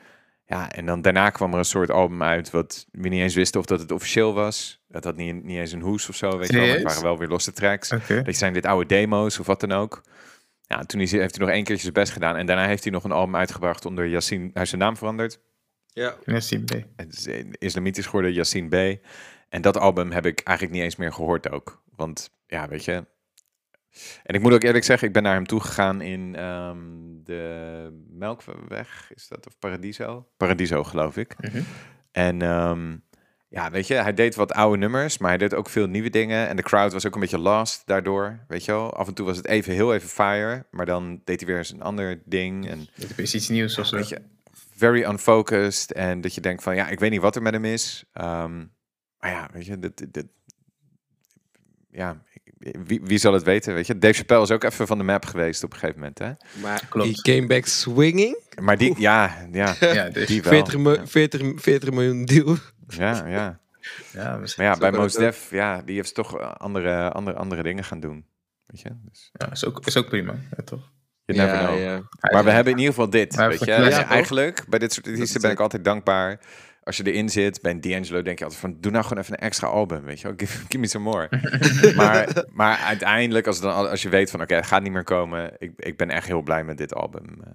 Ja, en dan daarna kwam er een soort album uit wat we niet eens wisten of dat het officieel was. Dat had niet, niet eens een hoes of zo, weet je wel. Maar het waren wel weer losse tracks. Oké. Dat zijn dit oude demo's of wat dan ook. Ja, toen heeft hij nog één keertje zijn best gedaan. En daarna heeft hij nog een album uitgebracht onder Yassine. Hij is zijn naam veranderd. Ja. Het is eh, islamitisch geworden, Yassine B. En dat album heb ik eigenlijk niet eens meer gehoord ook. Want ja, weet je. En ik moet ook eerlijk zeggen, ik ben naar hem toegegaan in ehm, de Melkweg, is dat? Of Paradiso? Paradiso, geloof ik. Mhm. En ehm, ja, weet je, hij deed wat oude nummers, maar hij deed ook veel nieuwe dingen. En de crowd was ook een beetje lost daardoor, weet je wel. Af en toe was het even heel even fire, maar dan deed hij weer eens een ander ding. En Dit is iets nieuws of zo. weet je, very unfocused. En dat je denkt van, ja, ik weet niet wat er met hem is. Ehm, maar ja, weet je, dit, dit, dit- ja, wie, wie zal het weten, weet je. Dave Chappelle is ook even van de map geweest op een gegeven moment, hè. Maar Klopt. he came back swinging. Maar die, ja, ja, Ja, dus die wel. 40, mi- 40, 40 miljoen deal. Ja, ja. Ja, misschien- Maar ja, bij wel Mos leuk. Def, ja, die heeft toch andere, andere, andere dingen gaan doen. Weet je? Dus, ja, is, ook, is ook prima. Ja, toch? You never ja, know. ja. Maar we hebben in ieder geval dit. Maar Weet je? toch? eigenlijk, bij dit soort artiesten ben ik altijd dankbaar. Als je erin zit, bij een D'Angelo denk je altijd van... doe nou gewoon even een extra album, weet je wel. Give, give me some more. maar, maar uiteindelijk, als, dan, al- als je weet van... oké, het gaat niet meer komen. Ik, ik ben echt heel blij met dit album. eh,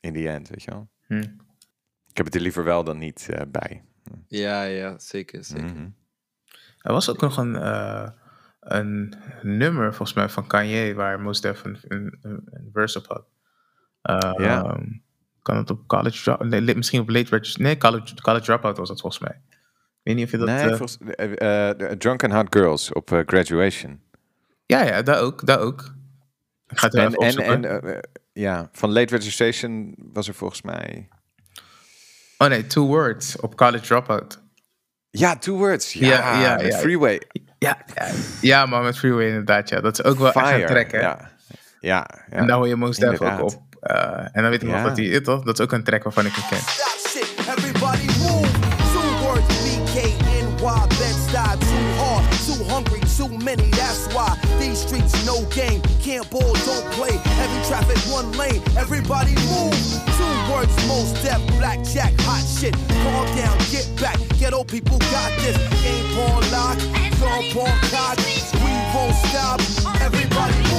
in the end, weet je wel. Hm. Ik heb het er liever wel dan niet eh, bij. Ja, ja, zeker, zeker. Mhm. Er was ook nog een, eh, een nummer, volgens mij, van Kanye, waar Mos Def een, een, een, een verse op had. Eh, Ja. ehm, kan het op College Drop... Nee, misschien op Late Registration... Nee, College, college Dropout was dat volgens mij. Ik weet niet of je dat... nee, eh, volgens, eh, eh, Hot Girls op Graduation. Ja, ja, daar ook, daar ook. Ik ga het wel En, even en, ja, van Late Registration was er volgens mij... oh nee, Two Words op College Dropout. Ja, Two Words. Ja, Ja, ja, ja. Freeway. Ja, ja, ja, maar met Freeway inderdaad, ja. Dat is ook wel echt Fire. een track, hè. Ja, ja, ja. En daar hoor je Mos Def ook Inderdaad. op. Eh, en dan weet ik nog Ja. dat hij... Toch? Dat is ook een track waarvan ik hem ken. Stop shit, everybody move. Two words, BKNY, Bed-Stuy, too hungry, too many, that's why. These streets, no game, can't ball, don't play. Heavy traffic, one lane, everybody move. Two words, most deaf, blackjack, hot shit. Calm down, get back, ghetto people got this. Game pawn lock, thumb pawn cock, we won't stop, everybody move.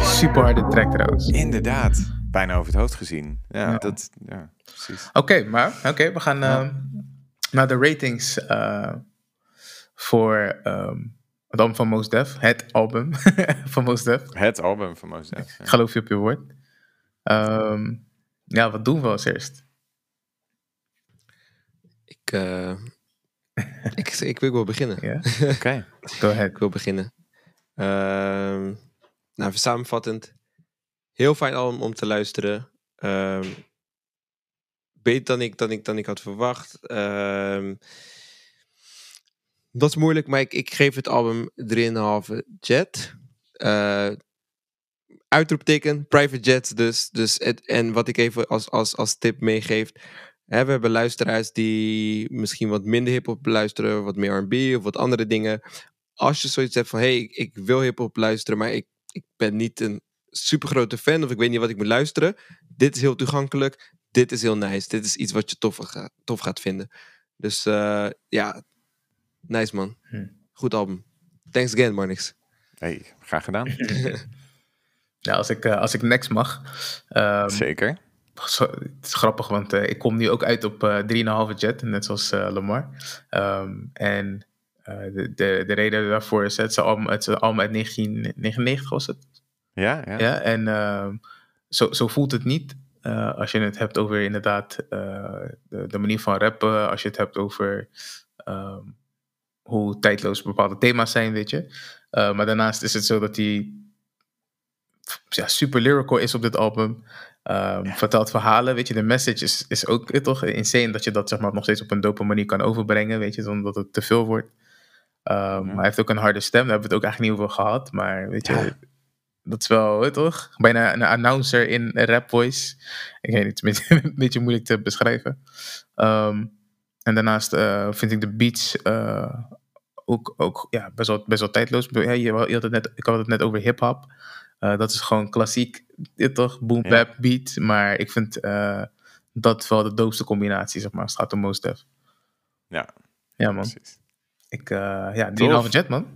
Super harde track trouwens. Inderdaad. Bijna over het hoofd gezien. Ja, Ja. dat... Ja, precies. Oké, maar oké, we gaan Ja. eh, naar de ratings eh, voor ehm, het album van Mos Def. Het album van Mos Def. Het album van Mos Def. ja. Geloof je op je woord. Ehm, ja, wat doen we als eerst? Ik, eh, ik, ik wil wel beginnen. Ja, Oké. go ahead. Ik wil beginnen. Ehm, nou, even samenvattend. Heel fijn album om te luisteren. Ehm, beter dan ik, dan ik, dan ik had verwacht. Ehm, dat is moeilijk, maar ik, ik geef het album 3,5 jet. Eh uitroepteken, private jets dus. dus het, en wat ik even als, als, als tip meegeef. Hè, we hebben luisteraars die misschien wat minder hip-hop beluisteren, wat meer RB of wat andere dingen. Als je zoiets hebt van: hey, ik, wil hip-hop luisteren, maar ik, ik ben niet een super grote fan of ik weet niet wat ik moet luisteren. Dit is heel toegankelijk. Dit is heel nice. Dit is iets wat je tof, tof gaat vinden. Dus eh, ja, nice man. Hm. Goed album. Thanks again, Marnix. Hey, graag gedaan. Ja, als ik, eh, als ik next mag. ehm, Zeker. Zo- Het is grappig, want eh, ik kom nu ook uit op eh 3,5 jet, net zoals eh, Lamar. Ehm, en eh, de, de, de reden daarvoor is, het is album, het uit 1999 was het. Ja, ja. Ja, en ehm, zo, zo voelt het niet eh, als je het hebt over inderdaad eh, de, de manier van rappen, als je het hebt over ehm, hoe tijdloos bepaalde thema's zijn, weet je. Eh, maar daarnaast is het zo dat hij ja, super lyrical is op dit album. Ehm, Vertelt verhalen, weet je. De message is, is ook eh, toch insane dat je dat zeg maar, nog steeds op een dope manier kan overbrengen, weet je, zonder dat het te veel wordt. Ehm, hij heeft ook een harde stem, daar hebben we het ook eigenlijk niet over gehad. Maar weet je, dat is wel, weet je toch? Bijna een announcer in rap voice. Ik weet niet, het is een beetje, een beetje moeilijk te beschrijven. Ehm, en daarnaast eh, vind ik de beats eh, ook, ook ja, best, wel, best wel tijdloos. Je, had het net, ik had het net over hip-hop. Eh, dat is gewoon klassiek, dit toch? Boom Ja. bap beat. Maar ik vind dat wel de doopste combinatie, zeg maar, als het gaat om Mos Def. Ja, Ja, man. precies. Ik, ja, 3,5 Tof. jet, man.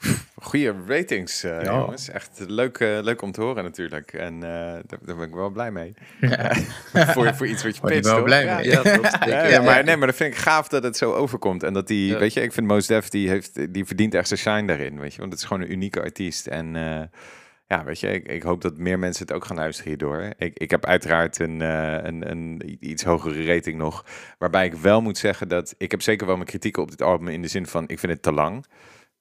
Goede ratings, eh, Ja. jongens. Echt leuk, eh, leuk om te horen natuurlijk. En eh, daar, daar ben ik wel blij mee. Ja. voor, voor iets wat je pitcht, wel blij mee. Ja, maar, nee, maar dat vind ik gaaf dat het zo overkomt. En dat die, weet je, ik vind Mos Def, die, heeft, die verdient echt zijn shine daarin, weet je. Want het is gewoon een unieke artiest. En ja, weet je, ik, ik hoop dat meer mensen het ook gaan luisteren hierdoor. Ik, ik heb uiteraard een, een, een iets hogere rating nog. Waarbij ik wel moet zeggen dat, ik heb zeker wel mijn kritieken op dit album in de zin van, ik vind het te lang.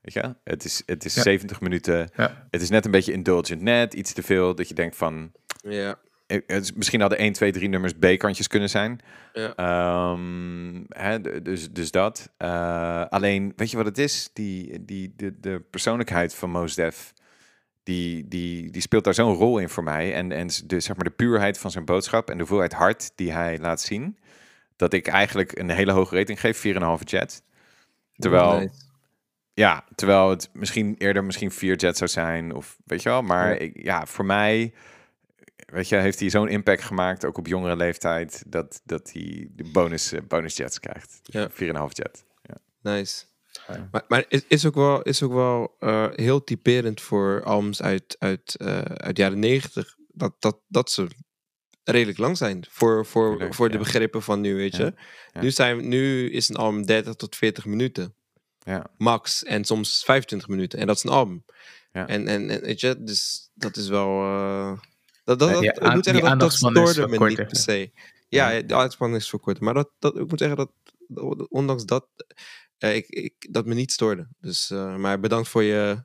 Weet je, het is, het is Ja. 70 minuten. Ja. Het is net een beetje indulgent net, iets te veel. Dat je denkt van, Ja. eh, het is, misschien hadden 1, 2, 3 nummers B-kantjes kunnen zijn. Ja. Ehm, hè, dus, dus dat. Eh, alleen, weet je wat het is? Die, die, de, de persoonlijkheid van Mos Def, die, die, die speelt daar zo'n rol in voor mij. En, en de, zeg maar, de puurheid van zijn boodschap en de hoeveelheid hart die hij laat zien. dat ik eigenlijk een hele hoge rating geef, 4,5 jet. Terwijl, Nice. Ja, terwijl het misschien eerder misschien 4 jet zou zijn, of weet je wel. Maar Ja. ik, ja, voor mij, weet je, heeft hij zo'n impact gemaakt, ook op jongere leeftijd, dat, dat hij de bonus, eh, bonus jets krijgt. Ja. 4,5 jet. Ja. Nice. Maar, maar is, is ook wel, is ook wel eh, heel typerend voor albums uit, uit, eh, uit de jaren negentig. Dat, dat, dat ze redelijk lang zijn. Voor, voor, voor de begrippen van nu, weet je. Nu, zijn, nu is een album 30 tot 40 minuten. Ja. Max. En soms 25 minuten. En dat is een album. Ja. En, en, en weet je, dus dat is wel... dat, dat, ik moet zeggen, dat, dat stoorde me niet per se. Ja, de aandachtspannen is voor kort. Maar dat, dat, ik moet zeggen dat, dat ondanks dat, eh, ik, ik, dat me niet stoorde. Dus, eh, maar bedankt voor je,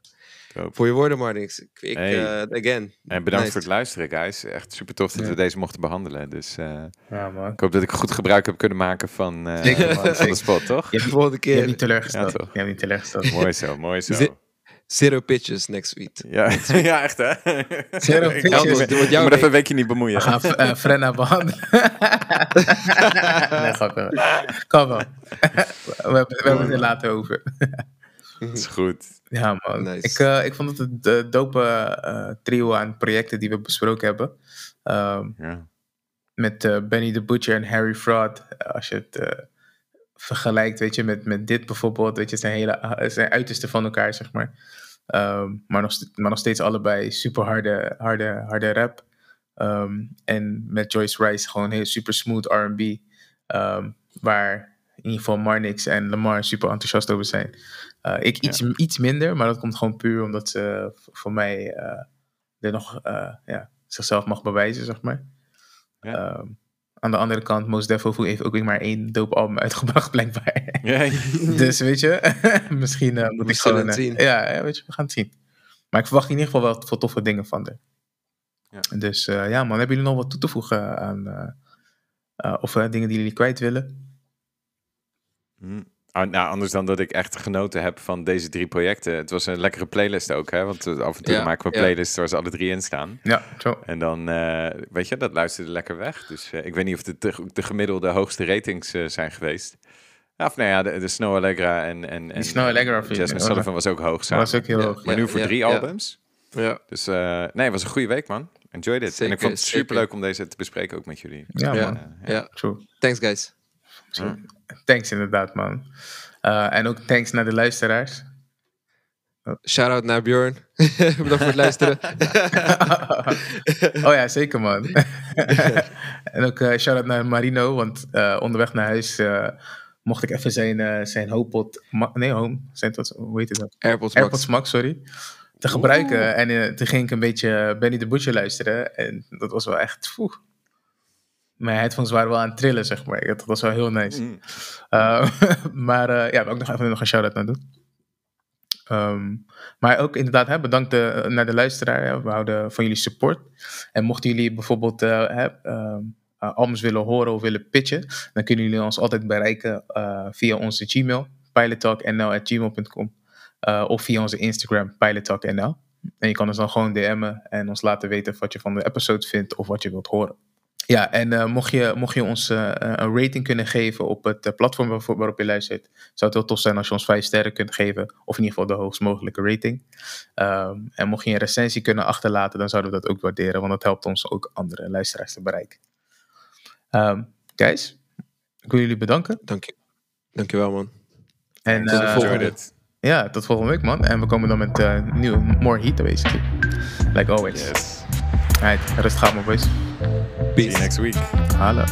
Voor je woorden, Marnix. Ik, ik Hey. eh, again. En bedankt nice. voor het luisteren, guys. Echt super tof dat Ja. we deze mochten behandelen. Dus eh, Ja, man. ik hoop dat ik goed gebruik heb kunnen maken van, eh, Zeker, man, van de spot, toch? Je hebt, Volgende je keer. hebt niet teleurgesteld. Ja, je hebt niet teleurgesteld. Mooi zo, mooi zo. Zero pitches next week. Ja, ja echt hè? Zero pitches. ik moet even week. een weekje niet bemoeien. We gaan eh Frenna behandelen. nee, grapje. Kan wel. we, hebben, we hebben het er later over. Dat is goed. Ja, man. Nice. Ik, eh, ik vond het een de dope eh, trio aan projecten die we besproken hebben. Ehm, Ja. met eh, Benny the Butcher en Harry Fraud. Eh, Als je het eh, vergelijkt, weet je, met, met dit bijvoorbeeld. Weet je, het zijn, hele, het zijn uitersten van elkaar, zeg maar. Ehm, maar, nog, maar nog steeds allebei super harde, harde, harde rap. Ehm, en met Joyce Rice gewoon heel super smooth R&B. ehm, waar in ieder geval Marnix en Lamar super enthousiast over zijn. Eh, ik iets, iets minder, maar dat komt gewoon puur omdat ze voor mij eh, er nog eh, ja, zichzelf mag bewijzen, zeg maar. Ja. Ehm, aan de andere kant, Most Def heeft ook weer maar één dope album uitgebracht, blijkbaar. Ja, dus weet je, misschien moet We ik gewoon... het zien. ja, weet je, we gaan het zien. Maar ik verwacht in ieder geval wel veel toffe dingen van haar. Ja. Dus ja man, hebben jullie nog wat toe te voegen aan... of dingen die jullie kwijt willen? Hm. Ah, nou, anders dan dat ik echt genoten heb van deze drie projecten. Het was een lekkere playlist ook, hè? Want eh, af en toe Ja, maken we ja. playlists waar ze alle drie in staan. Ja, zo. En dan, eh, weet je, dat luisterde lekker weg. Dus eh, ik weet niet of het de, de gemiddelde hoogste ratings eh, zijn geweest. Ja, Of nou ja, de, de Snow Allegra en, en, en Snow Allegra Jasmine Sullivan was ook hoog samen. was ook heel Ja. hoog. Maar nu voor Ja, drie ja. albums. Ja. Dus eh, nee, het was een goede week, man. Enjoyed it. en ik vond het super leuk om deze te bespreken ook met jullie. Ja, Ja. man. Ja. Ja. True. Thanks, guys. Zo. Thanks inderdaad, man. Eh, en ook thanks naar de luisteraars. Shout-out naar Bjorn. Bedankt voor het luisteren. oh ja, zeker man. en ook eh shout-out naar Marino, want eh, onderweg naar huis mocht ik even zijn, zijn HomePod... Nee, Home. Zijn dat, hoe heet het dat? AirPods. AirPods Max, sorry. Te gebruiken. En toen ging ik een beetje Benny de Butcher luisteren. En dat was wel echt... Poeh. Mijn headphones waren wel aan het trillen, zeg maar. Dat was wel heel nice. Mm. Uh, maar uh, ja, wil ik nog even nog een shout-out naar doen. Um, maar ook inderdaad, hè, bedankt de, naar de luisteraar. Hè. We houden van jullie support. En mochten jullie bijvoorbeeld uh, hè, um, albums willen horen of willen pitchen, dan kunnen jullie ons altijd bereiken via onze Gmail, pilottalknl.gmail.com of via onze Instagram, pilottalknl. En je kan ons dan gewoon DM'en en ons laten weten wat je van de episode vindt of wat je wilt horen. Ja, en uh, mocht, je, mocht je ons uh, een rating kunnen geven op het platform waarop, waarop je luistert, zou het heel tof zijn als je ons vijf sterren kunt geven, of in ieder geval de hoogst mogelijke rating. Um, en mocht je een recensie kunnen achterlaten, dan zouden we dat ook waarderen, want dat helpt ons ook andere luisteraars te bereiken. Um, guys, ik wil jullie bedanken. Dank je. Dankjewel, man. En tot de volgende. Ja, tot volgende week, man. En we komen dan met uh, nieuwe, more heat, basically. Like always. Yes. Alright, rustig aan, my boys. Peace. See you next week. Hallo.